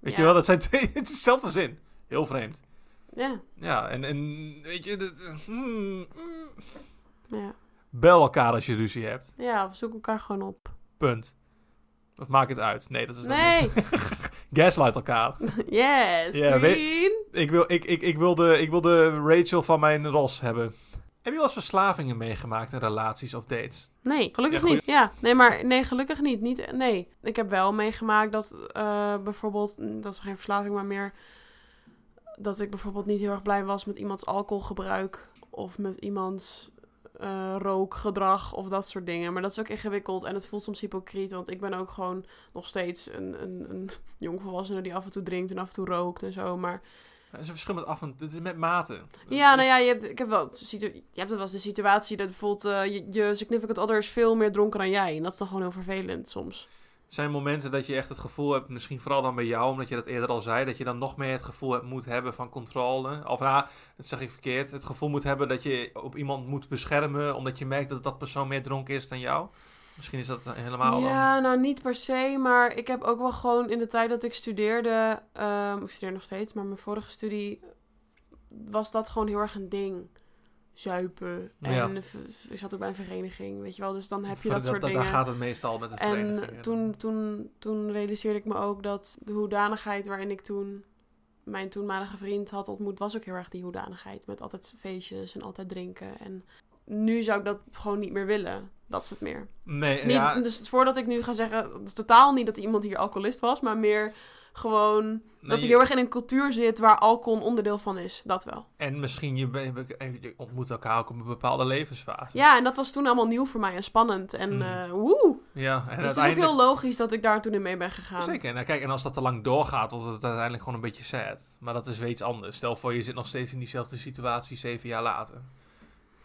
Weet je wel, dat zijn twee... Het is dezelfde zin. Heel vreemd. Ja, Ja, en, en weet je... Dat, hmm, mm. ja. bel elkaar als je ruzie hebt. ja, of zoek elkaar gewoon op. Punt. Of maak het uit. Nee, dat is Nee! niet. Gaslight elkaar. Yes, weet- queen! Ik wil, ik, ik, ik, wil de, ik wil de Rachel van mijn Ros hebben. Heb je wel eens verslavingen meegemaakt in relaties of dates? Nee, gelukkig Ja, niet. Ja, nee, maar nee, gelukkig niet. niet. Nee, ik heb wel meegemaakt dat eh, bijvoorbeeld, mm, dat is geen verslaving, maar meer dat ik bijvoorbeeld niet heel erg blij was met iemands alcoholgebruik of met iemands eh, rookgedrag of dat soort dingen. Maar dat is ook ingewikkeld en het voelt soms hypocriet, want ik ben ook gewoon nog steeds een, een, een jongvolwassene die af en toe drinkt en af en toe rookt en zo. Maar Er is een verschil met af en Het is met mate. ja, nou ja, je hebt, ik heb wel, je hebt wel eens de situatie dat bijvoorbeeld eh, je, je significant other is veel meer dronken dan jij. En dat is dan gewoon heel vervelend soms. Er zijn momenten dat je echt het gevoel hebt, misschien vooral dan bij jou, omdat je dat eerder al zei, dat je dan nog meer het gevoel hebt, moet hebben van controle. Of nou, dat zeg ik verkeerd. Het gevoel moet hebben dat je op iemand moet beschermen, omdat je merkt dat dat persoon meer dronken is dan jou. Misschien is dat helemaal. Ja, nou niet per se, maar ik heb ook wel gewoon in de tijd dat ik studeerde, ehm, ik studeer nog steeds, maar mijn vorige studie was dat gewoon heel erg een ding. zuipen. Ja. En v- ik zat ook bij een vereniging, weet je wel. Dus dan heb je dat soort Daar dingen. gaat het meestal met de En verenigingen. toen, toen, toen realiseerde ik me ook dat de hoedanigheid waarin ik toen mijn toenmalige vriend had ontmoet, was ook heel erg die hoedanigheid. Met altijd feestjes en altijd drinken. En nu zou ik dat gewoon niet meer willen. Dat is het meer. Nee, Niet, ja, Dus voordat ik nu ga zeggen, het is totaal niet dat iemand hier alcoholist was, maar meer gewoon nee, dat hij je- heel erg in een cultuur zit waar alcohol een onderdeel van is. Dat wel. En misschien je, ontmoet elkaar ook op een bepaalde levensfase. Ja, en dat was toen allemaal nieuw voor mij en spannend. En Mhm. eh woe! Ja, en Dus het is ook heel logisch dat ik daar toen in mee ben gegaan. Zeker. Nou, kijk, en als dat te lang doorgaat, wordt het uiteindelijk gewoon een beetje sad. Maar dat is weer iets anders. Stel voor, je zit nog steeds in diezelfde situatie zeven jaar later.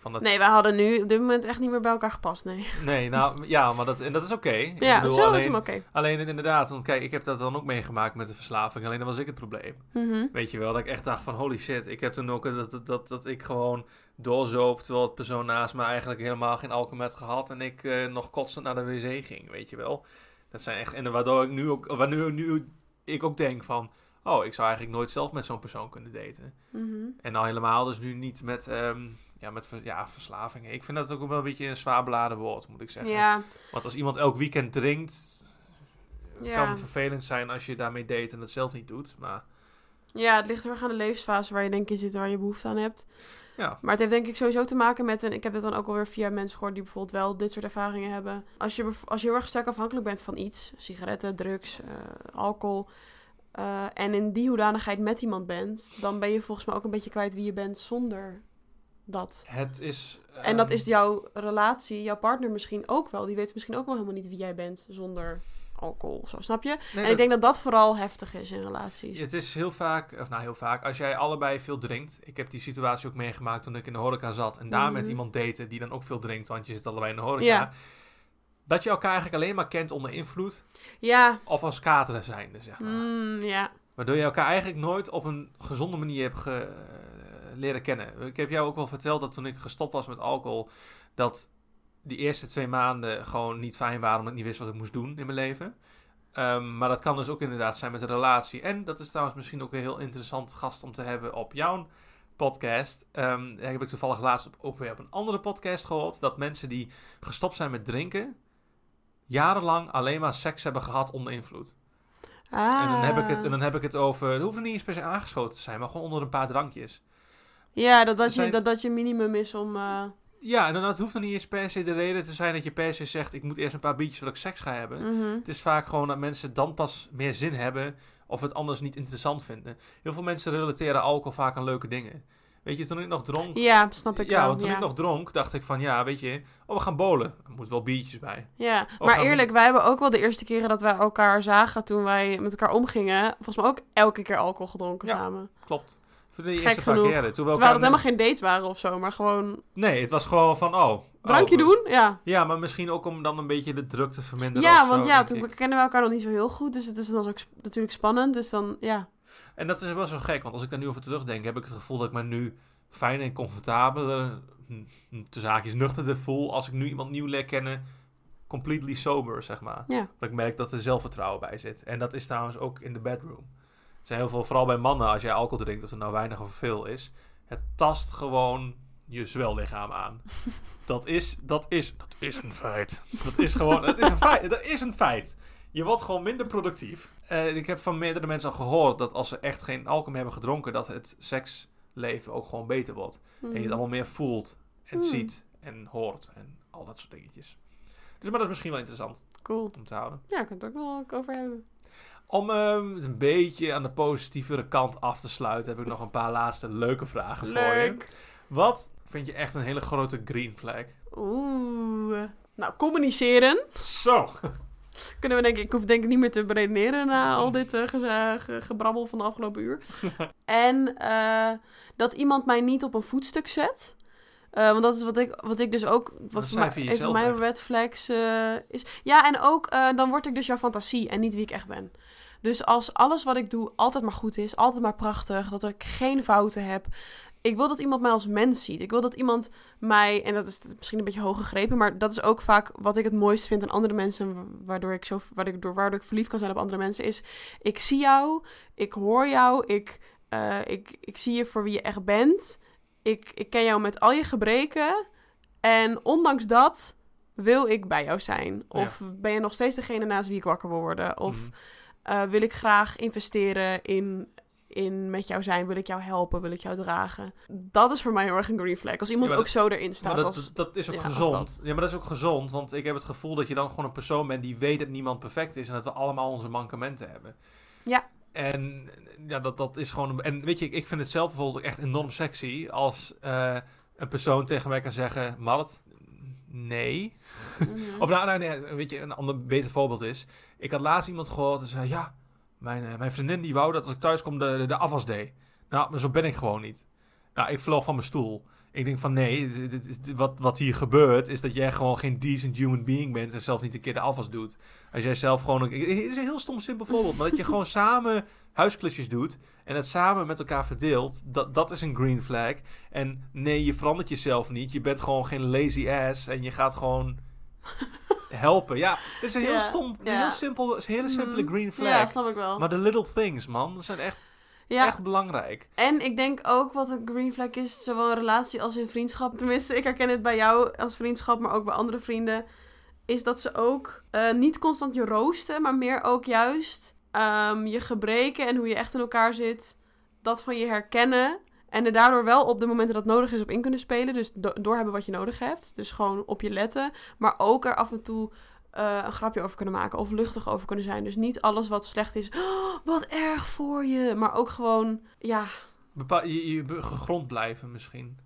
Van dat... Nee, wij hadden nu op dit moment echt niet meer bij elkaar gepast, nee. Nee, nou ja, maar dat, en dat is oké. Ja, bedoel, zo is alleen, hem oké. alleen inderdaad, want kijk, ik heb dat dan ook meegemaakt met de verslaving. Alleen dan was ik het probleem. Mhm. Weet je wel, dat ik echt dacht van holy shit. Ik heb toen ook dat, dat, dat, dat ik gewoon doorzoop terwijl het persoon naast me eigenlijk helemaal geen alcohol met gehad. En ik eh, nog kotsend naar de wc ging, weet je wel. Dat zijn echt, en waardoor ik nu ook, waardoor nu ik ook denk van, oh, ik zou eigenlijk nooit zelf met zo'n persoon kunnen daten. Mhm. En al helemaal dus nu niet met, ehm, ja, met ja, verslavingen. Ik vind dat ook wel een beetje een zwaar beladen woord, moet ik zeggen. Ja, Want als iemand elk weekend drinkt, ja. kan vervelend zijn als je daarmee date en het zelf niet doet. Maar ja, het ligt heel erg aan de levensfase waar je denk ik in zit, waar je behoefte aan hebt. ja, Maar het heeft denk ik sowieso te maken met, en ik heb het dan ook alweer via mensen gehoord die bijvoorbeeld wel dit soort ervaringen hebben. Als je, als je heel erg sterk afhankelijk bent van iets, sigaretten, drugs, eh, alcohol, eh, en in die hoedanigheid met iemand bent, dan ben je volgens mij ook een beetje kwijt wie je bent zonder dat. het is... En dat ehm, is jouw relatie, jouw partner misschien ook wel. Die weet misschien ook wel helemaal niet wie jij bent zonder alcohol of zo, snap je? nee, en dat- ik denk dat dat vooral heftig is in relaties. Het is heel vaak, of nou heel vaak, als jij allebei veel drinkt. Ik heb die situatie ook meegemaakt toen ik in de horeca zat. En daar met Mhm. iemand daten die dan ook veel drinkt, want je zit allebei in de horeca. Ja. Dat je elkaar eigenlijk alleen maar kent onder invloed. Ja, Of als kateren zijnde, zeg maar. mm, ja. Waardoor je elkaar eigenlijk nooit op een gezonde manier hebt ge- leren kennen. Ik heb jou ook wel verteld dat toen ik gestopt was met alcohol, dat die eerste twee maanden gewoon niet fijn waren, omdat ik niet wist wat ik moest doen in mijn leven. Ehm, maar dat kan dus ook inderdaad zijn met een relatie. En dat is trouwens misschien ook een heel interessant gast om te hebben op jouw podcast. Ehm heb ik toevallig laatst ook weer op een andere podcast gehoord. Dat mensen die gestopt zijn met drinken, jarenlang alleen maar seks hebben gehad onder invloed. Ah. En dan heb ik het, en dan heb ik het over. Het hoeft niet se aangeschoten te zijn, maar gewoon onder een paar drankjes. Ja, dat dat, je, dat dat je minimum is om... eh, Ja, en dan het hoeft dan niet eens per se de reden te zijn dat je per se zegt: ik moet eerst een paar biertjes voordat ik seks ga hebben. mhm. Het is vaak gewoon dat mensen dan pas meer zin hebben of het anders niet interessant vinden. Heel veel mensen relateren alcohol vaak aan leuke dingen. Weet je, toen ik nog dronk. Ja, snap ik ja, wel. want toen ja. ik nog dronk, dacht ik van ja, weet je, oh we gaan bowlen. Er moet wel biertjes bij. Ja, maar we- eerlijk, wij hebben ook wel de eerste keren dat wij elkaar zagen toen wij met elkaar omgingen, volgens mij ook elke keer alcohol gedronken Ja. samen. Klopt. De eerste paar keren. Toen we Terwijl elkaar het helemaal geen dates waren of zo, maar gewoon Nee, het was gewoon van oh. drankje oh, doen. Ja, Ja, maar misschien ook om dan een beetje de druk te verminderen. ja of zo, want ja, toen ik. kennen we elkaar nog niet zo heel goed, dus het is dan ook natuurlijk spannend. Dus dan, ja. En dat is wel zo gek, want als ik daar nu over terugdenk, heb ik het gevoel dat ik me nu fijn en comfortabeler, hm, hm, tussen haakjes nuchterder voel, als ik nu iemand nieuw leer kennen, completely sober, zeg maar. Ja. Dat ik merk dat er zelfvertrouwen bij zit. En dat is trouwens ook in de bedroom. Zijn heel veel, vooral bij mannen, als jij alcohol drinkt, of er nou weinig of veel is, het tast gewoon je zwellichaam aan. dat is, dat is, dat is een feit. Dat is gewoon, dat is een feit. Dat is een feit. Je wordt gewoon minder productief. Eh, ik heb van meerdere mensen al gehoord dat als ze echt geen alcohol meer hebben gedronken, dat het seksleven ook gewoon beter wordt. En je het Mhm. allemaal meer voelt en Hmm. ziet en hoort en al dat soort dingetjes. Dus maar dat is misschien wel interessant Cool. om te houden. Ja, ik kan het ook nog over hebben. Om ehm, het een beetje aan de positievere kant af te sluiten, heb ik nog een paar laatste leuke vragen voor je. Leuk. Wat vind je echt een hele grote green flag? Oeh. Nou, communiceren. Zo! Kunnen we denk ik, ik hoef denk ik niet meer te beredeneren na al dit ge- gebrabbel van de afgelopen uur. en eh, dat iemand mij niet op een voetstuk zet. Eh, want dat is wat ik, wat ik dus ook, wat voor mij, een van mijn red flags is. Ja, en ook, dan word ik dus jouw fantasie en niet wie ik echt ben. Dus als alles wat ik doe altijd maar goed is, altijd maar prachtig, dat ik geen fouten heb. Ik wil dat iemand mij als mens ziet. Ik wil dat iemand mij, en dat is misschien een beetje hoog gegrepen, maar dat is ook vaak wat ik het mooist vind aan andere mensen, waardoor ik, zo, waardoor, waardoor ik verliefd kan zijn op andere mensen, is ik zie jou, ik hoor jou, ik, eh, ik, ik zie je voor wie je echt bent. ik, ik ken jou met al je gebreken. En ondanks dat wil ik bij jou zijn. Of ben je nog steeds degene naast wie ik wakker wil worden. Of Mhm. Eh, wil ik graag investeren in, in met jou zijn. Wil ik jou helpen. Wil ik jou dragen. Dat is voor mij heel erg een green flag. Als iemand Ja, ook zo erin staat. Dat, als, dat is ook ja, gezond. Ja, maar dat is ook gezond. Want ik heb het gevoel dat je dan gewoon een persoon bent die weet dat niemand perfect is. En dat we allemaal onze mankementen hebben. Ja. En ja, dat, dat is gewoon... En weet je, ik, ik vind het zelf bijvoorbeeld ook echt enorm sexy als eh, een persoon tegen mij kan zeggen... Marit, nee. Mhm. Of nou, nou, nee, weet je, een ander beter voorbeeld is... Ik had laatst iemand gehoord en zei... Ja, mijn, eh, mijn vriendin die wou dat als ik thuis kom de, de, de afwas deed. Nou, maar zo ben ik gewoon niet. Nou, ik vloog van mijn stoel. Ik denk van nee, dit- dit- dit- wat, wat hier gebeurt is dat jij gewoon geen decent human being bent en zelf niet een keer de afwas doet. Als jij zelf gewoon, een- het is een heel stom simpel voorbeeld, maar dat je gewoon samen huisklusjes doet en het samen met elkaar verdeelt, dat, dat is een green flag. En nee, je verandert jezelf niet, je bent gewoon geen lazy ass en je gaat gewoon helpen. Ja, dit is een heel stom, heel simpel, hele simpele Mhm. green flag. Ja, snap ik wel. maar de little things, man, dat zijn echt, ja, echt belangrijk. en ik denk ook wat een green flag is, zowel in relatie als in vriendschap. Tenminste, ik herken het bij jou als vriendschap, maar ook bij andere vrienden. Is dat ze ook eh, niet constant je roosten, maar meer ook juist ehm, je gebreken en hoe je echt in elkaar zit, dat van je herkennen. En er daardoor wel op de momenten dat nodig is op in kunnen spelen. Dus do- doorhebben wat je nodig hebt. Dus gewoon op je letten. Maar ook er af en toe eh, een grapje over kunnen maken. Of luchtig over kunnen zijn. Dus niet alles wat slecht is. "Oh, wat erg voor je. Maar ook gewoon, ja. Bepaal, je, je gegrond blijven misschien.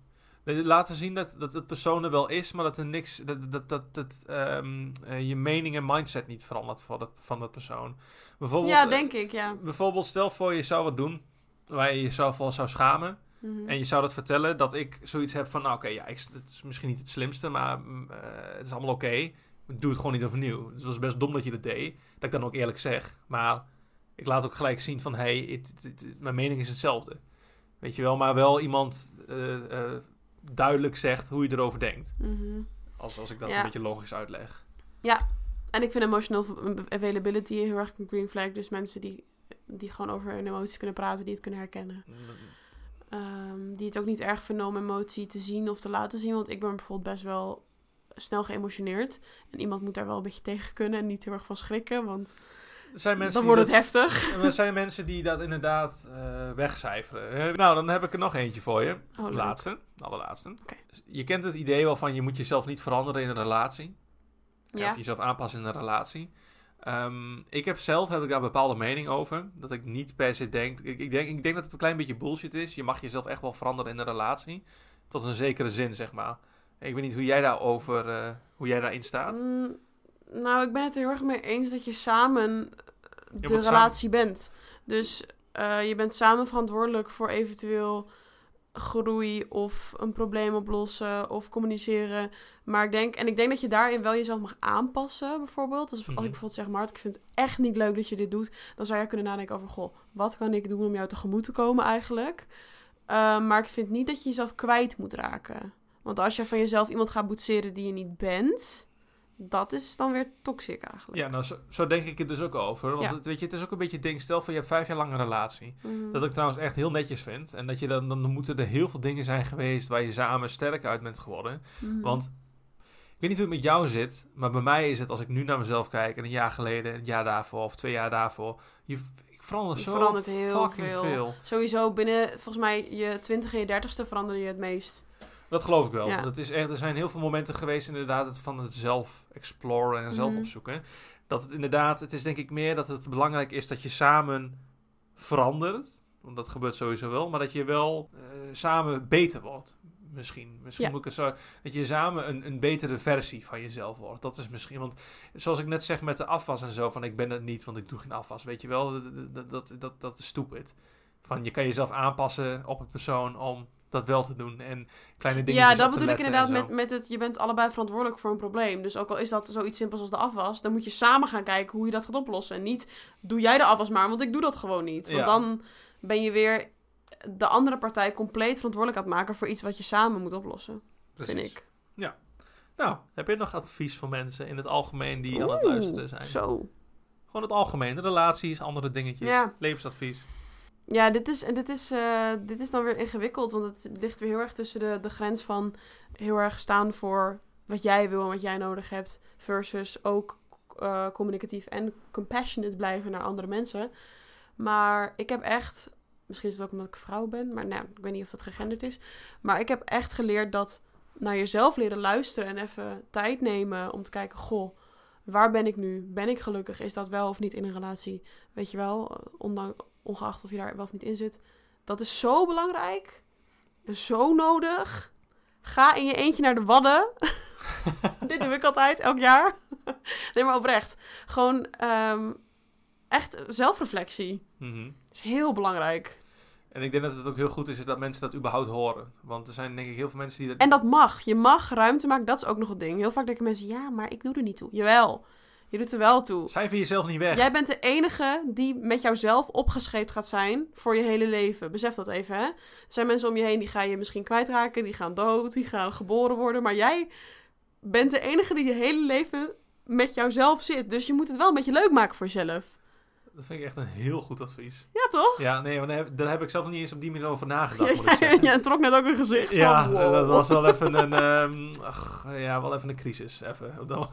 Laten zien dat, dat het persoon er wel is, maar dat er niks. Dat, dat, dat, dat ehm, eh, je mening en mindset niet verandert van dat, van dat persoon. Bijvoorbeeld, Ja, eh, denk ik, ja. bijvoorbeeld, stel voor je zou wat doen waar je jezelf voor zou schamen. Mhm. En je zou dat vertellen dat ik zoiets heb van, nou oké, ja, ik, het is misschien niet het slimste, maar mm, het is allemaal oké. Doe het gewoon niet overnieuw. Dus het was best dom dat je dat deed. Dat ik dan ook eerlijk zeg. Maar ik laat ook gelijk zien van, hey, mijn mening is hetzelfde. Weet je wel, maar wel iemand eh, eh, duidelijk zegt hoe je erover denkt. Mhm. Als, als ik dat Ja. een beetje logisch uitleg. En ik vind emotional availability heel erg een green flag. Dus mensen die, die gewoon over hun emoties kunnen praten, die het kunnen herkennen. Ehm, die het ook niet erg vinden om emotie te zien of te laten zien. Want ik ben bijvoorbeeld best wel snel geëmotioneerd. En iemand moet daar wel een beetje tegen kunnen en niet heel erg van schrikken. Want zijn mensen dan wordt het dat- heftig. Er zijn mensen die dat inderdaad eh, wegcijferen. Eh, nou, dan heb ik er nog eentje voor je. Oh, laatste. Allerlaatste. Oké. Je kent het idee wel van je moet jezelf niet veranderen in een relatie. Ja. Of jezelf aanpassen in een relatie. Ehm, ik heb zelf heb ik daar een bepaalde mening over. Dat ik niet per se denk ik, ik denk. ik denk dat het een klein beetje bullshit is. Je mag jezelf echt wel veranderen in een relatie. Tot een zekere zin, zeg maar. Ik weet niet hoe jij daarover, eh hoe jij daarin staat. Mm, nou, ik ben het er heel erg mee eens dat je samen de samen- relatie bent. Dus eh, je bent samen verantwoordelijk voor eventueel groei of een probleem oplossen of communiceren. Maar ik denk, en ik denk dat je daarin wel jezelf mag aanpassen, bijvoorbeeld. Dus als Mhm. ik bijvoorbeeld zeg, Mart, ik vind het echt niet leuk dat je dit doet, dan zou je kunnen nadenken over, goh, wat kan ik doen om jou tegemoet te komen eigenlijk? Eh, maar ik vind niet dat je jezelf kwijt moet raken. Want als je van jezelf iemand gaat boetseren die je niet bent, dat is dan weer toxic eigenlijk. Ja, nou, zo, zo denk ik het dus ook over. Want Ja. het, weet je, het is ook een beetje het ding. Stel voor je hebt vijf jaar lang een relatie. Mhm. Dat ik trouwens echt heel netjes vind. En dat je dan, dan moeten er heel veel dingen zijn geweest waar je samen sterk uit bent geworden. Mhm. Want ik weet niet hoe het met jou zit, maar bij mij is het als ik nu naar mezelf kijk en een jaar geleden, een jaar daarvoor of twee jaar daarvoor, je, ik verander Je zo verandert heel fucking veel. veel. Sowieso binnen, volgens mij, je 20 en je 30ste verander je het meest. Dat geloof ik wel. Ja. Dat is echt, er zijn heel veel momenten geweest inderdaad het van het zelf exploren en zelf Mhm. opzoeken. Dat het inderdaad, het is denk ik meer dat het belangrijk is dat je samen verandert. Want dat gebeurt sowieso wel. Maar dat je wel eh, samen beter wordt. Misschien. Misschien Ja. moet ik het zo. Dat je samen een, een betere versie van jezelf wordt. Dat is misschien. Want zoals ik net zeg met de afwas en zo. Van ik ben het niet, want ik doe geen afwas. Weet je wel. Dat, dat, dat, dat, dat is stupid. Van je kan jezelf aanpassen op een persoon om dat wel te doen. En kleine dingen Ja, dat bedoel ik inderdaad met, met het, je bent allebei verantwoordelijk voor een probleem. Dus ook al is dat zoiets simpels als de afwas, dan moet je samen gaan kijken hoe je dat gaat oplossen. En niet, doe jij de afwas maar, want ik doe dat gewoon niet. Want Ja. dan ben je weer de andere partij compleet verantwoordelijk aan het maken voor iets wat je samen moet oplossen, vind ik. Nou, heb je nog advies voor mensen in het algemeen die aan het luisteren zijn? Zo. Gewoon het algemeen, relaties, andere dingetjes, Ja. levensadvies. Ja, dit is, dit, is, eh, dit is dan weer ingewikkeld, want het ligt weer heel erg tussen de, de grens van heel erg staan voor wat jij wil en wat jij nodig hebt, versus ook eh, communicatief en compassionate blijven naar andere mensen. Maar ik heb echt, misschien is het ook omdat ik vrouw ben, maar nou, ik weet niet of dat gegenderd is, maar ik heb echt geleerd dat naar jezelf leren luisteren en even tijd nemen om te kijken, goh, waar ben ik nu? Ben ik gelukkig? Is dat wel of niet in een relatie? Weet je wel, ondanks, ongeacht of je daar wel of niet in zit. Dat is zo belangrijk. En zo nodig. Ga in je eentje naar de Wadden. Dit doe ik altijd, elk jaar. nee, maar oprecht. Gewoon ehm, echt zelfreflectie. Mhm. is heel belangrijk. En ik denk dat het ook heel goed is dat mensen dat überhaupt horen. Want er zijn denk ik heel veel mensen die dat... En dat mag. Je mag ruimte maken. Dat is ook nog een ding. Heel vaak denken mensen, ja, maar ik doe er niet toe. Jawel. Je doet er wel toe. Cijfer jezelf niet weg. Jij bent de enige die met jouzelf opgescheept gaat zijn voor je hele leven. Besef dat even, hè? Er zijn mensen om je heen die ga je misschien kwijtraken, die gaan dood, die gaan geboren worden. Maar jij bent de enige die je hele leven met jouzelf zit. Dus je moet het wel een beetje leuk maken voor jezelf. Dat vind ik echt een heel goed advies. Ja, toch? Ja, nee, want daar heb, daar heb ik zelf niet eens op die manier over nagedacht, moet ik ja, zeggen. ja, trok net ook een gezicht Ja, van, wow. dat was wel even een, ehm, ach, ja, wel even een crisis. Even.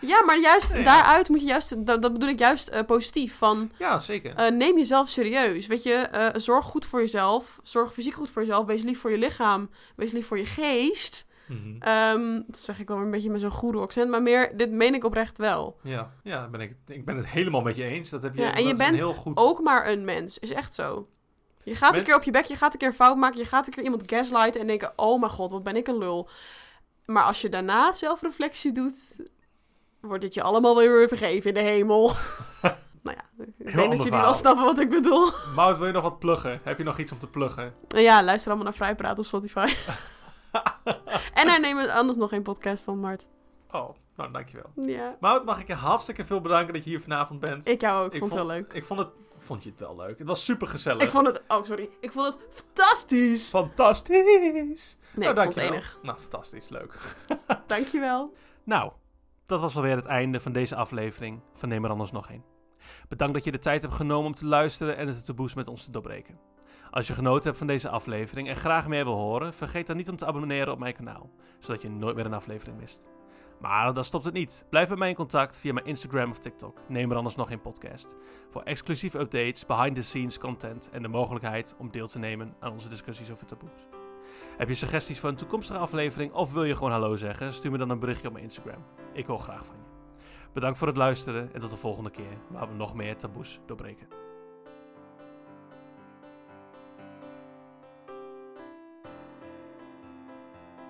Ja, maar juist Ja. daaruit moet je juist, dat, dat bedoel ik juist eh, positief, van ja, zeker. eh, neem jezelf serieus. Weet je, eh, zorg goed voor jezelf, zorg fysiek goed voor jezelf, wees lief voor je lichaam, wees lief voor je geest. Mhm. Ehm, dat zeg ik wel een beetje met zo'n goede accent, maar meer, dit meen ik oprecht wel. Ja, ja ben ik, ik ben het helemaal met je eens. Dat heb je, Ja, en dat je bent heel goed... Ook maar een mens, is echt zo. Je gaat een keer op je bek, je gaat een keer fout maken, je gaat een keer iemand gaslighten en denken, oh mijn god, wat ben ik een lul. Maar als je daarna zelfreflectie doet, wordt het je allemaal weer vergeven in de hemel. nou ja, ik denk dat jullie verhaal. wel snappen wat ik bedoel. Mout, wil je nog wat pluggen? Heb je nog iets om te pluggen? En ja, luister allemaal naar Vrijpraat op Spotify. en daar nemen we anders nog een podcast van, Mart. Oh, nou dankjewel. Ja, Mout, mag ik je hartstikke veel bedanken dat je hier vanavond bent. ik jou ook, Ik vond het wel leuk. Ik vond het... Vond je het wel leuk? Het was super gezellig. Ik vond het, oh sorry, ik vond het fantastisch. Fantastisch! Nee, het dankjewel. enig. Nou, fantastisch. Leuk. Dankjewel. Nou, dat was alweer het einde van deze aflevering van Neem er anders nog een. Bedankt dat je de tijd hebt genomen om te luisteren en het taboes met ons te doorbreken. Als je genoten hebt van deze aflevering en graag meer wil horen, vergeet dan niet om te abonneren op mijn kanaal, zodat je nooit meer een aflevering mist. Maar dan stopt het niet. Blijf met mij in contact via mijn Instagram of TikTok. Neem er anders nog een podcast. Voor exclusieve updates, behind the scenes content en de mogelijkheid om deel te nemen aan onze discussies over taboes. Heb je suggesties voor een toekomstige aflevering of wil je gewoon hallo zeggen? Stuur me dan een berichtje op mijn Instagram. Ik hoor graag van je. Bedankt voor het luisteren en tot de volgende keer waar we nog meer taboes doorbreken.